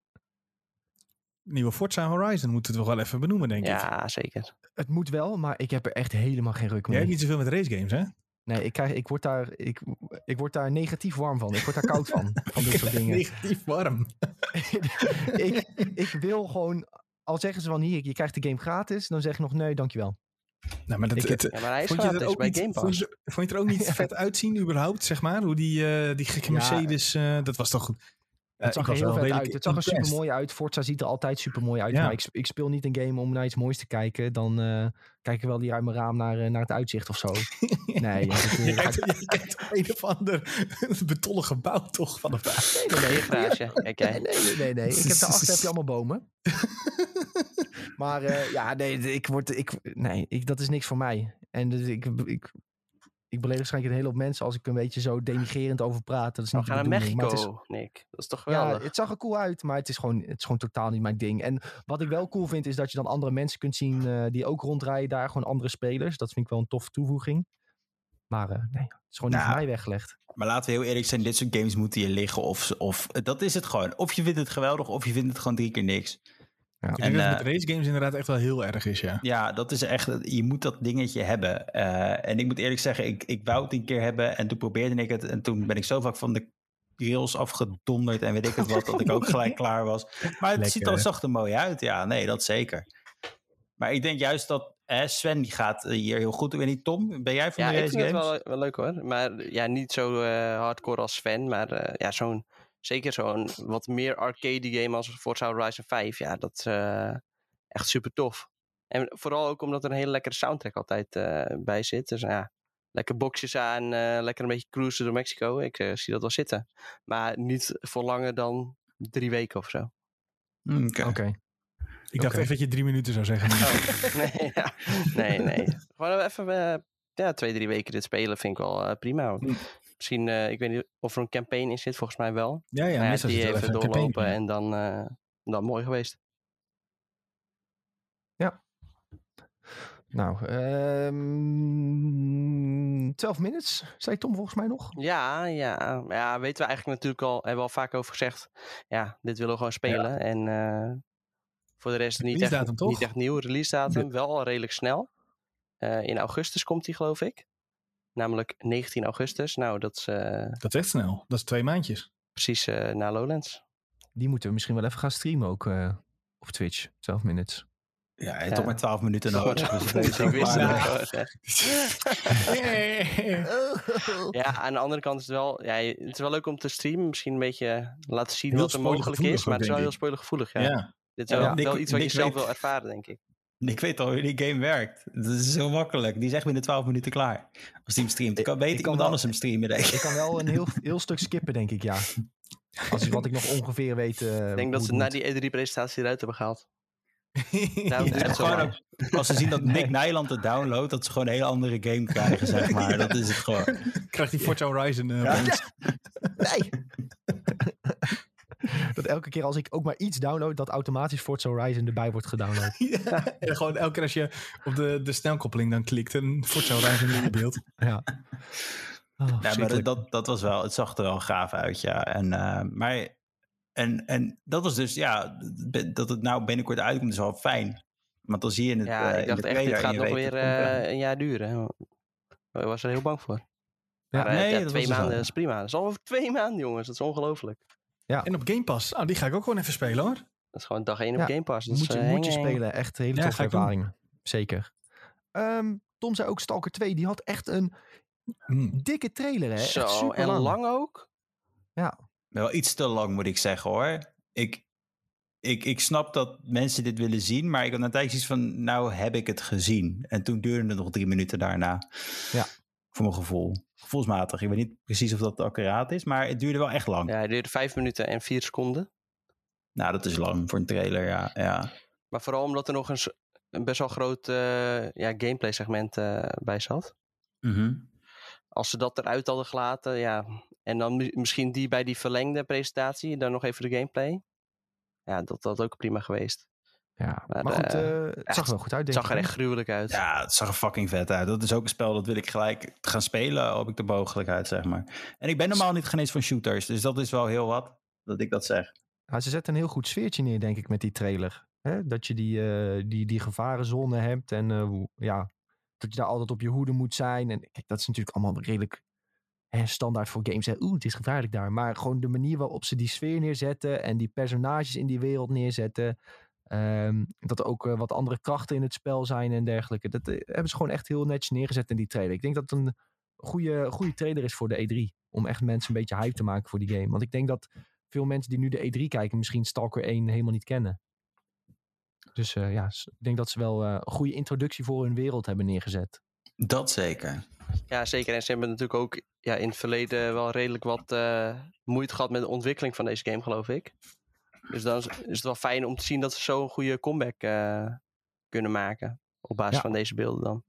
Nieuwe Forza Horizon moeten we toch wel even benoemen, denk ik. Ja, zeker. Het moet wel, maar ik heb er echt helemaal geen ruk Jij mee. hebt niet zoveel met race games, hè? Nee, ik, krijg, ik, word daar, ik, ik word daar negatief warm van. Ik word daar koud van. Van dit [LAUGHS] soort dingen. Negatief warm. [LAUGHS] ik, ik wil gewoon... Al zeggen ze van hier, je krijgt de game gratis. Dan zeg ik nog nee, dankjewel. Nou, maar dat, Ik heb- het, Ja, maar hij is vond je er gratis ook bij niet, Game vond Pass. je, er- vond je er ook niet [LAUGHS] vet uitzien überhaupt, zeg maar? Hoe die, eh, die gekke Ja. Mercedes, eh, dat was toch goed. Het zag er heel vet uit. Het zag er super mooi uit. Forza ziet er altijd super mooi uit. Ja. Maar ik, ik speel niet een game om naar iets moois te kijken. Dan eh, kijk ik wel hier uit mijn raam naar, eh, naar het uitzicht of zo. [LAUGHS] Nee, dat, eh, Je kijkt, je op een of ander [LAUGHS] betonnen gebouw toch van de buiten. nee, nee. Nee, nee, nee, nee. Ik heb daarachter heb je allemaal bomen. Maar eh, ja, nee, ik word, ik, nee ik, dat is niks voor mij. En dus ik, ik, ik beledig waarschijnlijk een hele hoop mensen als ik een beetje zo denigrerend over praat. Dat is We niet de gaan naar het is- Mexico, Nick. Dat is toch Ja, geweldig? het zag er cool uit, maar het is, gewoon, het is gewoon totaal niet mijn ding. En wat ik wel cool vind, is dat je dan andere mensen kunt zien eh, die ook rondrijden daar. Gewoon andere spelers. Dat vind ik wel een toffe toevoeging. Maar eh, nee, het is gewoon niet Nou, voor mij weggelegd. Maar laten we heel eerlijk zijn, dit soort games moeten je liggen. Of, of dat is het gewoon. Of je vindt het geweldig, of je vindt het gewoon drie keer niks. Ja. Ik En, denk dat eh, het met race games inderdaad echt wel heel erg is, ja. Ja, dat is echt, je moet dat dingetje hebben. Eh, en ik moet eerlijk zeggen, ik, ik wou het een keer hebben en toen probeerde ik het. En toen ben ik zo vaak van de rails afgedonderd en weet ik het wat, dat ik ook [LAUGHS] gelijk klaar was. Maar het Lekker, ziet er, hè? zag er mooi uit, ja, nee, dat zeker. Maar ik denk juist dat Sven die gaat eh, hier heel goed. Ik weet niet, Tom, ben jij van Ja, de ik race vind het games? wel, wel leuk hoor. Maar ja, niet zo eh, hardcore als Sven. Maar eh, ja, zo'n, zeker zo'n wat meer arcade game als Forza Horizon 5. Ja, dat is eh, echt super tof. En vooral ook omdat er een hele lekkere soundtrack altijd eh, bij zit. Dus ja, lekker boxjes aan, eh, lekker een beetje cruisen door Mexico. Ik eh, zie dat wel zitten. Maar niet voor langer dan drie weken of zo. Hm, Oké. Oké. Ik dacht echt dat je drie minuten zou zeggen. Oh, [LAUGHS] nee, ja. nee, nee. Gewoon even eh, ja, twee, drie weken dit spelen vind ik wel eh, prima. Misschien, eh, ik weet niet of er een campaign in zit, volgens mij wel. Ja, ja, ja, die even campaign doorlopen en dan, eh, dan mooi geweest. Nou, ehm 12 minutes, zei Tom volgens mij nog. Ja, ja, ja, weten we eigenlijk natuurlijk al, hebben we al vaak over gezegd. Ja, dit willen we gewoon spelen. En eh, voor de rest niet echt, niet echt nieuw. Release datum, wel al redelijk snel. In augustus komt die, geloof ik. Namelijk 19 augustus. Nou, dat is eh, Dat is echt snel. Dat is twee maandjes. precies eh, na Lowlands. Die moeten we misschien wel even gaan streamen ook eh, op Twitch. 12 minutes. Ja, toch maar 12 minuten nodig. Gewoon- Dus ik wist. Ja, aan de andere kant is het wel, ja, het is wel leuk om te streamen. Misschien een beetje laten zien Heel wat er mogelijk is. Maar het is wel heel spoilergevoelig. Ja. Ja. Dit is wel, Ja, Nick- wel iets wat je zelf weet- wil ervaren, denk ik. Ik weet al hoe die game werkt. Dat is zo makkelijk. Die is echt binnen 12 minuten klaar. Als die hem streamt. Ik kan beter ik kan iemand wel- anders hem streamen, denk ik. Ik kan wel een heel, [LAUGHS] heel stuk skippen, denk ik, ja. Als wat ik nog ongeveer weet. eh, Ik denk dat ze na die E3-presentatie eruit hebben gehaald. [LAUGHS] Ja, het gewoon. Als ze zien dat [LAUGHS] Nick Nijland het downloadt, dat ze gewoon een hele andere game krijgen, zeg maar. Dat is het gewoon. Krijgt die Forza Horizon eh, Ja. opeens. Nee! [LAUGHS] dat elke keer als ik ook maar iets download, dat automatisch Forza Horizon erbij wordt gedownload. [LAUGHS] Ja, en gewoon elke keer als je op de, de snelkoppeling dan klikt, een Forza Horizon in je beeld. [LAUGHS] ja. Oh, Ja, maar dat, dat was wel, het zag er wel gaaf uit, ja. En, eh, maar, en, en dat was dus, ja, dat het nou binnenkort uitkomt is wel fijn. Want dan zie je het Ja, eh, ik in dacht echt, dit gaat nog weer eh, een jaar duren. Ik was er heel bang voor. Ja, Maar, nee, ja, dat twee was dus maanden is prima. Dat is al over twee maanden, jongens. Dat is ongelooflijk. En op Game Pass, oh, die ga ik ook gewoon even spelen hoor. Dat is gewoon dag één op Ja, Game Pass. Dat moet je, eh, moet je spelen. Echt een hele Ja, toffe ervaring. Zeker. Ehm, Tom zei ook Stalker 2. Die had echt een Hm. dikke trailer, hè? Echt Zo, super en lang. lang ook. Wel iets te lang, moet ik zeggen hoor. Ik, ik, ik snap dat mensen dit willen zien, maar ik had een tijdje iets van, nou heb ik het gezien. En toen duurde het nog drie minuten daarna. Ja. Voor mijn gevoel. Gevoelsmatig. Ik weet niet precies of dat accuraat is, maar het duurde wel echt lang. Ja, hij duurde vijf minuten en vier seconden. Nou, dat is lang voor een trailer, ja. ja. Maar vooral omdat er nog een, een best wel groot eh, ja, gameplay segment eh, bij zat. Mhm. Als ze dat eruit hadden gelaten, ja. En dan mi- misschien die bij die verlengde presentatie, dan nog even de gameplay. Ja, dat had ook prima geweest. Ja, Maar, maar goed, eh, eh, het ja, zag er wel goed uit, Het zag er echt gruwelijk uit. Ja, het zag er fucking vet uit. Dat is ook een spel dat wil ik gelijk gaan spelen, heb ik de mogelijkheid, zeg maar. En ik ben normaal niet genees van shooters, dus dat is wel heel wat, dat ik dat zeg. Ja, ze zetten een heel goed sfeertje neer, denk ik, met die trailer. Hè? Dat je die, eh, die, die gevarenzone hebt en eh, ja, dat je daar altijd op je hoede moet zijn. En kijk, dat is natuurlijk allemaal redelijk hè, standaard voor games. Hè. Oeh, het is gevaarlijk daar. Maar gewoon de manier waarop ze die sfeer neerzetten en die personages in die wereld neerzetten. Ehm, dat er ook eh, wat andere krachten in het spel zijn en dergelijke. Dat eh, hebben ze gewoon echt heel netjes neergezet in die trailer. Ik denk dat het een goede, goede trailer is voor de E3. Om echt mensen een beetje hype te maken voor die game. Want ik denk dat veel mensen die nu de E3 kijken misschien Stalker 1 helemaal niet kennen. Dus eh, ja, ik denk dat ze wel eh, een goede introductie voor hun wereld hebben neergezet. Dat zeker. Ja, zeker. En ze hebben natuurlijk ook ja, in het verleden wel redelijk wat eh, moeite gehad met de ontwikkeling van deze game, geloof ik. Dus dan is is het wel fijn om te zien dat ze zo'n goede comeback eh, kunnen maken. Op basis Ja. van deze beelden dan.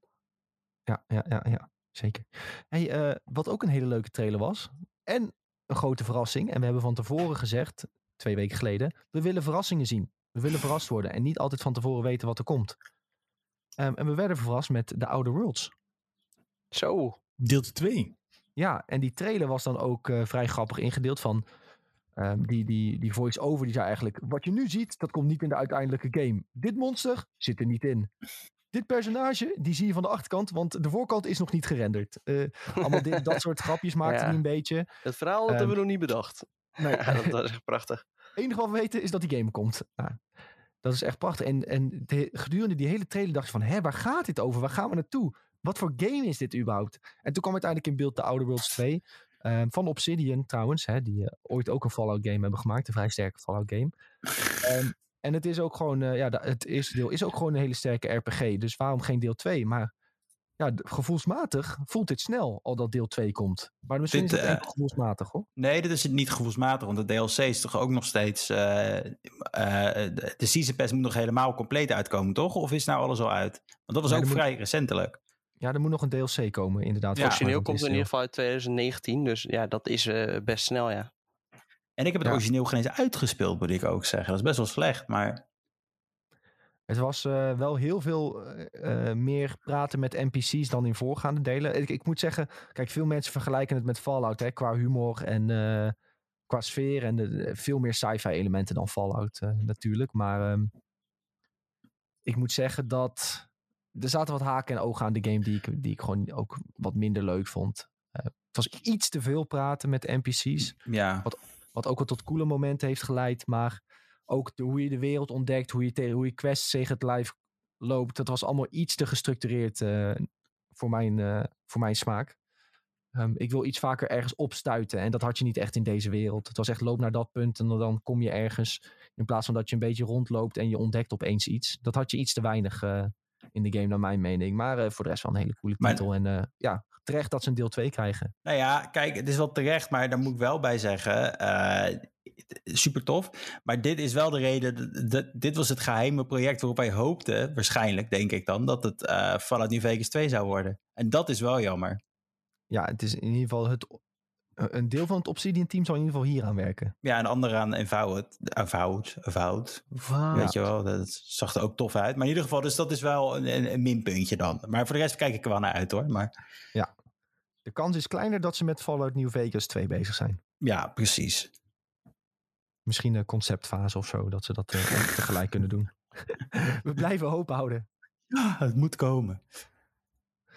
Ja, ja, ja, ja. zeker. Hey, eh, wat ook een hele leuke trailer was. En een grote verrassing. En we hebben van tevoren gezegd, twee weken geleden. We willen verrassingen zien. We willen verrast worden. En niet altijd van tevoren weten wat er komt. Ehm, en we werden verrast met The Outer Worlds. Zo. Deel 2. Ja, en die trailer was dan ook eh, vrij grappig ingedeeld van... ehm, die, die, die voice-over die zei eigenlijk... Wat je nu ziet, dat komt niet in de uiteindelijke game. Dit monster zit er niet in. Dit personage, die zie je van de achterkant, want de voorkant is nog niet gerenderd. Eh, allemaal dit, dat soort grapjes [LAUGHS] maakte Ja. hij een beetje. Het verhaal dat Ehm, hebben we nog niet bedacht. Nee, Ja, [LAUGHS] dat, dat is echt prachtig. Het enige wat we weten is dat die game komt. Nou, dat is echt prachtig. En, en de- gedurende die hele trailer dacht je van... Hé, waar gaat dit over? Waar gaan we naartoe? Wat voor game is dit überhaupt? En toen kwam uiteindelijk in beeld de Outer Worlds 2. Ehm, van Obsidian trouwens. Hè, die eh, ooit ook een Fallout game hebben gemaakt. Een vrij sterke Fallout game. Ehm, [LAUGHS] en het is ook gewoon... eh, ja, het eerste deel is ook gewoon een hele sterke RPG. Dus waarom geen deel 2? Maar ja, gevoelsmatig voelt dit snel al dat deel 2 komt. Maar misschien Dit, is het enkel gevoelsmatig hoor. Nee, dit is het niet gevoelsmatig, want de DLC is toch ook nog steeds... de Season Pass moet nog helemaal compleet uitkomen, toch? Of is nou alles al uit? Want dat was Nee, ook moet- vrij recentelijk. Ja, er moet nog een DLC komen inderdaad. Ja, Origineel komt in ieder geval uit 2019. Dus ja, dat is eh, best snel, ja. En ik heb het Ja. origineel geen eens uitgespeeld, moet ik ook zeggen. Dat is best wel slecht, maar... Het was eh, wel heel veel eh, meer praten met NPC's dan in voorgaande delen. Ik, ik moet zeggen, kijk, veel mensen vergelijken het met Fallout hè, qua humor en eh, qua sfeer. En de- de- veel meer sci-fi elementen dan Fallout eh, natuurlijk. Maar ehm, ik moet zeggen dat er zaten wat haken en ogen aan de game die ik, die ik gewoon ook wat minder leuk vond. Eh, het was iets te veel praten met NPC's. Ja, Wat ook wel tot coole momenten heeft geleid. Maar ook de, hoe je de wereld ontdekt. Hoe je, tegen, hoe je quests tegen het live loopt. Dat was allemaal iets te gestructureerd eh, voor, mijn, eh, voor mijn smaak. Ehm, ik wil iets vaker ergens opstuiten. En dat had je niet echt in deze wereld. Het was echt loop naar dat punt en dan- kom je ergens. In plaats van dat je een beetje rondloopt en je ontdekt opeens iets. Dat had je iets te weinig in de game naar mijn mening. Maar eh, voor de rest wel een hele coole Maar- titel. En eh, ja, terecht dat ze een deel 2 krijgen. Nou ja, kijk, het is wel terecht, maar daar moet ik wel bij zeggen. eh, super tof. Maar dit is wel de reden. d- d- dit was het geheime project waarop wij hoopten, waarschijnlijk denk ik dan, dat het Fallout New Vegas 2 zou worden. En dat is wel jammer. Ja, het is in ieder geval het, een deel van het Obsidian team zal in ieder geval hier aan werken. Ja, en de andere aan Avowed. Avowed, Avowed. Weet je wel, dat zag er ook tof uit. Maar in ieder geval, dus dat is wel een, een, een minpuntje dan. Maar voor de rest kijk ik er wel naar uit hoor. Maar De kans is kleiner dat ze met Fallout New Vegas 2 bezig zijn. ja, precies. Misschien een conceptfase of zo, dat ze dat eh, [LAUGHS] tegelijk kunnen doen. [LAUGHS] We blijven hoop houden. Ja, het moet komen.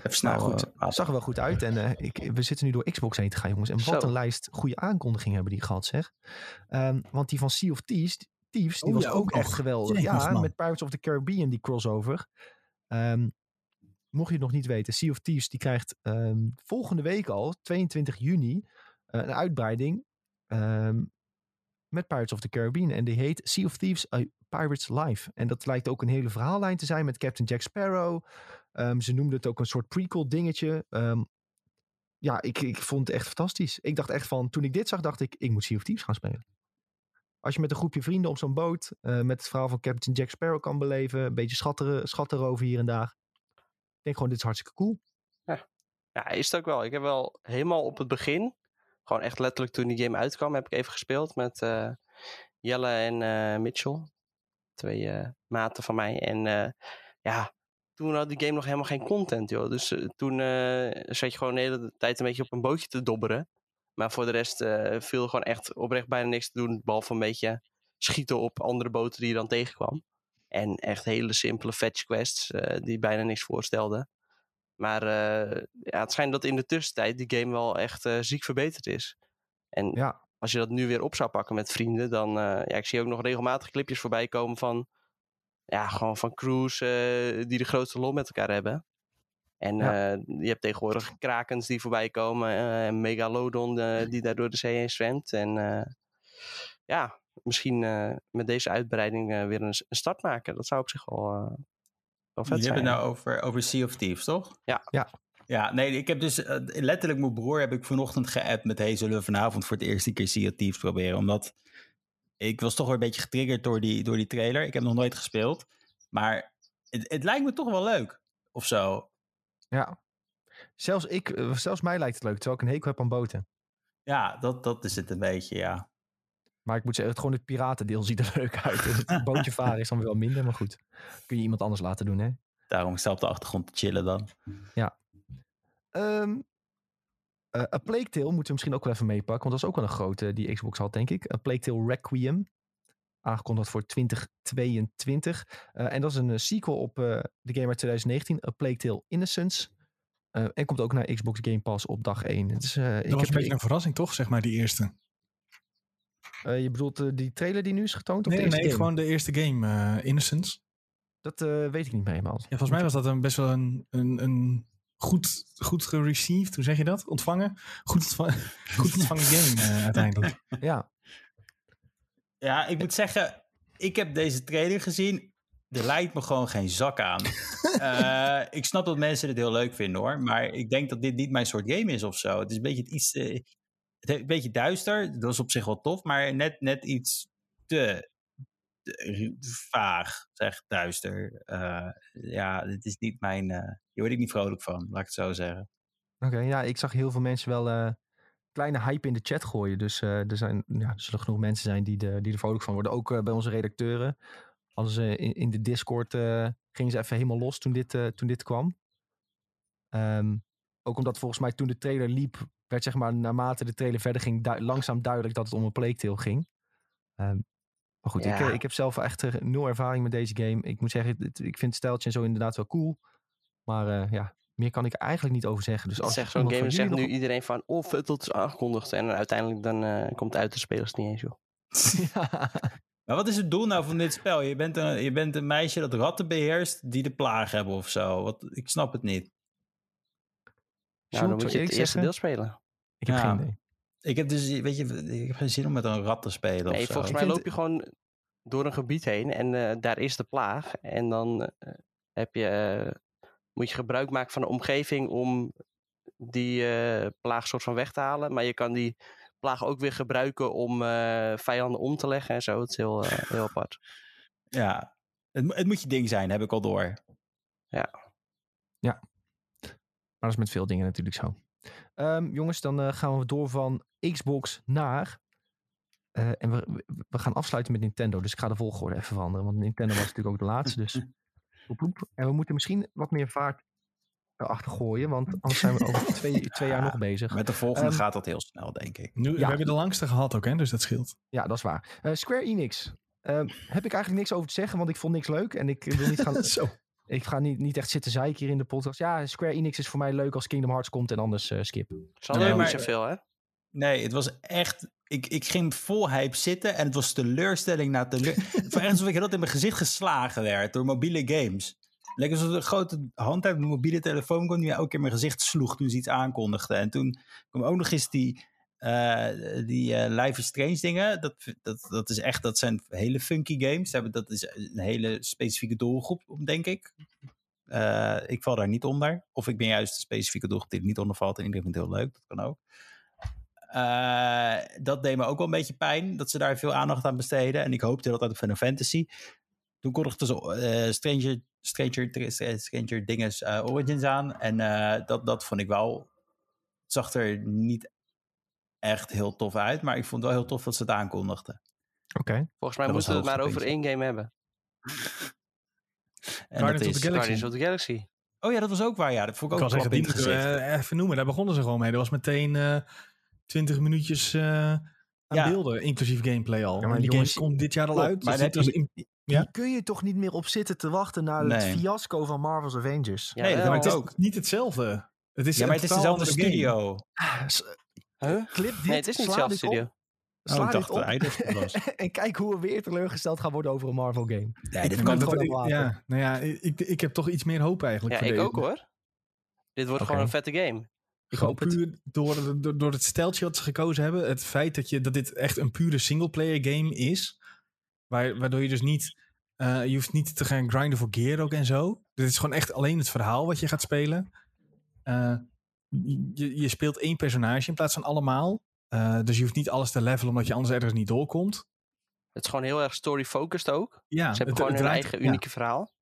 Even snel. Nou goed, eh, zag er wel goed uit. En eh, ik, we zitten nu door Xbox heen te gaan, jongens. En wat Zo. een lijst goede aankondigingen hebben die gehad, zeg. Ehm, want die van Sea of Thieves, Thieves die Oh was ja, ook ook echt geweldig. Jezus, ja, man. met Pirates of the Caribbean, die crossover. Ehm, mocht je het nog niet weten, Sea of Thieves die krijgt ehm, volgende week al, 22 juni, eh, een uitbreiding met Pirates of the Caribbean. En die heet Sea of Thieves Pirates Life. En dat lijkt ook een hele verhaallijn te zijn met Captain Jack Sparrow. Ehm, ze noemden het ook een soort prequel dingetje. Ehm, ja, ik, ik vond het echt fantastisch. Ik dacht echt van, toen ik dit zag, dacht ik, ik moet Sea of Thieves gaan spelen. Als je met een groepje vrienden op zo'n boot eh, met het verhaal van Captain Jack Sparrow kan beleven, een beetje schatten, schatten roven hier en daar. Ik denk gewoon, dit is hartstikke cool. Ja, is het ook wel. Ik heb wel helemaal op het begin, gewoon echt letterlijk toen die game uitkwam, heb ik even gespeeld met eh, Jelle en eh, Mitchell. Twee maten van mij. En ja, toen had die game nog helemaal geen content, joh. Dus eh, toen eh, zat je gewoon de hele tijd een beetje op een bootje te dobberen. Maar voor de rest eh, viel gewoon echt oprecht bijna niks te doen, behalve een beetje schieten op andere boten die je dan tegenkwam. En echt hele simpele fetch quests die bijna niks voorstelden. Maar ja, het schijnt dat in de tussentijd die game wel echt ziek verbeterd is. En Ja, als je dat nu weer op zou pakken met vrienden, dan... ja, ik zie ook nog regelmatig clipjes voorbij komen van... Ja, gewoon van crews eh, die de grootste lol met elkaar hebben. En Ja. eh, je hebt tegenwoordig krakens die voorbij komen. eh, en Megalodon eh, die daar door de zee heen zwemt. En eh, ja, misschien eh, met deze uitbreiding eh, weer een, een start maken. Dat zou op zich wel, eh, wel vet Je zijn. hebt het nou over, over Sea of Thieves, toch? Ja. Ja. Ja, nee, ik heb dus letterlijk mijn broer heb ik vanochtend geappt met hey, zullen we vanavond voor het eerste keer Sea of Thieves proberen? Omdat ik was toch weer een beetje getriggerd door die, door die trailer. Ik heb nog nooit gespeeld, maar het, het lijkt me toch wel leuk of zo. ja. Zelfs, ik, eh, zelfs mij lijkt het leuk, terwijl ik een hekel heb aan boten. Ja, dat, dat is het een beetje, ja. Maar ik moet zeggen, het, gewoon het piratendeel [LAUGHS] ziet er leuk uit. Het [LAUGHS] bootje varen is dan wel minder, maar goed. Kun je iemand anders laten doen, hè? Daarom sta op de achtergrond te chillen dan. Ehm eh, A Plague Tale moeten we misschien ook wel even meepakken. Want dat is ook wel een grote die Xbox had, denk ik. A Plague Tale Requiem. Aangekondigd voor 2022. Eh, en dat is een eh, sequel op eh, de game uit 2019. A Plague Tale Innocence. Eh, en komt ook naar Xbox Game Pass op dag 1. Het is, eh, ik Dat was heb, een beetje een verrassing, toch? Zeg maar, die eerste. eh, je bedoelt eh, die trailer die nu is getoond? Of Nee, de nee, game? gewoon de eerste game, eh, Innocence. Dat eh, weet ik niet meer helemaal. Ja, volgens mij was dat een best wel een, een, een goed, goed gereceived, hoe zeg je dat? Ontvangen? Goed, ontva [LAUGHS] goed ontvangen game eh, uiteindelijk. Ja, Ja, ik moet zeggen, ik heb deze trailer gezien. Er lijkt me gewoon geen zak aan. [LAUGHS] Eh, ik snap dat mensen het heel leuk vinden hoor. Maar ik denk dat dit niet mijn soort game is of zo. Het is een beetje het iets. te- het een beetje duister. Dat is op zich wel tof. Maar net, net iets te vaag, zeg duister. Eh, ja, dit is niet mijn. eh hier word ik niet vrolijk van, laat ik het zo zeggen. oké. ja, ik zag heel veel mensen wel eh, kleine hype in de chat gooien. Dus er, zijn, ja, er zullen genoeg mensen zijn die, de, die er vrolijk van worden. Ook bij onze redacteuren. Hadden ze in, de Discord gingen ze even helemaal los toen dit, toen dit kwam. Ehm, ook omdat volgens mij toen de trailer liep, werd zeg maar naarmate de trailer verder ging, langzaam duidelijk dat het om een Tale ging. Ehm, maar goed, ik, Ja. eh, ik heb zelf echt eh, nul ervaring met deze game. Ik moet zeggen, het- ik vind het stijltje en zo inderdaad wel cool. Maar eh, ja, meer kan ik er eigenlijk niet over zeggen. Dus als zegt zo'n iemand game, van zegt nu iedereen van, oh dat is aangekondigd. En uiteindelijk dan eh, komt het uit de spelers niet eens, joh. [LAUGHS] [LAUGHS] Ja. Maar wat is het doel nou van dit spel? Je bent een, je bent een meisje dat ratten beheerst die de plaag hebben of zo. Wat, ik snap het niet. Nou, dan moet je het eerste deel spelen. Ik heb Ja. geen idee. Ik heb dus, weet je, ik heb geen zin om met een rat te spelen Nee, of zo. volgens mij loop je gewoon door een gebied heen en eh, daar is de plaag. En dan eh, heb je, eh, moet je gebruik maken van de omgeving om die eh, plaag soort van weg te halen. Maar je kan die plaag ook weer gebruiken om eh, vijanden om te leggen en zo. Het is heel, [LAUGHS] heel apart. Ja, het, het moet je ding zijn, heb ik al door. Maar dat is met veel dingen natuurlijk zo. Ehm, jongens, dan eh, gaan we door van Xbox naar. eh, en we, we- gaan afsluiten met Nintendo. Dus ik ga de volgorde even veranderen. Want Nintendo was natuurlijk ook de laatste. Dus. [LAUGHS] En we moeten misschien wat meer vaart erachter gooien. Want [LAUGHS] anders zijn we over twee, twee jaar nog bezig. Met de volgende Ehm, gaat dat heel snel, denk ik. Nu, Ja. We hebben de langste gehad ook, hè, dus dat scheelt. Ja, dat is waar. Eh, Square Enix. Ehm, heb ik eigenlijk niks over te zeggen, want ik vond niks leuk. En ik wil niet gaan. [LAUGHS] Zo. Ik ga niet, niet echt zitten zeiken hier in de podcast. Ja, Square Enix is voor mij leuk als Kingdom Hearts komt en anders eh, skip. Hadden Nee, maar- niet zoveel, hè? Nee, het was echt... Ik, ik ging vol hype zitten en het was teleurstelling na teleurstelling. [LAUGHS] Het was echt alsof ik heel in mijn gezicht geslagen werd door mobiele games. Lekker alsof een grote hand uit mijn mobiele telefoon kwam die mij elke keer in mijn gezicht sloeg toen ze iets aankondigden. En toen kwam ook nog eens die, eh, die is Strange dingen. Dat, dat, dat is echt, dat zijn hele funky games. Dat is een hele specifieke doelgroep, denk ik. Eh, ik val daar niet onder. Of ik ben juist de specifieke doelgroep die er niet onder valt. En iedereen vindt het heel leuk. Dat kan ook. Dat deed me ook wel een beetje pijn. Dat ze daar veel aandacht aan besteden. En ik hoopte dat uit Final Fantasy. Toen kondigden ze Stranger, Stranger, Stranger Dinges Origins aan. En dat, dat vond ik wel... Zag er niet echt heel tof uit. Maar ik vond het wel heel tof dat ze het aankondigden. Oké. Volgens mij Dat was moeten we het maar over één game hebben. En Guardians dat of is... the Galaxy. Guardians of the Galaxy. Oh ja, dat was ook waar. Ja, dat vond ik Ik ook wel die eh, even noemen. Daar begonnen ze gewoon mee. Dat was meteen eh 20 minuutjes eh, aan Ja. beelden, inclusief gameplay al. Ja, maar die jongens, game komt dit jaar al uit. maar dus in- Ja. Hier kun je toch niet meer op zitten te wachten naar het fiasco van Marvel's Avengers. Ja, Nee, dat maar het is ook. niet hetzelfde. Het is Ja, maar het is dezelfde studio. Ah, Huh? Clip dit, Nee, het is niet op, studio. Oh, ik dacht dat op hij dat was. [LAUGHS] en kijk hoe we weer teleurgesteld gaan worden over een Marvel game. Nee, dit Ik kan het gewoon ik- ja, nou ja, ik, ik heb toch iets meer hoop eigenlijk. Ja, voor ik deze. ook hoor. Dit wordt gewoon een vette game. Ik Gewoon hoop het. puur door, door, door het steltje wat ze gekozen hebben. Het feit dat, je, dat dit echt een pure singleplayer game is. Waar, waardoor je dus niet... eh, je hoeft niet te gaan grinden voor gear ook en zo. Dit is gewoon echt alleen het verhaal wat je gaat spelen. Eh, je, je speelt één personage in plaats van allemaal. Eh, dus je hoeft niet alles te levelen omdat je anders ergens niet doorkomt. Het is gewoon heel erg story-focused ook. Ja, Ze hebben het- gewoon het hun draait- eigen ja. unieke verhaal.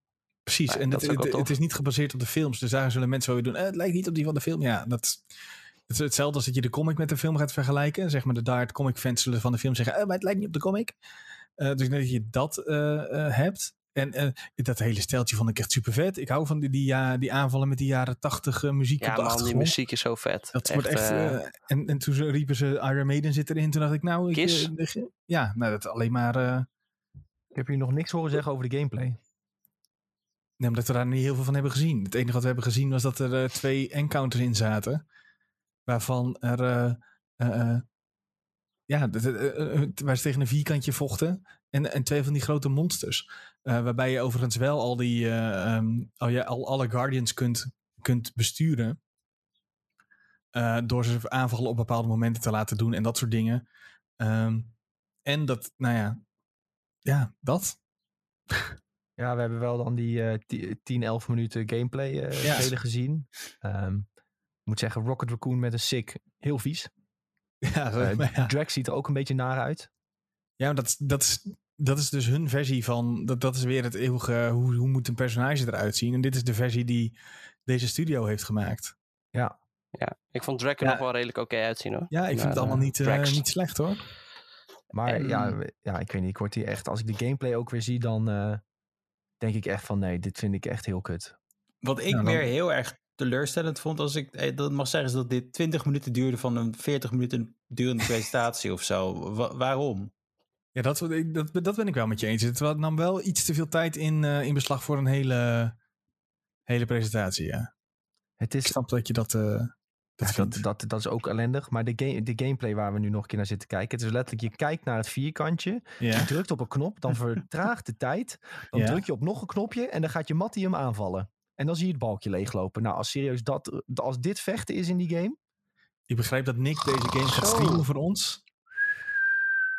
Precies, Nou, en dat het, het, is niet gebaseerd op de films. Dus daar zullen mensen wel weer doen. "Eh, het lijkt niet op die van de film. Ja, dat het is hetzelfde als dat je de comic met de film gaat vergelijken. Zeg maar de Dart comic fans zullen van de film zeggen, eh, maar het lijkt niet op de comic. Eh, dus dat je dat eh, hebt. En eh, dat hele steltje vond ik echt super vet. Ik hou van die, die, ja, die aanvallen met die jaren tachtig muziek Ja op de man, die muziek is zo vet. Dat wordt echt. eh, eh, en, en toen ze riepen ze Iron Maiden zit erin. Toen dacht ik, nou, ik, Kiss? eh, ja, nou, dat alleen maar. eh, Ik heb hier nog niks horen zeggen over de gameplay. Nee, omdat we daar niet heel veel van hebben gezien. Het enige wat we hebben gezien was dat er eh, twee encounters in zaten. Waarvan er. eh, eh, eh, ja, eh, eh, waar ze tegen een vierkantje vochten. En, en twee van die grote monsters. Eh, waarbij je overigens wel al die. eh, ehm, al, je, al alle Guardians kunt, kunt besturen. Eh, door ze aanvallen op bepaalde momenten te laten doen en dat soort dingen. Ehm, en dat, nou ja. Ja, dat. [LAUGHS] Ja, we hebben wel dan die eh, ti- 10, 11 minuten gameplay Ja. spelen gezien. Ehm, ik moet zeggen, Rocket Raccoon met een sick, heel vies. [LAUGHS] Ja, maar ja. Drax ziet er ook een beetje naar uit. Ja, maar dat, dat, is, dat is dus hun versie van. Dat, dat is weer het eeuwige. Hoe, hoe moet een personage eruit zien? En dit is de versie die deze studio heeft gemaakt. ja, ik vond Drake er Ja. nog wel redelijk oké uitzien hoor. Ja, ik vind het allemaal eh, niet, eh, niet slecht hoor. Maar En- ja, ja, ik weet niet. Ik word hier echt, als ik de gameplay ook weer zie, dan eh, denk ik echt van nee, dit vind ik echt heel kut. Wat ik Ja, dan- meer heel erg teleurstellend vond, als ik eh, dat mag zeggen, is dat dit 20 minuten duurde van een 40 minuten durende presentatie of zo. Wa- waarom? Ja, dat, ik- dat, dat ben ik wel met je eens. Het nam wel iets te veel tijd in, eh, in beslag voor een hele, hele presentatie. Ja. Het Ik is, snap dat je dat. eh dat, ja, dat, dat, dat is ook ellendig. Maar de, game, de gameplay waar we nu nog een keer naar zitten kijken. Het is letterlijk, je kijkt naar het vierkantje. Je drukt op een knop, dan [LAUGHS] vertraagt de tijd. Dan Ja. druk je op nog een knopje en dan gaat je Mattie hem aanvallen. En dan zie je het balkje leeglopen. Nou, als serieus dat, als dit vechten is in die game. Ik begrijp dat Nick deze game gaat streamen voor ons.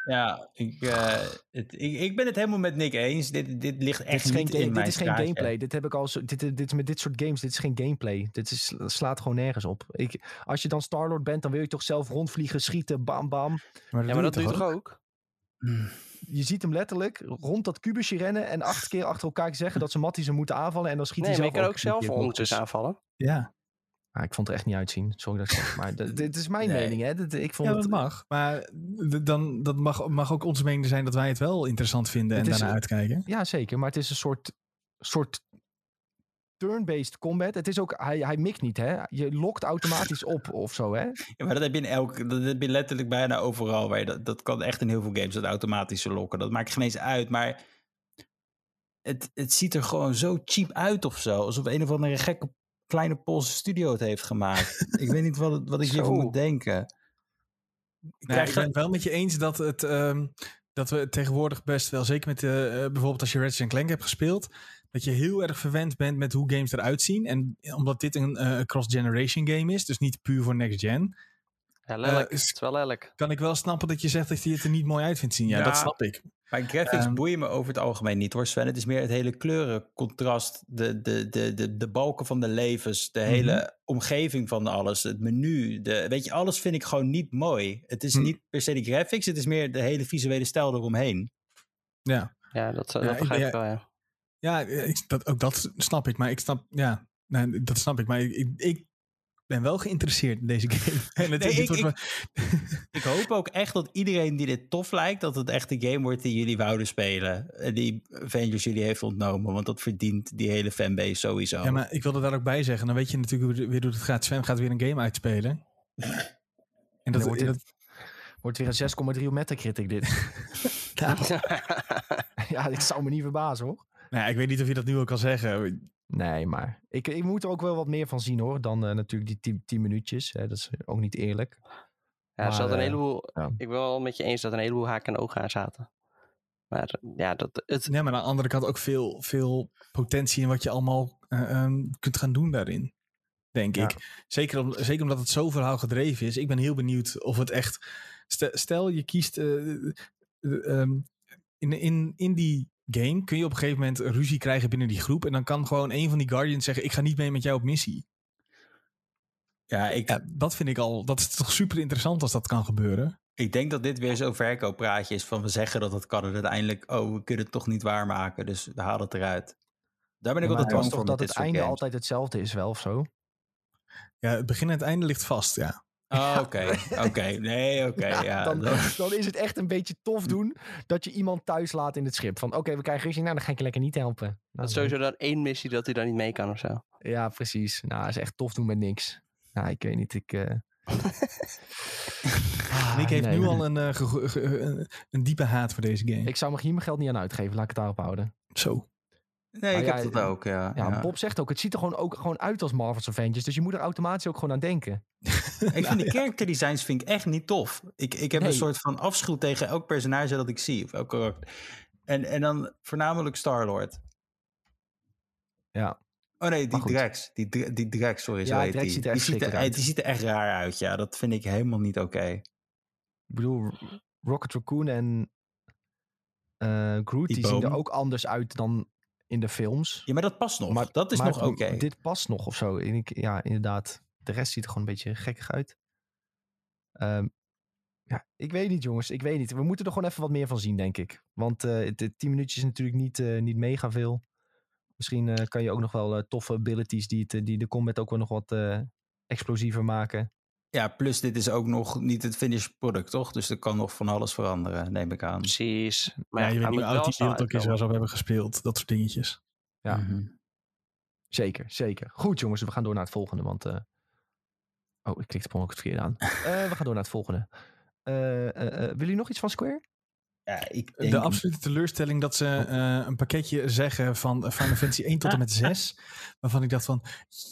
Ja, ik, eh, het, ik, ik ben het helemaal met Nick eens. Dit, dit ligt Dit echt is geen, niet game- in dit mijn is geen gameplay. Dit heb ik al zo, dit, dit is met dit soort games. Dit is geen gameplay. Dit is, slaat gewoon nergens op. Ik, als je dan Starlord bent, dan wil je toch zelf rondvliegen, schieten, bam bam. Maar Ja, maar dat doe je toch ook? Hmm. Je ziet hem letterlijk rond dat kubusje rennen en acht keer achter elkaar zeggen dat ze Mattie ze moeten aanvallen. En dan schiet Nee, hij maar je zelf kan ook zelf een keer ondertussen aanvallen. Ja. Ah, ik vond het er echt niet uitzien. Sorry dat ik zeg. Maar dit is mijn Nee. mening. Hè. Dit- ik vond Ja, het, dat mag. Maar dan, dat mag, mag ook onze mening zijn dat wij het wel interessant vinden en daarna uitkijken. Ja, zeker. Maar het is een soort, soort turn-based combat. Het is ook, hij, hij mikt niet, hè? Je lokt automatisch [LAUGHS] op of zo, hè? Ja, maar dat heb je in elk, dat heb je letterlijk bijna overal. Waar je dat, dat kan echt in heel veel games, dat automatische lokken. Dat maakt geen eens uit, maar het, het ziet er gewoon zo cheap uit of zo. Alsof een of andere gekke kleine Poolse studio het heeft gemaakt. ik weet niet wat, wat ik hiervan [LAUGHS] Zo. moet denken. Ik Nou, krijg ik ben het wel met je eens dat, het, ehm, dat we tegenwoordig best wel, zeker met de, eh, bijvoorbeeld als je Ratchet Clank hebt gespeeld, dat je heel erg verwend bent met hoe games eruit zien. En omdat dit een eh, cross-generation game is, dus niet puur voor next gen, Ja, lelijk. is- het is wel lelijk. kan ik wel snappen dat je zegt dat je het er niet mooi uit vindt zien. Ja, Ja. dat snap ik. Maar graphics Ehm. boeien me over het algemeen niet hoor Sven. Het is meer het hele kleurencontrast, de, de, de, de, de balken van de levens, de Mhm. hele omgeving van alles, het menu. De, weet je, alles vind ik gewoon niet mooi. Het is Hm. niet per se de graphics, het is meer de hele visuele stijl eromheen. Ja, Ja, dat, Ja, dat ik- begrijp ja, ik wel, ja. ja ik, dat, ook dat snap ik. Maar ik snap, ja, nee, dat snap ik. Maar ik, ik, ik ben wel geïnteresseerd in deze game. [LAUGHS] En het, Nee, dit ik- wordt ik- wel- Ik hoop ook echt dat iedereen die dit tof lijkt, dat het echt de game wordt die jullie wouden spelen. En die Avengers jullie heeft ontnomen, want dat verdient die hele fanbase sowieso. Ja, maar ik wilde daar ook bij zeggen. Dan weet je natuurlijk weer hoe het gaat. Sven gaat weer een game uitspelen. En dat, dan wordt dat, dit- Wordt weer een 6,3 op Metacritic dit. [LAUGHS] [LAUGHS] ja, dit zou me niet verbazen, hoor. nou, ik weet niet of je dat nu ook kan zeggen. Nee, maar ik, ik moet er ook wel wat meer van zien, hoor. Dan eh, natuurlijk die 10 10 minuutjes. Hè. Dat is ook niet eerlijk. Ja, Maar, zat een eh, heleboel, ja. ik ben wel met je eens dat er een heleboel haken en ogen aan zaten. Maar ja, dat, het, Nee, maar aan de andere kant ook veel, veel potentie in wat je allemaal eh, ehm, kunt gaan doen daarin. Denk Ja. ik. Zeker, om, zeker omdat het zo verhaal gedreven is. Ik ben heel benieuwd of het echt. Stel, stel je kiest. eh, eh, ehm, in, in, in die game kun je op een gegeven moment ruzie krijgen binnen die groep. En dan kan gewoon een van die Guardians zeggen: Ik ga niet mee met jou op missie. ja, ik, Ja, dat vind ik al. Dat is toch super interessant als dat kan gebeuren. ik denk dat dit weer zo'n verkooppraatje is van we zeggen dat het kan en uiteindelijk, oh, we kunnen het toch niet waarmaken, dus we halen het eruit. Daar ben ik Maar altijd bang toch voor dat met het dit soort einde games. altijd hetzelfde is wel of zo? Ja, het begin en het einde ligt vast, ja. Oh, oké. [LAUGHS] Oké. Nee, oké. ja, dan, is het echt een beetje tof doen dat je iemand thuis laat in het schip. Van oké, we krijgen ruzie, nou dan ga ik je lekker niet helpen. Nou, Dat is sowieso dan één missie dat hij dan niet mee kan of zo. Ja, precies. Nou, is echt tof doen met niks. Nou, ik weet niet, ik... eh [LAUGHS] ah, Nick heeft nee. nu al een, eh, ge- ge- een, een diepe haat voor deze game. Ik zou hier mijn geld niet aan uitgeven, laat ik het daarop houden. Zo. Nee, ik ja, heb dat ook, ja. Ja, ja. Bob zegt ook, het ziet er gewoon, ook gewoon uit als Marvel's Avengers. Dus je moet er automatisch ook gewoon aan denken. [LAUGHS] Ik vind de character designs vind ik echt niet tof. Ik, ik heb Nee. een soort van afschuw tegen elk personage dat ik zie. Of elk karakter. En, en dan voornamelijk Star-Lord. Ja. Oh nee, die. Drax. Die, die Drax, sorry, zo Ja, heet Drax die. ziet er die, echt ziet er, schrikkelijk uit. die ziet er echt raar uit, ja. Dat vind ik helemaal niet oké. Ik bedoel, Rocket Raccoon en eh, Groot, die, Die zien er ook anders uit dan in de films. Ja, maar dat past nog. Maar- dat is maar nog oké. Dit past nog of zo. En ik, ja, inderdaad. De rest ziet er gewoon een beetje gekkig uit. Ehm, ja, ik weet niet, jongens. Ik weet niet. We moeten er gewoon even wat meer van zien, denk ik. Want eh de 10 minuutjes is natuurlijk niet, eh, niet mega veel. Misschien eh, kan je ook nog wel toffe abilities die, het, die de combat ook wel nog wat explosiever maken. Ja, plus dit is ook nog niet het finished product, toch? Dus er kan nog van alles veranderen, neem ik aan. Precies. Maar ja, je weet niet hoe oud die wereld ook is waar ze op hebben gespeeld. Dat soort dingetjes. Ja. Mhm. Zeker, zeker. Goed, jongens. We gaan door naar het volgende. Want. eh, Oh, ik klikte per ongeluk het verkeerde aan. [LAUGHS] Eh, we gaan door naar het volgende. Eh, eh, eh, willen jullie nog iets van Square? Ja, ik De absolute teleurstelling dat ze eh, een pakketje zeggen van Final Fantasy 1 tot en met [LAUGHS] 6. Waarvan ik dacht van,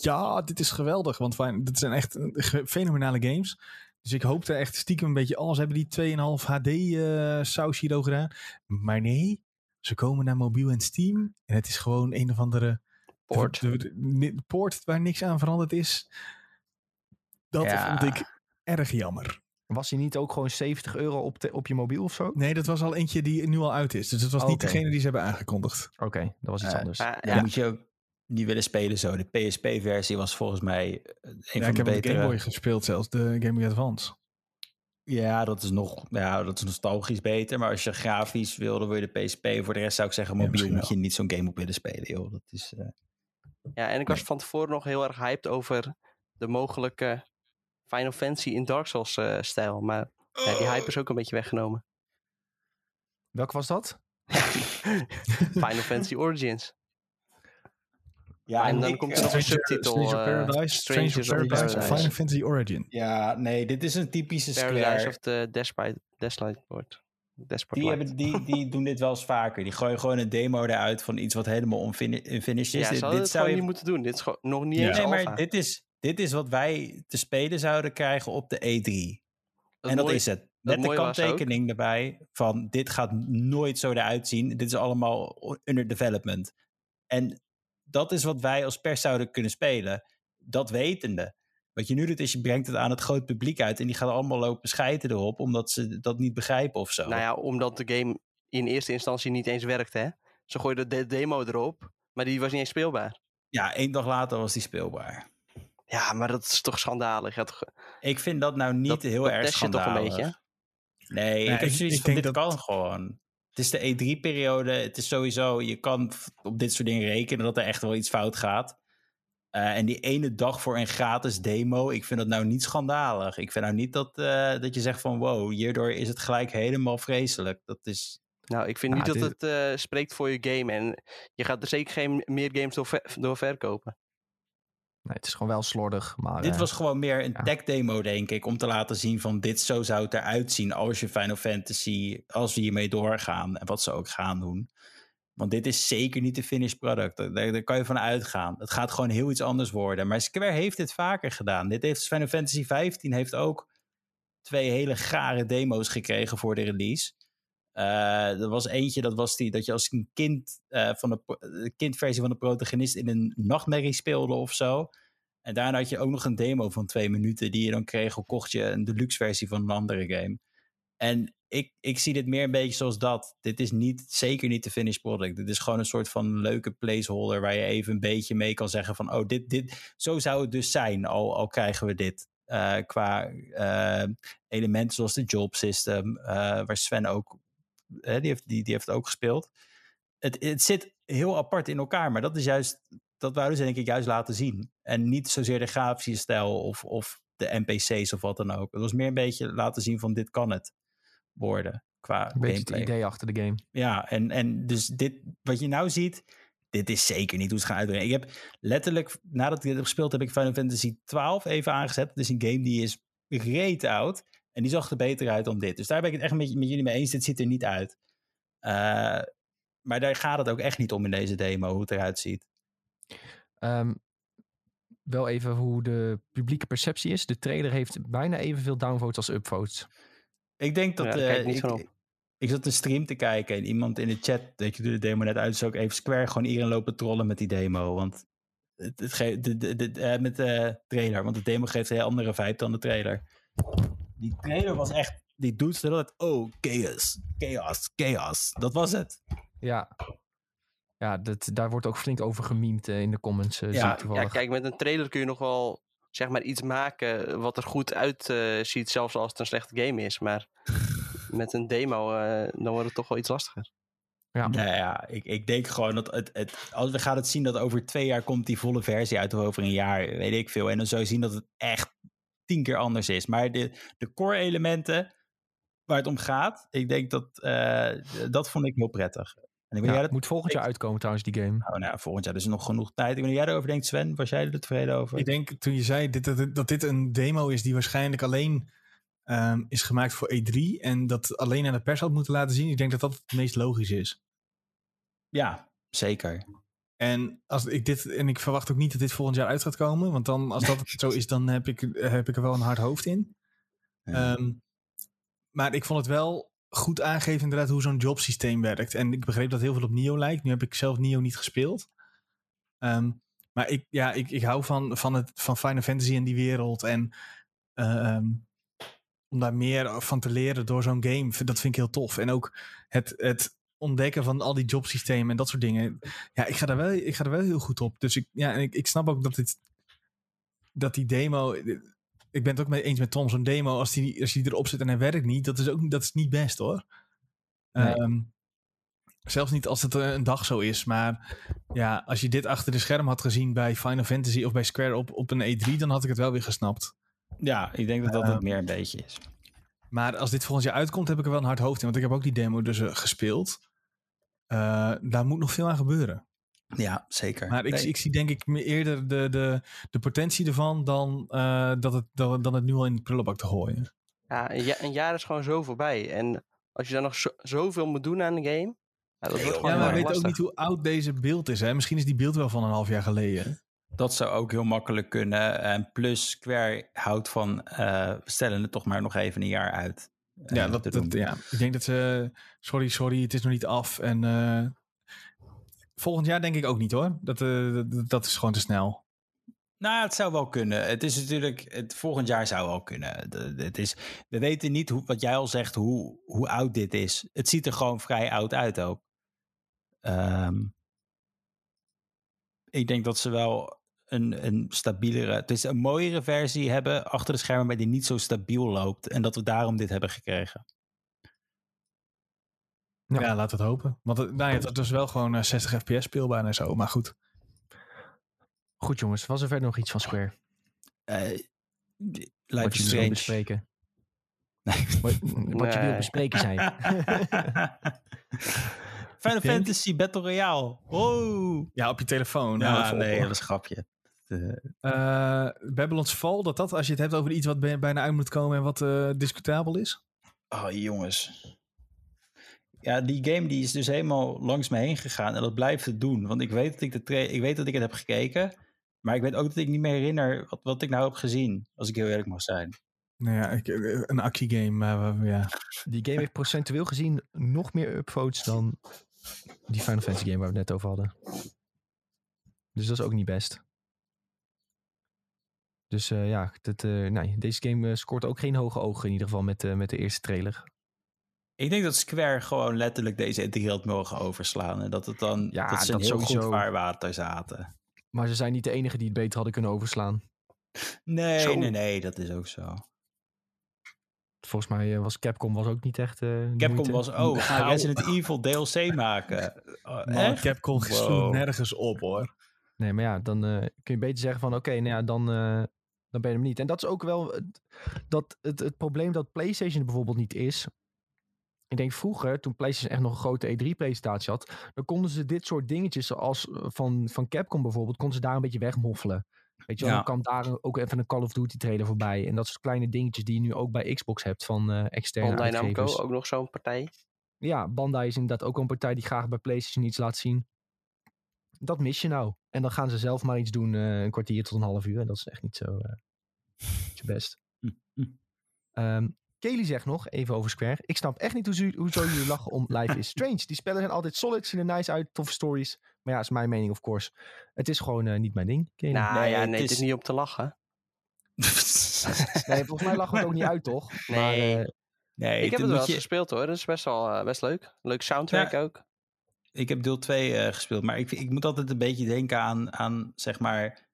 ja, dit is geweldig. Want dit zijn echt eh, fenomenale games. Dus ik hoopte echt stiekem een beetje alles. Hebben die 2,5 HD eh saus gedaan. Maar nee, ze komen naar mobiel en Steam. En het is gewoon een of andere Poort. de- de- de- poort waar niks aan veranderd is. Dat Ja. vond ik erg jammer. Was hij niet ook gewoon 70 euro op, de, op je mobiel of zo? Oké, Nee, dat was al eentje die nu al uit is. Dus het was niet Oké. degene die ze hebben aangekondigd. dat was iets Eh, anders. Ja, ja, moet je ook niet willen spelen zo. De PSP-versie was volgens mij eh, een Ja, van ik de heb op de betere. Game Boy gespeeld zelfs, de Game Boy Advance. Ja, dat is nog ja, dat is nostalgisch beter. Maar als je grafisch wil, dan wil je de PSP. Voor de rest zou ik zeggen, mobiel moet je niet zo'n game op willen spelen, joh. Dat is, eh, ja, en ik was van tevoren nog heel erg hyped over de mogelijke Final Fantasy in Dark Souls eh, stijl. Maar ja, die hype is ook een beetje weggenomen. Welke was dat? [LAUGHS] Final Fantasy Origins. Ja, en dan ik, komt eh, er nog een Stranger- subtitel. Stranger eh, Paradise, Stranger Strangers of Paradise, of Paradise. Final Fantasy Origin. Ja, nee, dit is een typische Paradise Square. of the Despite, Board. Die, hebben, die, die [LAUGHS] doen dit wel eens vaker. Die gooien gewoon een demo eruit van iets wat helemaal unfinished is. Ja, ze dit, zou gewoon je niet moeten doen. Dit is gewoon nog niet Ja. eens Nee, alpha. maar dit is, dit is wat wij te spelen zouden krijgen op de E3. Het en dat is het. Met de kanttekening erbij van dit gaat nooit zo eruit zien. Dit is allemaal under development. En dat is wat wij als pers zouden kunnen spelen. Dat wetende. Wat je nu doet is je brengt het aan het groot publiek uit. En die gaan allemaal lopen schijten erop. Omdat ze dat niet begrijpen of zo. Nou ja, omdat de game in eerste instantie niet eens werkte. Hè? Ze gooiden de demo erop, maar die was niet eens speelbaar. Ja, één dag later was die speelbaar. Ja, maar dat is toch schandalig. Ja, toch- Ik vind dat nou niet Dat- heel dat erg test je toch een schandalig. beetje? Nee, ik ik- zoiets ik van, denk dit dat- kan gewoon. Het is de E3-periode. Het is sowieso, je kan op dit soort dingen rekenen dat er echt wel iets fout gaat. Eh, en die ene dag voor een gratis demo, ik vind dat nou niet schandalig. Ik vind nou niet dat, eh, dat je zegt van wow, hierdoor is het gelijk helemaal vreselijk. Dat is, Nou, ik vind niet dat het eh, spreekt voor je game. En je gaat er zeker geen meer games door, ver- door verkopen. Nee, het is gewoon wel slordig. Maar, dit eh, was gewoon meer een ja. tech demo, denk ik, om te laten zien van dit zo zou het eruit zien als je Final Fantasy, als we hiermee doorgaan en wat ze ook gaan doen. Want dit is zeker niet de finished product. Daar, daar kan je van uitgaan. Het gaat gewoon heel iets anders worden. Maar Square heeft dit vaker gedaan. Dit heeft Final Fantasy 15 heeft ook twee hele gare demo's gekregen voor de release. Eh, er was eentje, dat was die dat je als een kind eh, van de, de kindversie van de protagonist in een nachtmerrie speelde of zo. En daarna had je ook nog een demo van twee minuten die je dan kreeg. Of kocht je een deluxe versie van een andere game. En ik, ik zie dit meer een beetje zoals dat. Dit is niet, zeker niet de finished product. Dit is gewoon een soort van leuke placeholder waar je even een beetje mee kan zeggen van, oh, dit, dit, zo zou het dus zijn, al, al krijgen we dit. eh, qua eh, elementen zoals de job system, eh, waar Sven ook, die, heeft, die, die heeft het ook gespeeld. het, het zit heel apart in elkaar, maar dat is juist, dat wouden ze denk ik juist laten zien. En niet zozeer de grafische stijl of, of de NPC's of wat dan ook. Het was meer een beetje laten zien van dit kan het worden qua Een het idee achter de game. Ja, en, en dus dit, wat je nou ziet, dit is zeker niet hoe het gaat uitbrengen. Ik heb letterlijk, nadat ik dit heb gespeeld, heb ik Final Fantasy 12 even aangezet. Het is een game die is reet oud. En die zag er beter uit dan dit. Dus daar ben ik het echt met, met jullie mee eens. Dit ziet er niet uit. Eh, maar daar gaat het ook echt niet om in deze demo, hoe het eruit ziet. Ehm, wel even hoe de publieke perceptie is. De trailer heeft bijna evenveel downvotes als upvotes. Ik denk dat... Ja, eh, niet ik, ik zat een stream te kijken en iemand in de chat, dat je de demo net uit, dus ook even Square gewoon iedereen lopen trollen met die demo. Want het, het geeft de, de, de, eh, met de trailer, want de demo geeft een heel andere vibe dan de trailer. Die trailer was echt, die doet ze dat, oh, chaos, chaos, chaos. Dat was het. Ja, ja dat, daar wordt ook flink over gememd eh, in de comments. eh, Ja, Ja, kijk, met een trailer kun je nog wel zeg maar iets maken wat er goed uitziet, ziet, zelfs als het een slechte game is. Maar [LAUGHS] met een demo, eh, dan wordt het toch wel iets lastiger. Ja. Nou ja, ik, ik denk gewoon dat het, het, als we gaan het zien dat over twee jaar komt die volle versie uit, of over een jaar, weet ik veel. En dan zou je zien dat het echt tien keer anders is. Maar de, de core elementen waar het om gaat, ik denk dat, eh, dat vond ik heel prettig. En ik Ja, jij het dat, moet volgend jaar uitkomen trouwens, die game. oh, nou, volgend jaar is er nog genoeg tijd. Ik weet jij erover denkt, Sven. Was jij er tevreden over? Ik denk toen je zei dit, dat, dat dit een demo is die waarschijnlijk alleen ehm, is gemaakt voor E3 en dat alleen aan de pers had moeten laten zien. Ik denk dat dat het meest logisch is. Ja, zeker. En, als ik dit, en ik verwacht ook niet dat dit volgend jaar uit gaat komen. Want dan, als dat zo is, dan heb ik, heb ik er wel een hard hoofd in. Ja. Ehm, maar ik vond het wel goed aangeven inderdaad hoe zo'n jobsysteem werkt. En ik begreep dat heel veel op Nio lijkt. Nu heb ik zelf Nio niet gespeeld. Ehm, maar ik, ja, ik, ik hou van, van, het, van Final Fantasy en die wereld. En ehm, om daar meer van te leren door zo'n game, dat vind ik heel tof. En ook het, het ontdekken van al die jobsystemen en dat soort dingen. Ja, ik ga daar wel, ik ga er wel heel goed op. Dus ik, ja, en ik, ik snap ook dat dit dat die demo. Ik ben het ook mee eens met Tom. Zo'n demo, als die, als die erop zit en hij werkt niet, dat is ook dat is niet best hoor. Nee. Ehm, zelfs niet als het een dag zo is. Maar ja, als je dit achter de scherm had gezien bij Final Fantasy of bij Square op, op een E3, dan had ik het wel weer gesnapt. Ja, ik denk dat dat Eh, het meer een beetje is. Maar als dit volgend jaar uitkomt, heb ik er wel een hard hoofd in. Want ik heb ook die demo dus eh, gespeeld. Eh, daar moet nog veel aan gebeuren. Ja, zeker. Maar ik, Nee. ik zie denk ik meer eerder de, de, de potentie ervan dan, eh, dat het, dan, dan het nu al in de prullenbak te gooien. Ja, een, ja- een jaar is gewoon zo voorbij. En als je dan nog zo, zoveel moet doen aan de game, ja, dat wordt maar we weten ook niet hoe oud deze beeld is. Hè? Misschien is die beeld wel van een half jaar geleden. Dat zou ook heel makkelijk kunnen. En plus, Square houdt van, eh, we stellen het toch maar nog even een jaar uit. Eh, Ja, dat, te dat, ja, ik denk dat ze... Sorry, sorry, het is nog niet af. En eh, volgend jaar denk ik ook niet hoor. Dat, eh, dat, dat is gewoon te snel. Nou, het zou wel kunnen. Het is natuurlijk, het volgend jaar zou wel kunnen. Het is, we weten niet, hoe, wat jij al zegt, hoe, hoe oud dit is. Het ziet er gewoon vrij oud uit ook. Ehm, ik denk dat ze wel een, een stabielere, het is een mooiere versie hebben achter de schermen, maar die niet zo stabiel loopt. En dat we daarom dit hebben gekregen. Ja, Ja. laat het hopen. Want het, nou ja, dat was wel gewoon eh, 60 fps speelbaar en zo. Maar goed. Goed jongens, was er verder nog iets van Square? Eh Wat Life je is Strange. bespreken? Wat, wat je wil Nee. bespreken zijn. [LAUGHS] Final Fantasy Battle Royale. Oh. Ja, op je telefoon. Ja, op, nee, dat was een grapje. Eh, Eh, Babylon's Fall, dat dat als je het hebt over iets wat bij- bijna uit moet komen en wat eh, discutabel is. Oh, jongens. Ja, die game die is dus helemaal langs me heen gegaan. En dat blijft het doen. Want ik weet dat ik, de ik, weet dat ik het heb gekeken. Maar ik weet ook dat ik niet meer herinner wat, wat ik nou heb gezien. Als ik heel eerlijk mag zijn. Nou ja, ik, een actiegame, maar eh, ja. Die game heeft procentueel gezien nog meer upvotes dan die Final Fantasy game waar we het net over hadden. Dus dat is ook niet best. Dus eh, ja, dat, eh, nee, deze game eh, scoort ook geen hoge ogen in ieder geval met, eh, met de eerste trailer. Ik denk dat Square gewoon letterlijk deze E3 had mogen overslaan. En dat het dan Ja, dat ze dat in heel sowieso. goed vaarwater zaten. Maar ze zijn niet de enige die het beter hadden kunnen overslaan. Nee, Zo. nee, nee, dat is ook zo. Volgens mij was Capcom was ook niet echt. eh, Capcom moeite. was, oh, we gaan Nou. Resident Evil DLC maken. [LAUGHS] Oh, Man? Capcom Wow. sloeg nergens op hoor. Nee, maar ja, dan eh, kun je beter zeggen van oké, nou ja, dan, eh, dan ben je hem niet. En dat is ook wel het- dat het, het probleem dat PlayStation bijvoorbeeld niet is. Ik denk vroeger, toen PlayStation echt nog een grote E3-presentatie had, dan konden ze dit soort dingetjes zoals eh, van, van Capcom bijvoorbeeld, konden ze daar een beetje wegmoffelen. Weet je wel, Ja. dan kwam daar ook even een Call of Duty trailer voorbij. En dat soort kleine dingetjes die je nu ook bij Xbox hebt van eh externe Bandai Namco, ook nog zo'n partij. Ja, Bandai is inderdaad ook een partij die graag bij PlayStation iets laat zien. Dat mis je nou. En dan gaan ze zelf maar iets doen, eh, een kwartier tot een half uur. En dat is echt niet zo, eh best. Hm, [LAUGHS] hm. Ehm Kelly zegt nog, even over Square. Ik snap echt niet hoe hoezo jullie lachen om Life is Strange. Die spellen zijn altijd solid, zien er nice uit, toffe stories. Maar ja, is mijn mening of course. Het is gewoon eh, niet mijn ding, Kelly. Nou Nee, ja, het nee, het is- is niet om te lachen. Nee, volgens mij lachen we het ook niet uit, toch? Maar, Nee. eh, nee, ik heb het wel moet eens je- gespeeld hoor, dat is best wel eh, best leuk. Leuk soundtrack ook. Ik heb deel 2 eh, gespeeld, maar ik, ik moet altijd een beetje denken aan, aan zeg maar,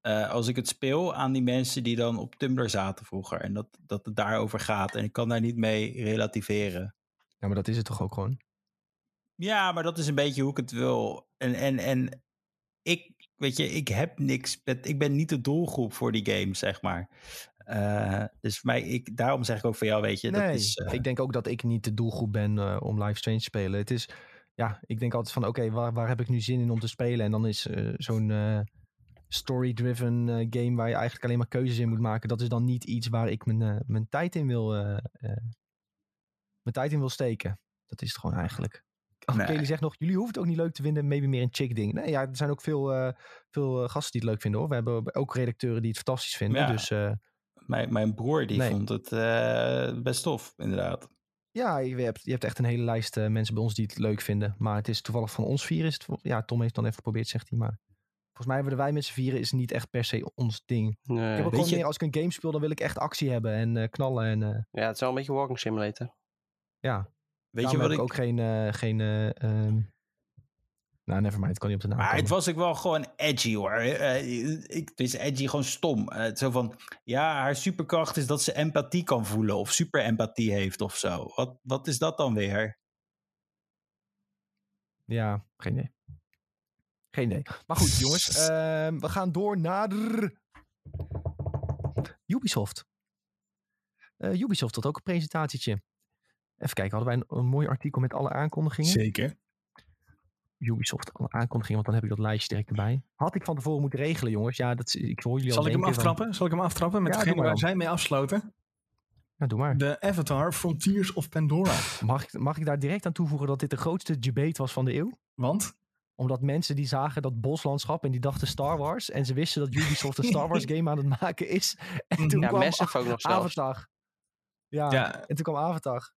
eh, als ik het speel, aan die mensen die dan op Tumblr zaten vroeger. En dat, dat het daarover gaat. En ik kan daar niet mee relativeren. ja, maar dat is het toch ook gewoon? Ja, maar dat is een beetje hoe ik het wil. En, en, en ik, weet je, ik heb niks. Met, ik ben niet de doelgroep voor die game, zeg maar. Eh, dus voor mij, ik, daarom zeg ik ook van jou, weet je, nee, dat is. ik denk ook dat ik niet de doelgroep ben om Life Strange te spelen. Het is, ja, ik denk altijd van, oké, waar, waar heb ik nu zin in om te spelen? En dan is eh, zo'n eh, story-driven eh, game waar je eigenlijk alleen maar keuzes in moet maken. Dat is dan niet iets waar ik mijn, mijn tijd in wil, mijn tijd in wil steken. Dat is het gewoon eigenlijk. Oh, Nee. Kelly zegt nog, jullie hoeven het ook niet leuk te vinden, maybe meer een chick ding. Nee, ja, er zijn ook veel, veel gasten die het leuk vinden hoor. We hebben ook redacteuren die het fantastisch vinden. Ja. Dus mijn, mijn broer die Nee. vond het best tof, inderdaad. Ja, je hebt, je hebt echt een hele lijst eh, mensen bij ons die het leuk vinden. Maar het is toevallig van ons vier. Is het, ja, Tom heeft dan even geprobeerd, zegt hij. Maar volgens mij hebben de wij met z'n vieren is niet echt per se ons ding. Nee. ik heb ook gewoon meer als ik een game speel, dan wil ik echt actie hebben en eh, knallen. En eh, Ja, het is wel een beetje walking simulator. ja, Weet je wat heb ik. ik ook geen... eh, geen eh, ehm, nou, nevermind, het kan niet op de naam Maar het was ook wel gewoon edgy hoor. Eh, ik, het is edgy gewoon stom. Eh, zo van, ja, haar superkracht is dat ze empathie kan voelen of super empathie heeft of zo. Wat, wat is dat dan weer? Ja, geen idee. Geen idee. Maar goed, jongens. [LAUGHS] ehm, we gaan door naar... Ubisoft. Eh, Ubisoft had ook een presentatietje. Even kijken, hadden wij een, een mooi artikel met alle aankondigingen? Zeker. Ubisoft, alle aankondigingen, want dan heb ik dat lijstje direct erbij. Had ik van tevoren moeten regelen, jongens. Ja, dat, ik hoor jullie al Zal ik hem van- aftrappen? Zal ik hem aftrappen met Ja, degene waar zij mee afsloten? Ja, doe maar. De Avatar Frontiers of Pandora. [SIGHS] Mag ik, mag ik daar direct aan toevoegen dat dit de grootste debate was van de eeuw? Want? Omdat mensen die zagen dat boslandschap en die dachten Star Wars. En ze wisten dat Ubisoft een Star Wars [LAUGHS] game aan het maken is. En toen Ja, kwam Massive ook nog zelfs. Avatar. Ja, Ja, en toen kwam Avatar.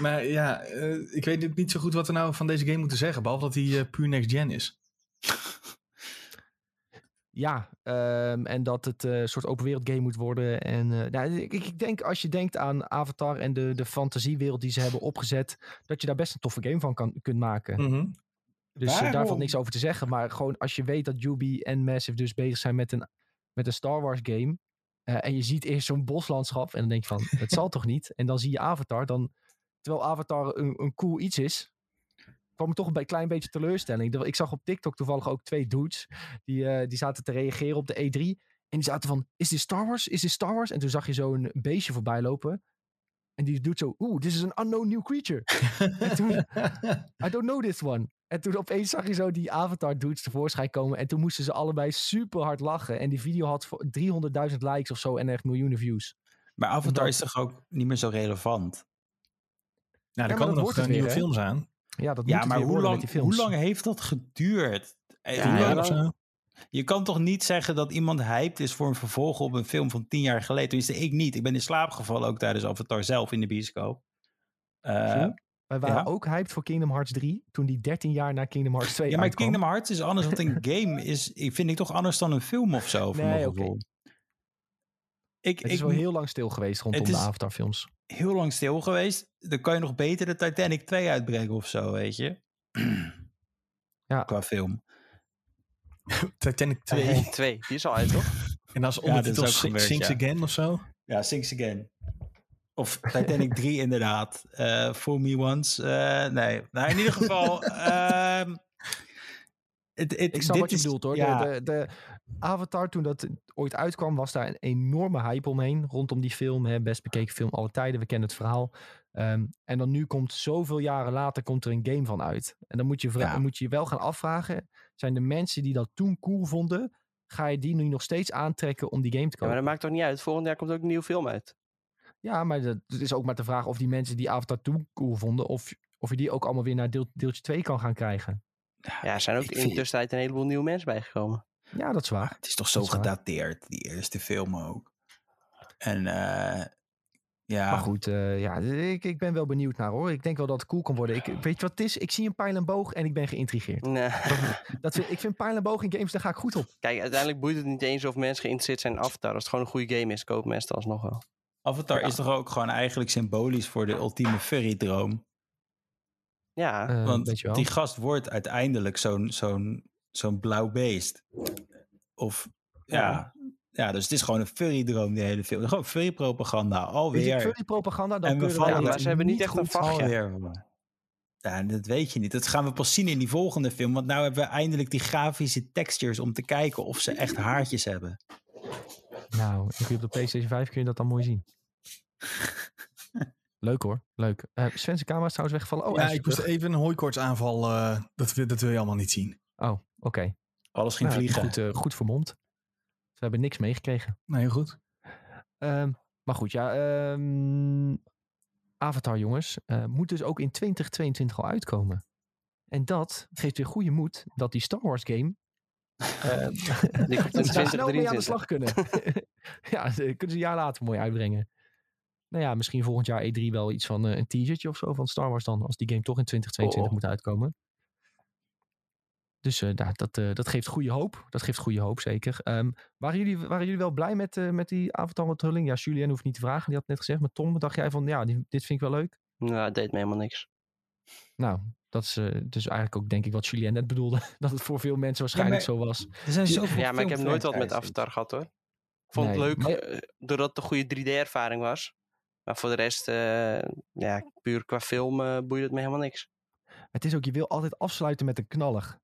Maar ja, eh, ik weet niet zo goed wat we nou van deze game moeten zeggen. Behalve dat hij eh, puur next gen is. [LAUGHS] Ja, ehm, en dat het eh, een soort open wereld game moet worden. En eh, nou, ik, ik denk als je denkt aan Avatar en de, de fantasiewereld die ze hebben opgezet, dat je daar best een toffe game van kan, kunt maken. Mhm. Dus eh, daar valt niks over te zeggen. Maar gewoon als je weet dat Ubi en Massive dus bezig zijn met een, met een Star Wars game. eh, en je ziet eerst zo'n boslandschap. En dan denk je van, het zal toch niet? En dan zie je Avatar. Dan, terwijl Avatar een, een cool iets is. kwam ik toch een klein beetje teleurstelling. Ik zag op TikTok toevallig ook twee dudes. Die, eh, die zaten te reageren op de E3. En die zaten van, is dit Star Wars? Is dit Star Wars? En toen zag je zo'n beestje voorbij lopen. En die doet zo, oeh, this is an unknown new creature. [LAUGHS] En toen, I don't know this one. En toen opeens zag je zo die Avatar dudes tevoorschijn komen. En toen moesten ze allebei super hard lachen. En die video had voor 300.000 likes of zo en echt miljoenen views. Maar Avatar Dat- is toch ook niet meer zo relevant? Nou, er dat komen nog eh, nieuwe weer, films aan. Ja, dat Ja, moet het maar weer hoe lang, met die films. hoe lang heeft dat geduurd? Eh, Ja, lang-. Je kan toch niet zeggen dat iemand hyped is voor een vervolg op een film van tien jaar geleden? Tenminste, ik niet. Ik ben in slaap gevallen ook tijdens Avatar zelf in de bioscoop. Eh, Zie? Wij waren ja. ook hyped voor Kingdom Hearts 3. Toen die 13 jaar na Kingdom Hearts 2 ja, maar uitkwam. Kingdom Hearts is anders, want een [LAUGHS] game is, ik vind ik toch anders dan een film of zo. Nee, mijn oké. gevoel. Ik, Het is ik wel heel lang stil geweest rondom de is- Avatar films. Heel lang stil geweest. Dan kan je nog beter de Titanic 2 uitbrengen of zo, weet je. Ja. Qua film. [LAUGHS] Titanic 2. Nee, twee. Die is al uit, toch? [LAUGHS] En als Ja, ondertitel gebeurd, Sinks ja. Again of zo. Ja, Sings Again. Of Titanic 3 [LAUGHS] inderdaad. Uh, For Me Once. Uh, nee, nou in ieder geval... uh, het, het, ik snap wat je is, bedoelt hoor. Ja. De, de, de, Avatar, toen dat ooit uitkwam, was daar een enorme hype omheen. Rondom die film. Hè, best bekeken film alle tijden. We kennen het verhaal. Um, en dan nu komt zoveel jaren later komt er een game van uit. En dan moet je, ja. moet je wel gaan afvragen. Zijn de mensen die dat toen cool vonden, ga je die nu nog steeds aantrekken om die game te kopen? Ja, maar dat maakt toch niet uit. Volgend jaar komt ook een nieuwe film uit. Ja, maar dat is ook maar de vraag of die mensen die Avatar toen cool vonden, of, of je die ook allemaal weer naar deel, deeltje 2 kan gaan krijgen. Ja, er zijn ook in de tussentijd een heleboel nieuwe mensen bijgekomen. Ja, dat is waar. Het is toch zo gedateerd, die eerste film ook. En uh, ja. Maar goed, uh, ja, ik, ik ben wel benieuwd naar hoor. Ik denk wel dat het cool kan worden. Ik, weet je wat het is? Ik zie een pijl en boog en ik ben geïntrigeerd. Nee. Dat, [LAUGHS] dat, ik vind pijl en boog in games, daar ga ik goed op. Kijk, uiteindelijk boeit het niet eens of mensen geïnteresseerd zijn in Avatar. Als het gewoon een goede game is, kopen mensen het alsnog wel. Avatar is toch ook gewoon eigenlijk symbolisch voor de ultieme furry-droom? Ja, uh, want die gast wordt uiteindelijk zo'n zo'n zo'n blauw beest. Of ja, ja, dus het is gewoon een furry-droom, die hele film. Gewoon furry-propaganda, alweer. Furry-propaganda, dan en we vallen ja, ze hebben niet echt een vachtje. Ja, dat weet je niet. Dat gaan we pas zien in die volgende film. Want nou hebben we eindelijk die grafische textures om te kijken of ze echt haartjes hebben. Nou, op de PlayStation 5 kun je dat dan mooi zien. [LAUGHS] Leuk hoor, leuk. Uh, Sven's camera is trouwens weggevallen. Oh, ja, ik moest even een hooikoortsaanval. Uh, dat, dat wil je allemaal niet zien. Oh, oké. Alles ging nou, vliegen. Goed, uh, goed vermomd. We hebben niks meegekregen. Nee, heel goed. Um, maar goed, ja. Um, Avatar, jongens, uh, moet dus ook in 2022 al uitkomen. En dat geeft weer goede moed dat die Star Wars game. Uh, [LAUGHS] die komt in [LAUGHS] snel mee aan de slag kunnen. [LAUGHS] ja, kunnen ze een jaar later mooi uitbrengen. Nou ja, misschien volgend jaar E3 wel iets van uh, een teasertje of zo van Star Wars dan. Als die game toch in 2022 oh. moet uitkomen. Dus uh, dat, uh, dat geeft goede hoop. Dat geeft goede hoop, zeker. Um, waren, jullie, waren jullie wel blij met, uh, met die Avatar-onthulling? Ja, Julien hoeft niet te vragen. Die had net gezegd. Maar Tom, dacht jij van, ja, die, dit vind ik wel leuk? Nou, het deed me helemaal niks. Nou, dat is dus eigenlijk ook denk ik wat Julien net bedoelde. [LAUGHS] dat het voor veel mensen waarschijnlijk ja, zo was. Er zijn zoveel ja, maar ik heb nooit wat met Avatar gehad hoor. Ik vond nee, het leuk maar... doordat het een goede 3D-ervaring was. Maar voor de rest, ja, puur qua film boeide het me helemaal niks. Het is ook, je wil altijd afsluiten met een knaller.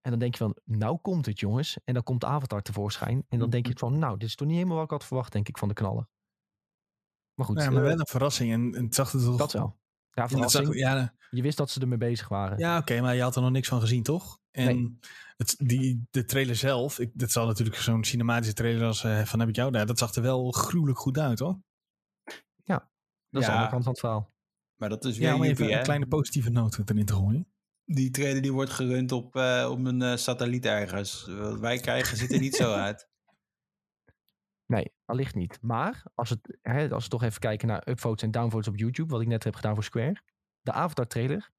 En dan denk je van, nou komt het jongens. En dan komt Avatar tevoorschijn. En dan denk je van, nou, dit is toch niet helemaal wat ik had verwacht, denk ik, van de knallen. Maar goed. Ja, maar wel een verrassing. En, het zag er toch... Dat wel. Ja, verrassing. Zag, ja, je wist dat ze ermee bezig waren. Ja, oké, maar je had er nog niks van gezien, toch? En nee. het, die, de trailer zelf, ik, dat zal natuurlijk zo'n cinematische trailer als uh, van heb ik jou daar, dat zag er wel gruwelijk goed uit, hoor. Ja, dat is de andere kant van het verhaal. Maar dat is weer ja, om even een kleine positieve noot erin te gooien die trailer die wordt gerund op, uh, op een uh, satelliet ergens. Wat wij krijgen ziet er niet zo [LAUGHS] uit. Nee, allicht niet. Maar als, het, hè, als we toch even kijken naar upvotes en downvotes op YouTube, wat ik net heb gedaan voor Square. De Avatar trailer, 95%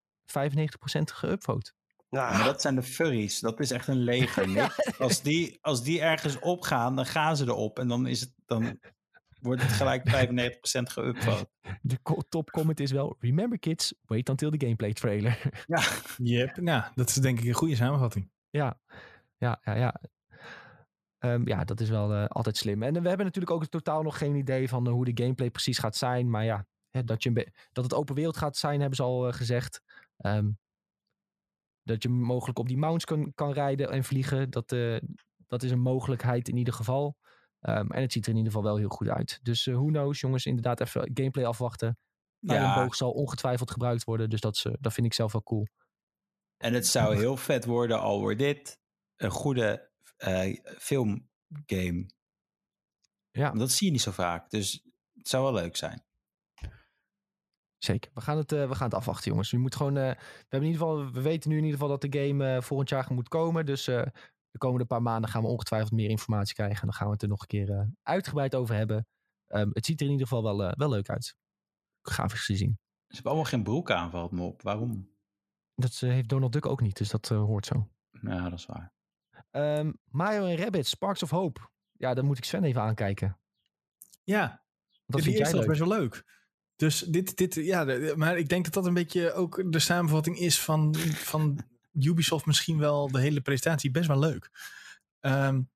geüpvote. Ja, maar dat zijn de furries. Dat is echt een leger. [LAUGHS] als, die, als die ergens opgaan, dan gaan ze erop. En dan, is het, dan wordt het gelijk 95% geüpvote. [LAUGHS] De top comment is wel, remember kids, wait until the gameplay trailer. [LAUGHS] Ja, yep. nou, dat is denk ik een goede samenvatting. Ja, ja, ja, ja. Um, ja, dat is wel uh, altijd slim. En we hebben natuurlijk ook totaal nog geen idee van uh, hoe de gameplay precies gaat zijn. Maar ja, hè, dat, je dat het open wereld gaat zijn, hebben ze al uh, gezegd. Um, dat je mogelijk op die mounts kan, kan rijden en vliegen. Dat, dat is een mogelijkheid in ieder geval. Um, en het ziet er in ieder geval wel heel goed uit. Dus uh, who knows, jongens, inderdaad even gameplay afwachten. Ja. Een boog zal ongetwijfeld gebruikt worden. Dus dat, uh, dat vind ik zelf wel cool. En het zou heel vet worden al wordt dit een goede uh, filmgame. Ja. Dat zie je niet zo vaak. Dus het zou wel leuk zijn. Zeker. We gaan het, uh, we gaan het afwachten, jongens. We, moet gewoon, uh, we, hebben in ieder geval, we weten nu in ieder geval dat de game uh, volgend jaar moet komen. Dus de komende paar maanden gaan we ongetwijfeld meer informatie krijgen. En dan gaan we het er nog een keer uh, uitgebreid over hebben. Um, het ziet er in ieder geval wel, uh, wel leuk uit. Grafisch gezien. Ze hebben allemaal geen broek aan, valt me op. Waarom? Dat uh, heeft Donald Duck ook niet, dus dat hoort zo. Ja, dat is waar. Um, Mario en Rabbit, Sparks of Hope. Ja, dan moet ik Sven even aankijken. Ja, dat vind jij best wel leuk. Dus dit, dit, ja, maar ik denk dat dat een beetje ook de samenvatting is van, van Ubisoft misschien wel de hele presentatie best wel leuk. Um,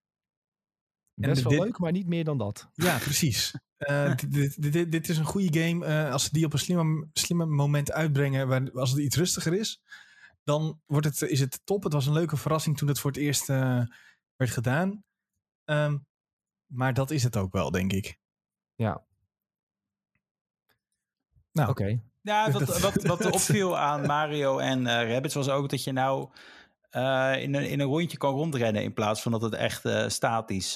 best wel leuk, maar niet meer dan dat. Ja, precies. Eh, [LAUGHS] dit, dit, dit, is een goede game. eh, als ze die op een slimme, slimme moment uitbrengen, waar, als het iets rustiger is, dan wordt het, is het top. Het was een leuke verrassing toen het voor het eerst eh, werd gedaan. Ehm, maar dat is het ook wel, denk ik. Ja. Nou, Oké. Ja, [LAUGHS] wat, Dat- wat, wat dat- opviel aan Mario en eh Rabbids was ook dat je nou eh, in, een, in een rondje kan rondrennen in plaats van dat het echt eh, statisch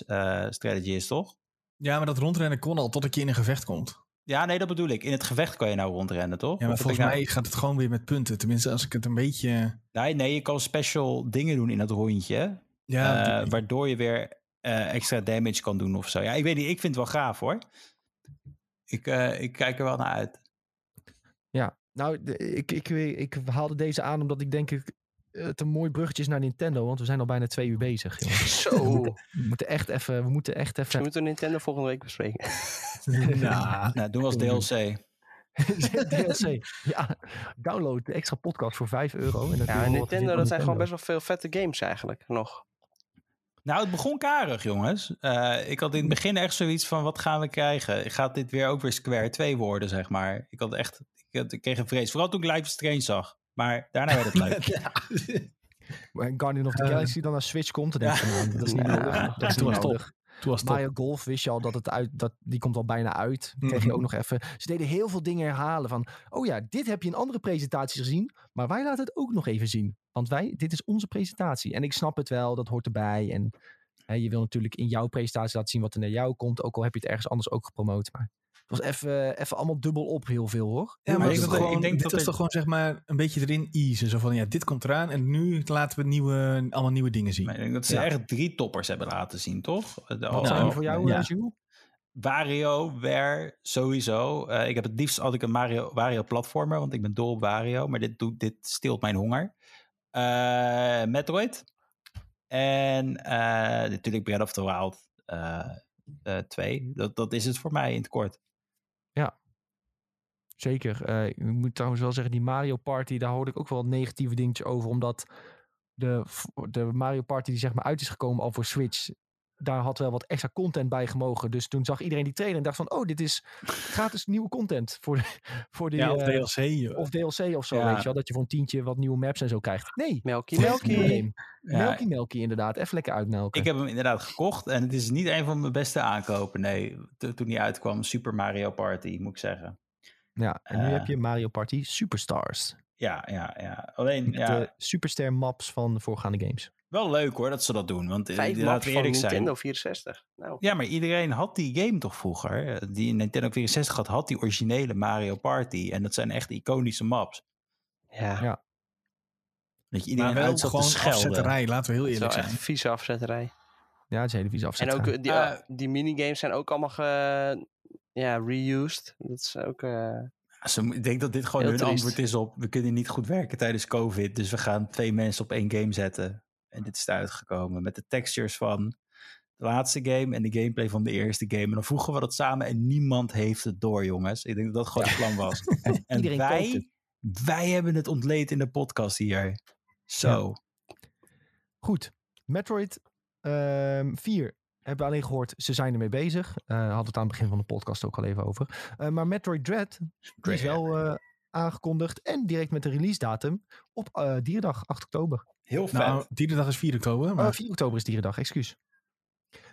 strategy is, toch? Ja, maar dat rondrennen kon al totdat je in een gevecht komt. Ja, nee, dat bedoel ik. In het gevecht kan je nou rondrennen, toch? Ja, maar Of volgens nou- mij gaat het gewoon weer met punten. Tenminste, als ik het een beetje... Nee, nee, je kan special dingen doen in het rondje. Ja, waardoor je weer extra damage kan doen of zo. Ja, ik weet niet. Ik vind het wel gaaf hoor. Ik, ik kijk er wel naar uit. Ja, nou, de- ik, ik, ik, haalde deze aan omdat ik denk ik het een mooi bruggetje is naar Nintendo, want we zijn al bijna twee uur bezig. [LAUGHS] jongens. Zo. We moeten echt even, we moeten echt We even. moeten Nintendo volgende week bespreken. [LAUGHS] Nou, Nou, doen we als DLC. [LAUGHS] DLC. Ja, download de extra podcast voor 5 euro. En dan Ja, Nintendo, dat zijn gewoon best wel veel vette games eigenlijk nog. Nou, het begon karig, jongens. Eh, ik had in het begin echt zoiets van, wat gaan we krijgen? Gaat dit weer ook weer Square 2 worden, zeg maar? Ik had echt, ik, had, ik kreeg een vrees. Vooral toen ik Life is Strange zag. Maar daarna werd het [LAUGHS] leuk. Maar Guardian of the Eh. Galaxy dan naar Switch komt, dan denk ik van, nou, dat is niet Ja. nodig. Dat is Toen niet nodig. Toen was het top. Mario Golf wist je al dat het uit, dat, die komt al bijna uit. Kreeg je Mhm. ook nog even. Ze deden heel veel dingen herhalen van, oh ja, dit heb je in andere presentaties gezien, maar wij laten het ook nog even zien. Want wij, dit is onze presentatie. En ik snap het wel, dat hoort erbij. En hè, je wil natuurlijk in jouw presentatie laten zien wat er naar jou komt, ook al heb je het ergens anders ook gepromoot. Maar was even, even allemaal dubbel op heel veel hoor. Ja, maar ik ik, denk dat, gewoon, ik denk dit dat was er- toch gewoon zeg maar een beetje erin easen. Zo van, ja, dit komt eraan en nu laten we nieuwe, allemaal nieuwe dingen zien. Maar ik denk dat ze Ja. echt drie toppers hebben laten zien, toch? De- Wat al- zijn Nou, die voor jou, ja. eh, Jules? WarioWare sowieso. Eh, ik heb het liefst had ik een Mario, Wario platformer, want ik ben dol op Wario. Maar dit, doet, dit stilt mijn honger. Eh, Metroid. En eh, natuurlijk Breath of the Wild eh, eh, 2. Dat, dat is het voor mij in het kort. Zeker. Eh, ik moet trouwens wel zeggen, die Mario Party, daar hoorde ik ook wel wat negatieve dingetjes over. Omdat de, de Mario Party die zeg maar uit is gekomen al voor Switch, daar had wel wat extra content bij gemogen. Dus toen zag iedereen die trailer en dacht van, oh, dit is gratis nieuwe content voor de, [LAUGHS] voor die, ja, of eh, DLC. of DLC of zo, Ja. weet je wel. Dat je voor een tientje wat nieuwe maps en zo krijgt. Nee, Melky Melky. Melky. Ja, Melky Melky inderdaad. Even lekker uitmelken. ik heb hem inderdaad gekocht en het is niet een van mijn beste aankopen. Nee, to- toen die uitkwam, Super Mario Party, moet ik zeggen. Ja, en nu Eh. heb je Mario Party Superstars. Ja, ja, ja. Alleen, Met ja, de superster maps van de voorgaande games. wel leuk hoor dat ze dat doen. Want eh, Vijf laten maps van eerlijk zijn. Nintendo 64. Nou, Ja, maar iedereen had die game toch vroeger? Eh, Die Nintendo 64 had, had die originele Mario Party. En dat zijn echt iconische maps. ja. Ja. Dat je Maar iedereen wel uit zat te gewoon schelden. afzetterij, laten we heel Dat is wel eerlijk echt zijn. vieze afzetterij. Ja, het is een hele vieze En afzet. ook eh, die, Eh, eh, die minigames zijn ook allemaal ge, ja, reused. Dat is ook... eh, ze ik denk dat dit gewoon hun triest. antwoord is op... we kunnen niet goed werken tijdens COVID... dus we gaan twee mensen op één game zetten. En dit is eruit gekomen met de textures van de laatste game... en de gameplay van de eerste game. En dan voegen we dat samen en niemand heeft het door, jongens. Ik denk dat dat gewoon het plan was. [LAUGHS] en wij, wij hebben het ontleed in de podcast hier. Zo. Goed. Metroid ehm 4 hebben we alleen gehoord, ze zijn ermee bezig. Eh hadden het aan het begin van de podcast ook al even over. Eh, maar Metroid Dread, die is wel eh, aangekondigd. En direct met de release datum op eh dierendag 8 oktober. Heel vet. Nou, die dag is 4 oktober. Maar Oh, 4 oktober is dierendag, excuus.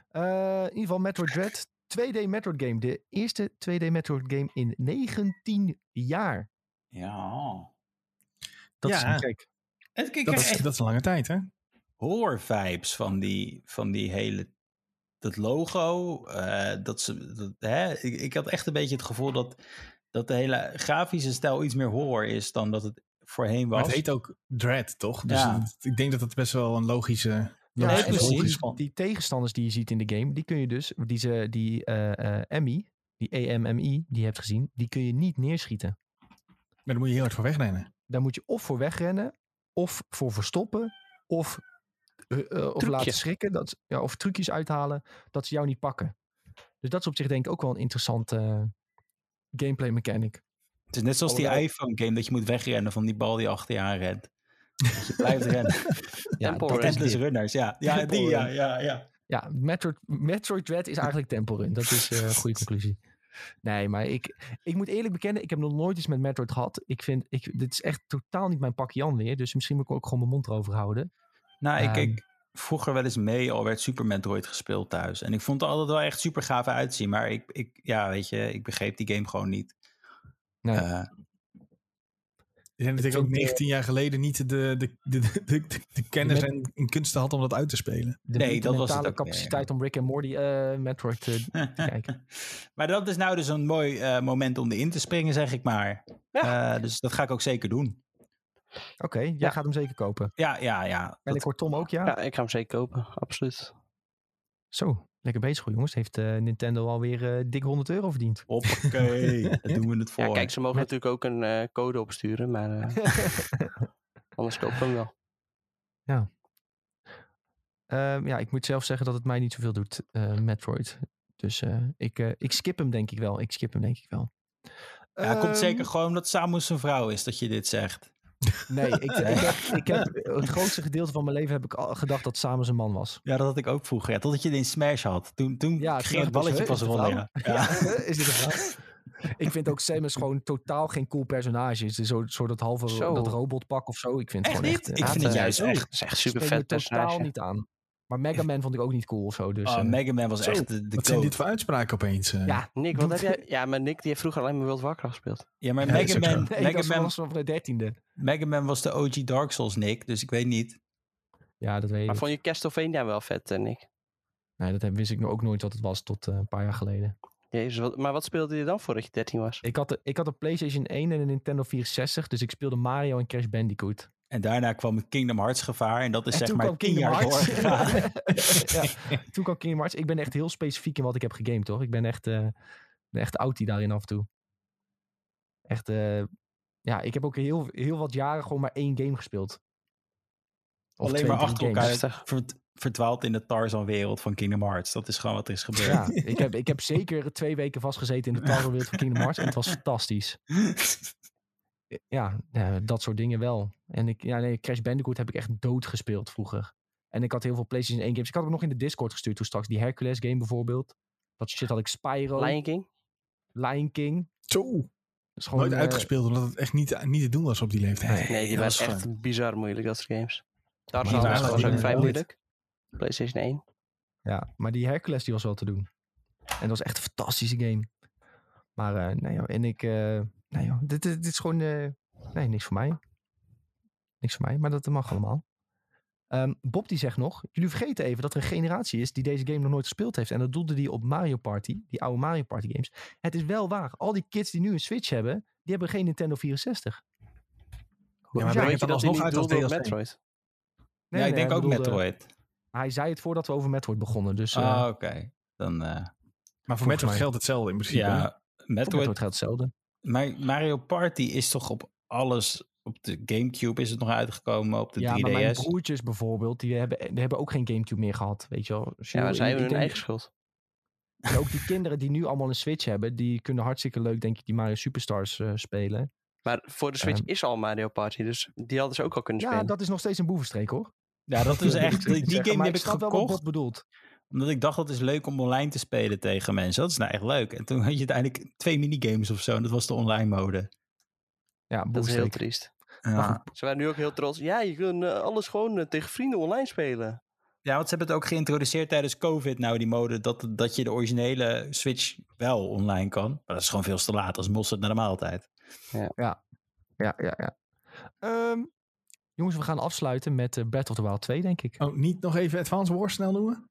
Eh, in ieder geval Metroid Dread, 2D Metroid game. De eerste 2D Metroid game in 19 jaar. ja. Dat Ja. is ik dat, is, echt dat is een lange tijd, hè? horror vibes van die, van die hele... Dat logo, eh, dat ze... Dat, hè? Ik, ik had echt een beetje het gevoel dat, dat de hele grafische stijl iets meer horror is dan dat het voorheen was. Maar het heet ook Dread, toch? Dus Ja. het- ik denk dat dat best wel een logische... Ja, precies. die, die tegenstanders die je ziet in de game, die kun je dus, die, ze, die eh eh Emmy, die EMMI, die je hebt gezien, die kun je niet neerschieten. Maar daar moet je heel hard voor wegrennen. Daar moet je of voor wegrennen, of voor verstoppen, of, eh, eh, of laten schrikken, dat, ja, of trucjes uithalen, dat ze jou niet pakken. Dus dat is op zich denk ik ook wel een interessante eh, gameplay mechanic. Het is net zoals die iPhone game dat je moet wegrennen van die bal die achter je aan rent. Dat je [LAUGHS] blijft rennen. Ja, Temple dat Run. is Endless dit. runners, ja. Ja, Temple die, ja, ja, ja. Ja, Metroid, Metroid Dread is eigenlijk Temple Run. Dat is eh, een goede [LAUGHS] conclusie. Nee, maar ik, ik moet eerlijk bekennen, ik heb nog nooit iets met Metroid gehad. Ik vind, ik, dit is echt totaal niet mijn pakje Jan weer. Dus misschien moet ik ook gewoon mijn mond erover houden. Nou, ik Ehm. keek vroeger wel eens mee, al werd Super Metroid gespeeld thuis. En ik vond het altijd wel echt super gaaf uitzien. Maar ik, ik, ja, weet je, ik begreep die game gewoon niet. Nee. Eh, Ik denk dat ik ook eh, 19 jaar geleden niet de, de, de, de, de, de kennis Met- en, en kunsten had om dat uit te spelen. De Nee, dat was meer. capaciteit om Rick en Morty eh, Metroid eh, [LAUGHS] te kijken. maar dat is nou dus een mooi eh, moment om erin te springen, zeg ik maar. Eh, dus dat ga ik ook zeker doen. Oké, jij Ja. gaat hem zeker kopen. Ja, ja, ja. En Dat- ik hoor Tom ook, ja? Ja, ik ga hem zeker kopen. Absoluut. Zo, lekker bezig hoor, jongens. Heeft eh, Nintendo alweer eh dik 100 euro verdiend. Hoppakee, [LAUGHS] daar doen we het voor. Ja, kijk, ze mogen Met- natuurlijk ook een eh, code opsturen, maar eh, [LAUGHS] anders koop ik hem wel. Ehm, ja, ik moet zelf zeggen dat het mij niet zoveel doet, eh, Metroid. Dus eh, ik, eh, ik skip hem denk ik wel. Ik skip hem denk ik wel. ja, het komt Ehm, zeker gewoon omdat Samus een vrouw is dat je dit zegt. Nee, ik, [LAUGHS] ik, heb, ik heb het grootste gedeelte van mijn leven heb ik al gedacht dat Samus een man was. Ja, dat had ik ook vroeger. Ja, totdat je het in Smash had. Toen, toen Ja, ging het balletje pas, Ja. [LAUGHS] Is dit een ik vind ook Samus gewoon totaal geen cool personage. Het is zo, zo dat halve Zo. dat robotpak of zo. Ik vind het Echt gewoon niet? echt... Ik eh, vind het eh, juist echt. Super vet totaal personage. niet aan. Maar Mega Man vond ik ook niet cool of zo. Dus, Oh, eh, Mega Man was Zo, echt de, de Wat zijn dit voor uitspraken opeens? eh? ja, Nick, wat heb jij? Ja, maar Nick die heeft vroeger alleen maar World of Warcraft gespeeld. Ja, maar Ja, Mega. Man, nee, Mega, Man, was van de dertiende. Mega Man was de OG Dark Souls, Nick. Dus ik weet niet. Ja, dat weet ik. Maar vond je Castlevania wel vet, eh, Nick? Nee, dat heb- wist ik nog ook nooit wat het was tot eh, een paar jaar geleden. Jezus, wat, maar wat speelde je dan voordat je 13 was? Ik had, de, ik had een PlayStation 1 en een Nintendo 64, dus ik speelde Mario en Crash Bandicoot. En daarna kwam het Kingdom Hearts gevaar. En dat is En zeg maar tien jaar Hearts. doorgegaan. [LAUGHS] ja, [LAUGHS] toen kwam Kingdom Hearts. Ik ben echt heel specifiek in wat ik heb gegamed, hoor. Ik ben echt, eh ben echt oud die daarin af en toe. Echt, eh, ja, ik heb ook heel, heel wat jaren gewoon maar één game gespeeld. Of Alleen twee, maar achter games. elkaar verdwaald in de Tarzan-wereld van Kingdom Hearts. Dat is gewoon wat er is gebeurd. Ja, ik heb, ik heb [LAUGHS] zeker twee weken vastgezeten in de Tarzan-wereld van Kingdom Hearts. En het was fantastisch. Ja, ja, dat soort dingen wel. En ik, ja, nee, Crash Bandicoot heb ik echt dood gespeeld vroeger. En ik had heel veel PlayStation 1 games. Ik had ook nog in de Discord gestuurd toen straks. Die Hercules game bijvoorbeeld. Dat shit had ik Spyro, Lion King? Lion King. Zo, is gewoon, nooit eh, uitgespeeld omdat het echt niet, niet te doen was op die leeftijd. Nee, die was echt bizar moeilijk, dat soort games. Tarzan die was, was ook vrij moeilijk. PlayStation 1. Ja, maar die Hercules die was wel te doen. En dat was echt een fantastische game. Maar eh, nee en ik... eh, nee joh, dit, dit, dit is gewoon... eh, nee, niks voor mij. Niks voor mij, maar dat mag allemaal. Ehm, Bob die zegt nog, jullie vergeten even dat er een generatie is die deze game nog nooit gespeeld heeft. En dat doelde die op Mario Party, die oude Mario Party games. Het is wel waar, al die kids die nu een Switch hebben, die hebben geen Nintendo 64. Ja, maar breng weet het je dat alsnog uit als DLC. Metroid? Nee, ja, ik nee, denk ook bedoelde- Metroid. Hij zei het voordat we over Metroid begonnen, dus eh Ah, oké. Dan, eh, Maar voor Metroid mij. geldt hetzelfde in principe. ja, Metroid geldt hetzelfde. Maar Mario Party is toch op alles... Op de Gamecube is het nog uitgekomen, op de ja, 3DS. maar mijn broertjes bijvoorbeeld, die hebben, die hebben ook geen Gamecube meer gehad, weet je wel. Ja, maar zij ik- hebben ik hun eigen schuld. en ook die kinderen die nu allemaal een Switch hebben, die kunnen hartstikke leuk, denk ik, die Mario Superstars eh, spelen. Maar voor de Switch Ehm. is al Mario Party, dus die hadden ze ook al kunnen Ja, spelen. dat is nog steeds een boevenstreek hoor. Ja, dat is [LAUGHS] echt... Die, game maar heb ik snap wel wat gekocht. Omdat ik dacht dat is leuk om online te spelen tegen mensen. Dat is nou echt leuk. En toen had je uiteindelijk twee minigames of zo. En dat was de online mode. Ja, dat is heel triest. Ja, Ze waren nu ook heel trots. Ja, je kunt eh, alles gewoon eh, tegen vrienden online spelen. ja want ze hebben het ook geïntroduceerd tijdens COVID nou, die mode. Dat, dat je de originele Switch wel online kan. Maar dat is gewoon veel te laat. als mosterd naar de maaltijd. Ja, ja, ja. Ehm, jongens, we gaan afsluiten met eh, Breath of the Wild 2, denk ik. Oh, niet nog even Advance Wars snel noemen?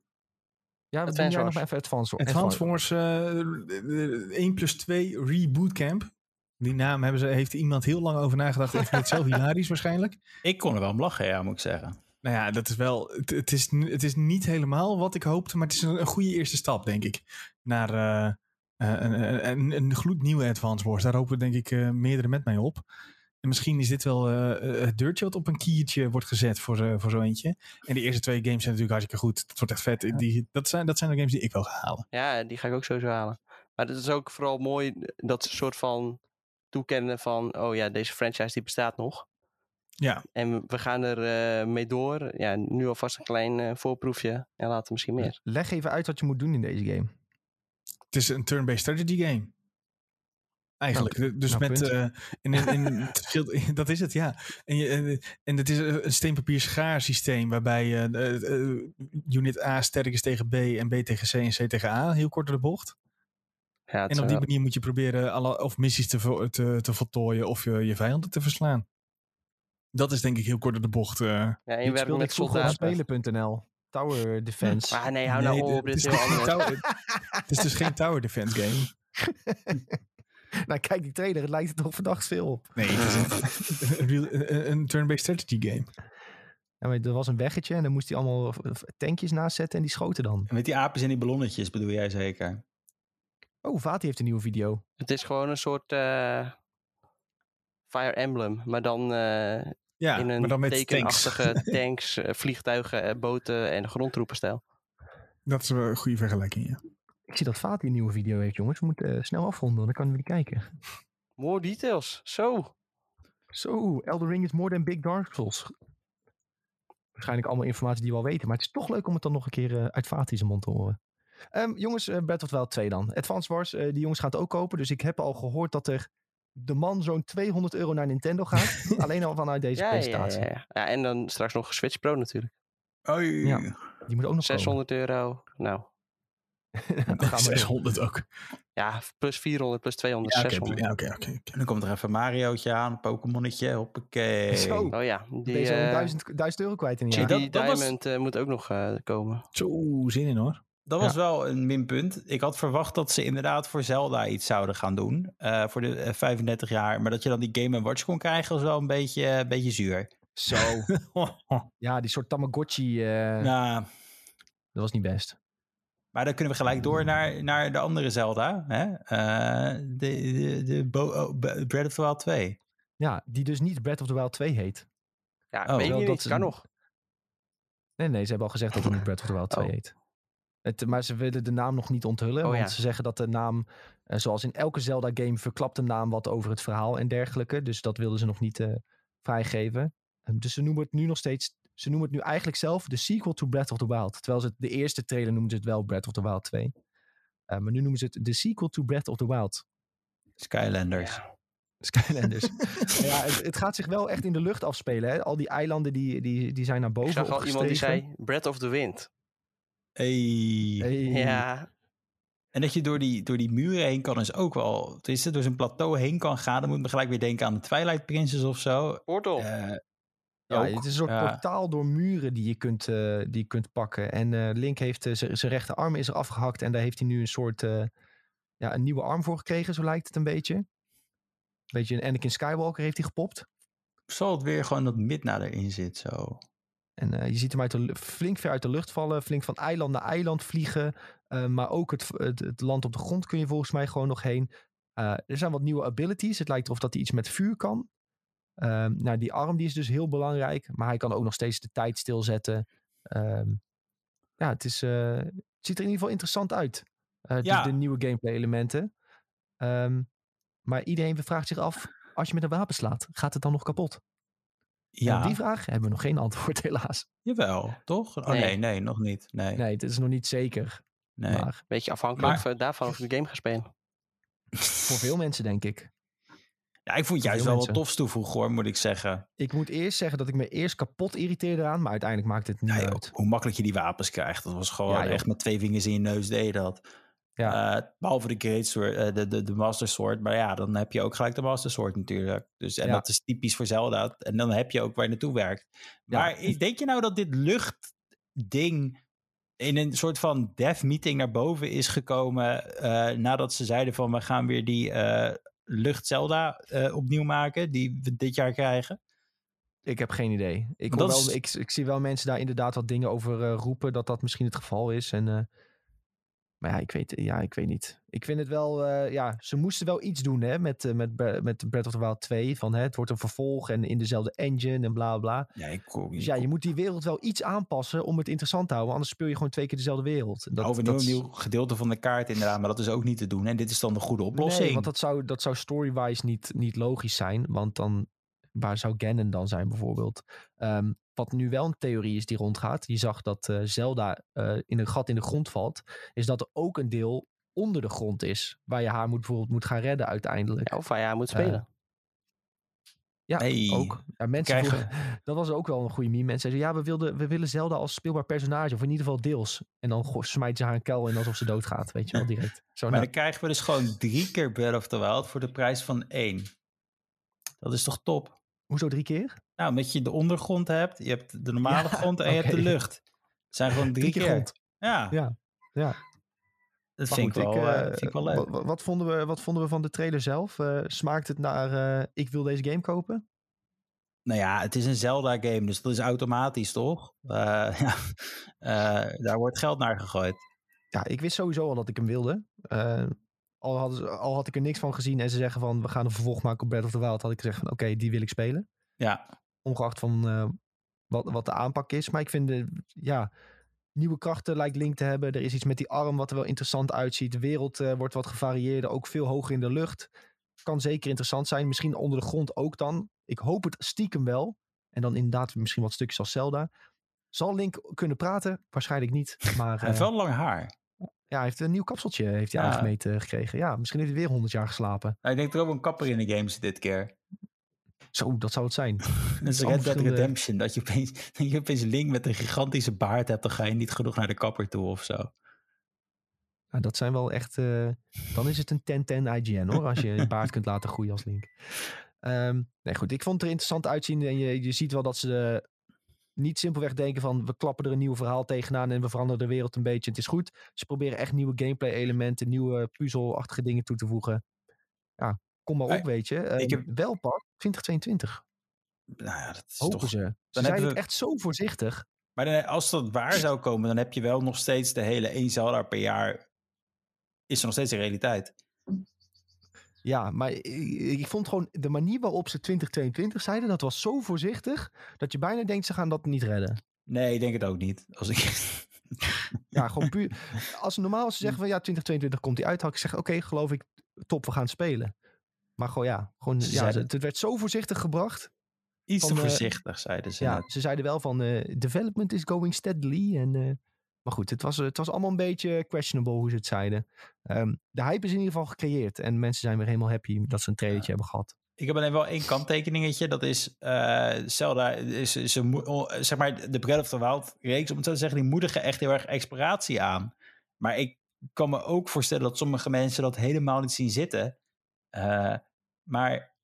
Ja, Advance doen jij nog Wars. maar even Advance, Advance Wars eh 1 plus 2 Reboot Camp. Die naam hebben ze, heeft iemand heel lang over nagedacht. Vindt het zelf [LAUGHS] hilarisch waarschijnlijk. Ik kon er wel om lachen, ja, moet ik zeggen. Nou ja, dat is wel. Het, het, is, het is niet helemaal wat ik hoopte, maar het is een, een goede eerste stap, denk ik. Naar eh, eh, een, een, een gloednieuwe Advance Wars. Daar hopen denk ik eh, meerdere met mij op. En misschien is dit wel eh, het deurtje wat op een kiertje wordt gezet voor, eh, voor zo eentje. En de eerste twee games zijn natuurlijk hartstikke goed. Dat wordt echt vet. Die, dat, zijn, dat zijn de games die ik wil gaan halen. Ja, die ga ik ook sowieso halen. Maar het is ook vooral mooi dat ze een soort van toekennen van... Oh ja, deze franchise die bestaat nog. Ja, En we gaan er eh, mee door. Ja, nu alvast een klein eh, voorproefje. En later misschien meer. Leg even uit wat je moet doen in deze game. het is een turn-based strategy game. Eigenlijk. dus nou, met. eh, in, in, [LAUGHS] in dat is het, ja. En, je, en, en het is een steenpapier schaar systeem. Waarbij je eh, eh, unit A sterk is tegen B en B tegen C en C tegen A. Heel kort door de bocht. Ja, En op die manier moet je proberen alle, of missies te, vo- te, te voltooien of je, je vijanden te verslaan. Dat is denk ik heel kort door de bocht. eh. ja, en je werkt met soldaten. Spelen.nl. Tower Defense. Ah, nee, hou Nee, nou op. Dit is is tower- Het is dus geen tower defense game. [LAUGHS] [LAUGHS] nou, kijk die trailer. Het lijkt er toch verdacht veel op. Nee, het is [LAUGHS] een, een, turn-based strategy game. Ja, maar er was een weggetje en dan moest hij allemaal eh, tankjes naast zetten en die schoten dan. Met die aapjes en die ballonnetjes bedoel jij zeker? Oh, Vati heeft een nieuwe video. Het is gewoon een soort eh, Fire Emblem. Maar dan eh, Ja, in een maar dan met tanks. tekenachtige [LAUGHS] tanks, eh, vliegtuigen, eh, boten en grondtroepenstijl. Dat is wel een goede vergelijking, ja. Ik zie dat Vati een nieuwe video heeft, jongens. We moeten eh, snel afronden, dan kunnen we die kijken. More details. Zo. Zo, Elden Ring is more than Big Dark Souls. Waarschijnlijk allemaal informatie die we al weten. Maar het is toch leuk om het dan nog een keer eh, uit Vati's mond te horen. Ehm, jongens, eh of the Wild 2 dan. Advance Wars, eh, die jongens gaan het ook kopen. Dus ik heb al gehoord dat er de man zo'n 200 euro naar Nintendo gaat. [LAUGHS] Alleen al vanuit deze Ja, ja, ja, presentatie. ja. ja, en dan straks nog een Switch Pro natuurlijk. Oei. Ja. Die moet ook nog 600 euro. Nou, [LAUGHS] [LAUGHS] gaan we door. 600 ook. ja, plus 400, plus 200, Ja, oké, 600. ja, oké, oké. oké. En dan komt er even Mariootje aan, een Pokémonnetje, hoppakee. Zo. Oh ja, die, Ben je zo'n eh, 1000, 1000 euro kwijt in een die jaar. dat- dat was- Diamond eh, moet ook nog eh, komen. Zo, zin in hoor. Dat was wel een minpunt. Ik had verwacht dat ze inderdaad voor Zelda iets zouden gaan doen. eh, voor de eh, 35 jaar. Maar dat je dan die Game Watch kon krijgen was wel een beetje, een beetje zuur. Zo. [LAUGHS] Ja, die soort Tamagotchi, eh, Nou, dat was niet best. Maar dan kunnen we gelijk door naar, naar de andere Zelda. Hè? Eh, de de, de Bo- oh, Breath of the Wild 2. Ja, die dus niet Breath of the Wild 2 heet. Ja, Oh. weet Wel, je dat niet. Kan een- nog. Nee, nee, ze hebben al gezegd dat het niet [LAUGHS] Breath of the Wild 2 Oh. heet. Het, maar ze willen de naam nog niet onthullen. Oh, want ja. ze zeggen dat de naam, eh, zoals in elke Zelda-game, verklapt de naam wat over het verhaal en dergelijke. Dus dat wilden ze nog niet eh, vrijgeven. Ehm, dus ze noemen het nu nog steeds. Ze noemen het nu eigenlijk zelf de sequel to Breath of the Wild. Terwijl ze het, de eerste trailer noemden ze het wel Breath of the Wild 2. Eh, maar nu noemen ze het de sequel to Breath of the Wild. Skylanders. Skylanders. [LAUGHS] ja, het, het gaat zich wel echt in de lucht afspelen. Hè? Al die eilanden die, die, die zijn naar Ik boven zag al iemand die zei Breath of the Wind. Hey. Hey. Ja, En dat je door die, door die muren heen kan is ook wel... Het is door zo'n plateau heen kan gaan. Dan moet me gelijk weer denken aan de Twilight Princess of zo. Portal. Eh, Ja, ook, het is een soort ja. portaal door muren die je kunt, eh, die je kunt pakken. En eh, Link heeft z- zijn rechterarm is er afgehakt en daar heeft hij nu een soort ja, een nieuwe arm voor gekregen, zo lijkt het een beetje. Beetje een Anakin Skywalker heeft hij gepopt. Zal het weer gewoon dat Midna erin zit zo. En je ziet hem uit de, flink ver uit de lucht vallen, flink van eiland naar eiland vliegen. maar ook het, het, het land op de grond kun je volgens mij gewoon nog heen. Er zijn wat nieuwe abilities. Het lijkt erop dat hij iets met vuur kan. Ehm, nou, die arm die is dus heel belangrijk. Maar hij kan ook nog steeds de tijd stilzetten. Ehm, ja, het, is, eh, het ziet er in ieder geval interessant uit. Eh, Ja. de nieuwe gameplay elementen. Ehm, maar iedereen vraagt zich af, als je met een wapen slaat, gaat het dan nog kapot? En Ja, op die vraag hebben we nog geen antwoord [LAUGHS] helaas. jawel, toch? Oh Nee. nee, nee, nog niet. Nee, nee. Nee, het is nog niet zeker. Maar Beetje afhankelijk Maar- van- daarvan of je de game gaat spelen. voor veel mensen denk ik. Ja, ik vond Voor juist wel wat tofs toevoegen hoor, moet ik zeggen. Ik moet eerst zeggen dat ik me eerst kapot irriteerde eraan, maar uiteindelijk maakt het niet Ja, uit. hoe makkelijk je die wapens krijgt. Dat was gewoon Ja, echt met twee vingers in je neus deed dat. Ja. Eh, behalve de Great Sword, eh, de, de, de Master Sword. Maar ja, dan heb je ook gelijk de Master Sword natuurlijk. Dus, en Ja. dat is typisch voor Zelda. En dan heb je ook waar je naartoe werkt. Ja. Maar denk je nou dat dit luchtding in een soort van dev meeting naar boven is gekomen... eh, nadat ze zeiden van we gaan weer die lucht Zelda eh, opnieuw maken... die we dit jaar krijgen? Ik heb geen idee. Ik, wel, is- ik zie wel mensen daar inderdaad wat dingen over eh, roepen dat dat misschien het geval is. En, eh, maar ja ik, weet, ja, ik weet niet. Ik vind het wel, eh, ja, ze moesten wel iets doen hè, met, eh, met, met Breath of the Wild 2. Van, hè, het wordt een vervolg en in dezelfde engine en bla bla. Ja, ik, Dus ja, je moet die wereld wel iets aanpassen om het interessant te houden. Anders speel je gewoon twee keer dezelfde wereld. Dat, over een dat nieuw gedeelte van de kaart inderdaad, maar dat is ook niet te doen. En dit is dan de goede oplossing. Nee, want dat zou, dat zou story-wise niet, niet logisch zijn. Want dan, waar zou Ganon dan zijn bijvoorbeeld? Ehm, wat nu wel een theorie is die rondgaat. Je zag dat eh, Zelda eh, in een gat in de grond valt. Is dat er ook een deel onder de grond is. Waar je haar moet, bijvoorbeeld moet gaan redden uiteindelijk. Ja, of waar je aan moet Eh, spelen. Ja, ook. Ja, mensen Krijgen- vroegen- [LAUGHS] dat was ook wel een goede meme. Mensen zeiden, ja, we, wilden, we willen Zelda als speelbaar personage. Of in ieder geval deels. En dan smijten ze haar een kuil in alsof ze doodgaat. Weet je wel, direct. [LAUGHS] Zo, Maar nou, dan krijgen we dus gewoon drie keer Breath of the Wild voor de prijs van één. Dat is toch top? Hoezo drie keer? Nou, omdat je de ondergrond hebt, je hebt de normale Ja, grond en je [LAUGHS] hebt de lucht. Het zijn gewoon drie, Drie keer grond. Ja, Ja, ja. dat vind, goed, ik wel, eh, eh, vind ik wel leuk. Wat, wat, vonden we, wat vonden we van de trailer zelf? Eh, smaakt het naar, ik wil deze game kopen? Nou ja, het is een Zelda-game, dus dat is automatisch, toch? [LAUGHS] Ja, daar wordt geld naar gegooid. Ja, ik wist sowieso al dat ik hem wilde. Al, hadden ze- al had ik er niks van gezien en ze zeggen van, we gaan een vervolg maken op Breath of the Wild. Had ik gezegd van, oké, die wil ik spelen. Ja, Ongeacht van eh, wat, wat de aanpak is. Maar ik vind, de, ja, nieuwe krachten lijkt Link te hebben. Er is iets met die arm wat er wel interessant uitziet. De wereld eh, wordt wat gevarieerder, ook veel hoger in de lucht. Kan zeker interessant zijn. Misschien onder de grond ook dan. Ik hoop het stiekem wel. En dan inderdaad misschien wat stukjes als Zelda. Zal Link kunnen praten? Waarschijnlijk niet. [LAUGHS] Maar hij heeft eh, wel lang haar. Ja, hij heeft een nieuw kapseltje heeft hij Ja. aangemeten gekregen. Ja, misschien heeft hij weer 100 jaar geslapen. Nou, ik denk er ook een kapper in de game zit dit keer. Zo, dat zou het zijn. [LAUGHS] Dat is Red Dead verschillende- Redemption. Dat je, opeens, [LAUGHS] dat je opeens Link met een gigantische baard hebt, dan ga je niet genoeg naar de kapper toe of zo. Nou, dat zijn wel echt... eh, dan is het een 10-10 IGN hoor, als je een baard kunt laten groeien als Link. Ehm, nee goed, ik vond het er interessant uitzien. En je, je ziet wel dat ze eh, niet simpelweg denken van... we klappen er een nieuw verhaal tegenaan en we veranderen de wereld een beetje. Het is goed. Ze proberen echt nieuwe gameplay elementen, nieuwe puzzelachtige dingen toe te voegen. Ja, kom maar op, weet je. Ehm, ik heb- Wel pas 2022. Nou ja, dat is Hopen toch... ze. Ze Dan zijn hebben het we- echt zo voorzichtig. Maar dan- als dat waar zou komen, dan heb je wel nog steeds de hele 1 Zelda per jaar. Is er nog steeds een realiteit. Ja, maar ik, ik vond gewoon de manier waarop ze 2022 zeiden, dat was zo voorzichtig dat je bijna denkt ze gaan dat niet redden. Nee, ik denk het ook niet. Als ik... [LAUGHS] Ja, gewoon puur. Als normaal ze zeggen van ja, 2022 komt die uit, had ik zeggen oké, geloof ik, top, we gaan spelen. Maar gewoon ja, gewoon, Ze ja zeiden- het, het werd zo voorzichtig gebracht. Iets te Van, eh, voorzichtig, zeiden ze. Ja, net. ze zeiden wel van eh, development is going steadily. En, eh, maar goed, het was, het was allemaal een beetje questionable hoe ze het zeiden. Ehm, de hype is in ieder geval gecreëerd en mensen zijn weer helemaal happy dat ze een trailertje hebben gehad. Ik heb alleen wel één kanttekeningetje. Dat is eh, Zelda. Is, ze, moe- oh, zeg maar, de Breath of the Wild reeks, om het zo te zeggen, die moedigen echt heel erg exploratie aan. Maar ik kan me ook voorstellen dat sommige mensen dat helemaal niet zien zitten. Eh, maar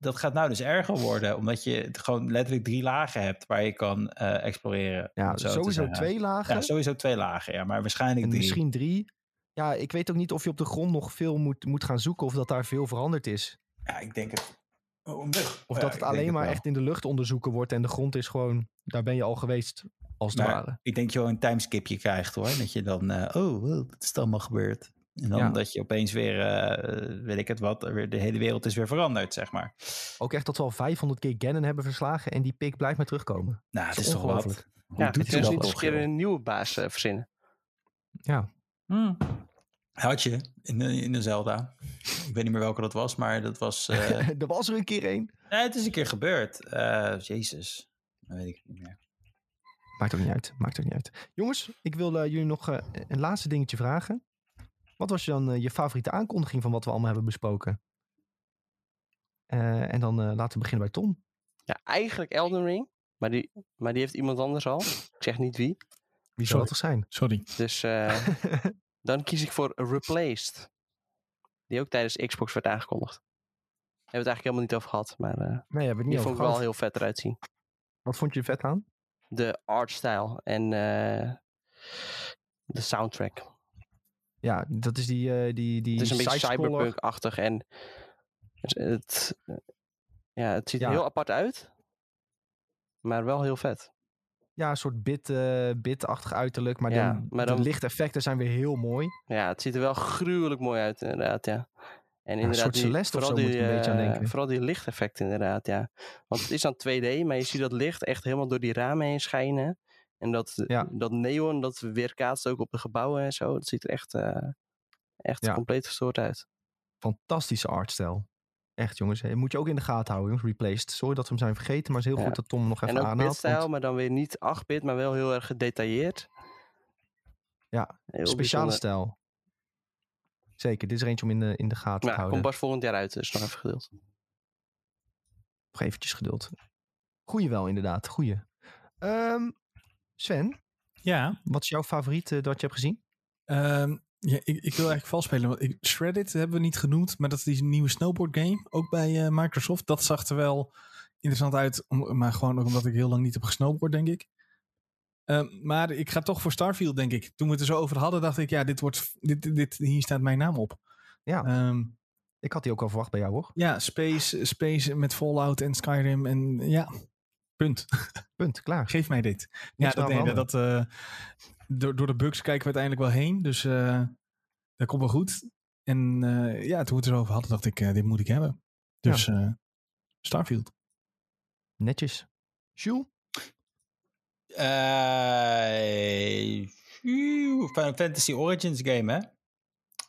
dat gaat nou dus erger worden, omdat je het gewoon letterlijk drie lagen hebt waar je kan eh, exploreren. Ja, het zo sowieso twee lagen. Ja, sowieso twee lagen, ja, maar waarschijnlijk En drie. misschien drie. Ja, ik weet ook niet of je op de grond nog veel moet, moet gaan zoeken of dat daar veel veranderd is. Ja, ik denk het. Oh. Of Ja, dat het alleen maar echt in de lucht onderzoeken wordt en de grond is gewoon, daar ben je al geweest, als het Maar ware. ik denk dat je wel een timeskipje krijgt hoor. Dat je dan, eh, oh, wat is er allemaal gebeurd? En dan Ja. dat je opeens weer, eh, weet ik het wat, weer de hele wereld is weer veranderd, zeg maar. Ook echt dat we al 500 keer Ganon hebben verslagen en die pik blijft maar terugkomen. Nou, het Dat is is toch wat. Hoe Ja, doet het hij is dat niet eens een keer een nieuwe baas eh, verzinnen. Ja, Hmm. Had je in de, in de Zelda. Ik weet niet meer welke dat was, maar dat was... eh, [LAUGHS] er was er een keer één. nee, het is een keer gebeurd. Eh, Jezus, dat weet ik niet meer. Maakt ook niet uit, maakt ook niet uit. Jongens, ik wil eh, jullie nog eh, een laatste dingetje vragen. Wat was je dan eh, je favoriete aankondiging van wat we allemaal hebben besproken? Eh, en dan eh, laten we beginnen bij Tom. Ja, eigenlijk Elden Ring. Maar die, maar die heeft iemand anders al. Ik zeg niet wie. Wie zou dat toch zijn? Sorry. Dus eh, [LAUGHS] dan kies ik voor Replaced. Die ook tijdens Xbox werd aangekondigd. Hebben we het eigenlijk helemaal niet over gehad. Maar eh, nee, hebben we het die niet vond ik wel heel vet eruit zien. Wat vond je vet aan? De artstyle en eh, de soundtrack. Ja, dat is die, eh, die, die Het is een beetje cyberpunk-achtig en het, het, ja, het ziet er Ja. heel apart uit. Maar wel heel vet. Ja, een soort bit, eh bit-achtig uiterlijk. Maar, Ja, dan, maar de dan- lichteffecten zijn weer heel mooi. Ja, het ziet er wel gruwelijk mooi uit inderdaad, ja. En een inderdaad, soort die- vooral een beetje aan eh, denken. Vooral die lichteffecten inderdaad, ja. Want het is dan 2D, maar je ziet dat licht echt helemaal door die ramen heen schijnen. En dat, Ja. dat neon, dat weerkaatst ook op de gebouwen en zo. Dat ziet er echt, eh, echt Ja. compleet gestoord uit. Fantastische artstijl. Echt jongens, moet je ook in de gaten houden jongens. Replaced. Sorry dat we hem zijn vergeten, maar het is heel Ja. goed dat Tom hem nog even En ook aanhaalt. bitstijl, want maar dan weer niet 8-bit, maar wel heel erg gedetailleerd. Ja, Heel speciale bijzonder. stijl. Zeker, dit is er eentje om in de, in de gaten te Maar houden. komt pas volgend jaar uit, dus nog even geduld. Nog eventjes geduld. Goeie wel, inderdaad. Goeie. Ehm, Sven, Ja, wat is jouw favoriet dat je hebt gezien? Ehm, ja ik, ik wil eigenlijk vals spelen. Want ik, Shreddit hebben we niet genoemd, maar dat is die nieuwe snowboard game. Ook bij eh, Microsoft. Dat zag er wel interessant uit. Om, maar gewoon ook omdat ik heel lang niet heb gesnowboard, denk ik. Ehm, maar ik ga toch voor Starfield, denk ik. Toen we het er zo over hadden, dacht ik, ja, dit wordt, dit, dit, hier staat mijn naam op. Ja. Ehm, Ik had die ook al verwacht bij jou, hoor. ja, Space, Space met Fallout en Skyrim. En ja, punt. [LAUGHS] Punt, klaar. Geef mij dit. Niks ja, dat, nee, dat, eh, door, door de bugs kijken we uiteindelijk wel heen. Dus eh, dat komt wel goed. En eh, ja, toen we het erover hadden, dacht ik, eh, dit moet ik hebben. Dus eh, Starfield. Netjes. Jules? Eh, Final Fantasy Origins game, hè?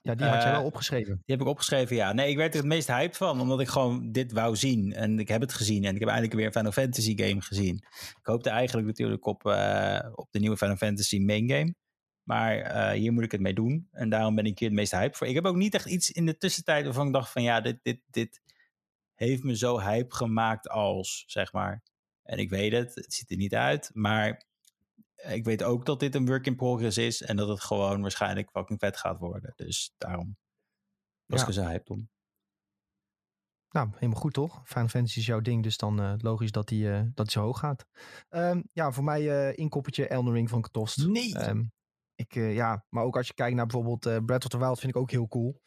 Ja, die had jij Eh, wel opgeschreven. Die heb ik opgeschreven, ja. Nee, ik werd er het meest hyped van, omdat ik gewoon dit wou zien. En ik heb het gezien en ik heb eindelijk weer een Final Fantasy game gezien. Ik hoopte eigenlijk natuurlijk op, eh, op de nieuwe Final Fantasy main game. Maar eh, hier moet ik het mee doen. En daarom ben ik hier het meest hyped voor. Ik heb ook niet echt iets in de tussentijd waarvan ik dacht van ja, dit, dit, dit heeft me zo hype gemaakt als, zeg maar. En ik weet het, het ziet er niet uit. Maar ik weet ook dat dit een work in progress is. En dat het gewoon waarschijnlijk fucking vet gaat worden. Dus daarom was Ja. ik zo hyped om. Nou, helemaal goed toch? Final Fantasy is jouw ding, dus dan eh, logisch dat die, eh, dat die zo hoog gaat. Ehm, ja, voor mij eh inkoppertje Elden Ring van Katost. Nee. Ehm, ik, ja, maar ook als je kijkt naar bijvoorbeeld Breath of the Wild vind ik ook heel cool.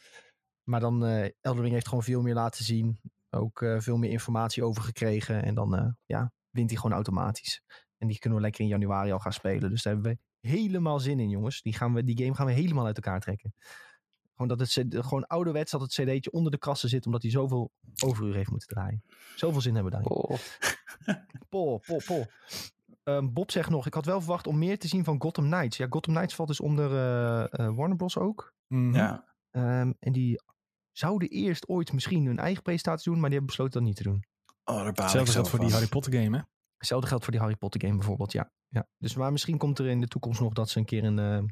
Maar dan Elden Ring heeft gewoon veel meer laten zien. Ook veel meer informatie over gekregen. En dan ja, wint hij gewoon automatisch. En die kunnen we lekker in januari al gaan spelen. Dus daar hebben we helemaal zin in, jongens. Die, gaan we, die game gaan we helemaal uit elkaar trekken. Gewoon, dat het, gewoon ouderwets dat het cd'tje onder de krassen zit. Omdat hij zoveel overuur heeft moeten draaien. Zoveel zin hebben we daarin. Oh, Pol, pol, pol. Ehm, Bob zegt nog, ik had wel verwacht om meer te zien van Gotham Knights. Ja, Gotham Knights valt dus onder eh, eh, Warner Bros. ook. Mhm. Ja. Ehm, en die zouden eerst ooit misschien hun eigen presentatie doen, maar die hebben besloten dat niet te doen. Oh, daar baal ik Hetzelfde zo geldt voor die. Harry Potter game, hè? Hetzelfde geldt voor die Harry Potter game bijvoorbeeld, ja. ja. Dus maar misschien komt er in de toekomst nog dat ze een keer een eh,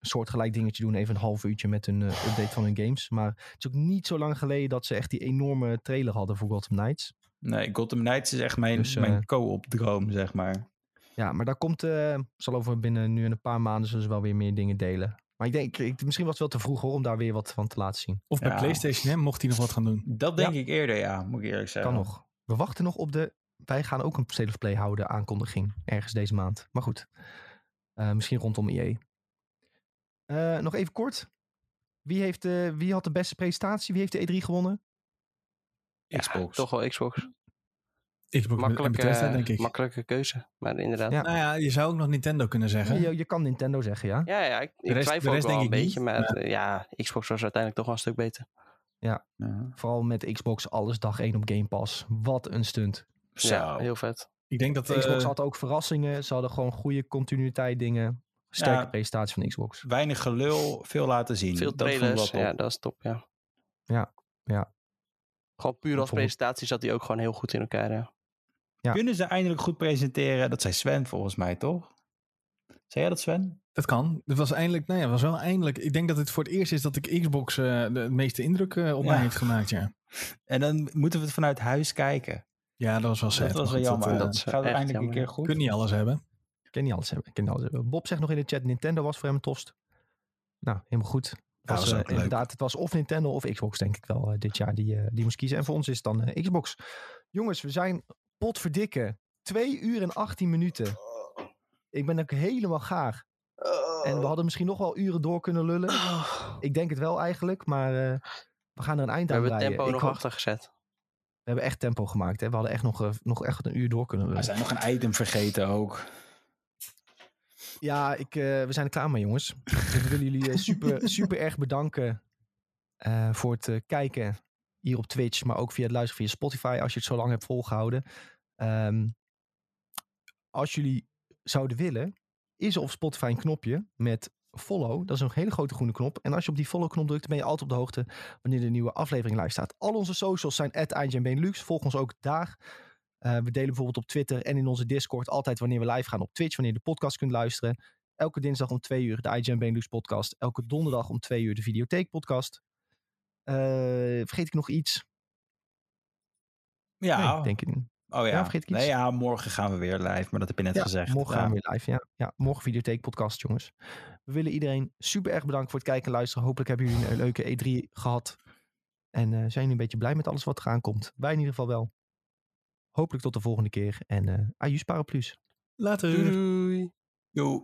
soortgelijk dingetje doen. Even een half uurtje met een eh, update van hun games. Maar het is ook niet zo lang geleden dat ze echt die enorme trailer hadden voor Gotham Knights. Nee, Gotham Knights is echt mijn, Dus, eh, mijn co-op droom, zeg maar. Ja, maar daar komt, eh, zal over binnen nu en een paar maanden zullen ze wel weer meer dingen delen. Maar ik denk, ik, misschien was het wel te vroeg hoor, om daar weer wat van te laten zien. Of bij Ja. PlayStation, hè? Mocht hij nog wat gaan doen. Dat denk ik eerder, ja, moet ik eerlijk zeggen. Kan nog. We wachten nog op de. Wij gaan ook een State of Play houden aankondiging. Ergens deze maand. Maar goed. Eh, misschien rondom IE. Eh, nog even kort. Wie, heeft, eh, wie had de beste presentatie? Wie heeft de E3 gewonnen? ja, Xbox. toch wel Xbox. Xbox Makkelijke, Bethesda, denk ik. makkelijke keuze. Maar inderdaad. Ja. Ja, Nou ja, je zou ook nog Nintendo kunnen zeggen. Je, je kan Nintendo zeggen, ja. ja, ik, ik rest- twijfel de ook rest wel een ik beetje. niet. Maar ja, Xbox was uiteindelijk toch wel een stuk beter. Ja. Vooral met Xbox alles dag één op Game Pass. Wat een stunt. Zo. Ja, heel vet. Ik denk dat... Xbox eh, had ook verrassingen. Ze hadden gewoon goede continuïteit dingen. Sterke Ja. presentatie van Xbox. Weinig gelul, veel laten zien. Veel Dat vond ik wel trailers. Ja, dat is top, ja. Ja, ja. Gewoon puur als presentatie zat die ook gewoon heel goed in elkaar. Ja. Ja. Kunnen ze eindelijk goed presenteren? Dat zei Sven volgens mij, toch? Zei jij dat, Sven? Dat kan. Het was eindelijk, nou ja, het was wel eindelijk. Ik denk dat het voor het eerst is dat ik Xbox eh, de, meeste indruk eh, op Ja. mij heeft gemaakt, ja. [LAUGHS] En dan moeten we het vanuit huis kijken. Ja, dat was wel sad. dat was wel jammer. eh, dat dat is gaat eindelijk een keer goed. Kun niet alles hebben. Ken niet alles hebben. ik ken niet alles hebben. Bob zegt nog in de chat, Nintendo was voor hem een tost. Nou, helemaal goed. Het was, eh, leuk. inderdaad, het was of Nintendo of Xbox, denk ik wel, eh, dit jaar die, eh, die moest kiezen. En voor ons is het dan eh, Xbox. Jongens, we zijn potverdikke. 2 uur en 18 minuten. Ik ben ook helemaal gaar. En we hadden misschien nog wel uren door kunnen lullen. Ik denk het wel eigenlijk, maar eh, we gaan er een eind We aan hebben het breien. tempo Ik nog hoop- achter gezet. We hebben echt tempo gemaakt. Hè? We hadden echt nog, eh, nog echt een uur door kunnen We zijn nog een item vergeten ook. Ja, ik, eh, we zijn er klaar mee, jongens. we willen jullie eh, super, [LAUGHS] super erg bedanken voor het kijken hier op Twitch, maar ook via het luisteren via Spotify, als je het zo lang hebt volgehouden. Ehm, als jullie zouden willen, is er op Spotify een knopje met follow. Dat is een hele grote groene knop. En als je op die follow-knop drukt, ben je altijd op de hoogte wanneer de nieuwe aflevering live staat. Al onze socials zijn at Benelux. Volg ons ook daar. Eh, we delen bijvoorbeeld op Twitter en in onze Discord altijd wanneer we live gaan op Twitch, wanneer je de podcast kunt luisteren. Elke dinsdag om twee uur de IGN Benelux podcast. Elke donderdag om twee uur de Videotheek podcast. Eh, vergeet ik nog iets? Ja, Nee, ik denk het niet. Oh ja. Ja, vergeet ik iets? Nee, ja, morgen gaan we weer live, maar dat heb je net Ja, gezegd. Morgen ja. gaan we weer live. Ja, ja, morgen Videotheek podcast, jongens. We willen iedereen super erg bedanken voor het kijken en luisteren. Hopelijk hebben jullie een leuke E3 gehad. En eh, zijn jullie een beetje blij met alles wat eraan komt? Wij in ieder geval wel. Hopelijk tot de volgende keer. En uh, ajus paraplu's. Later. Doei doei. Doei.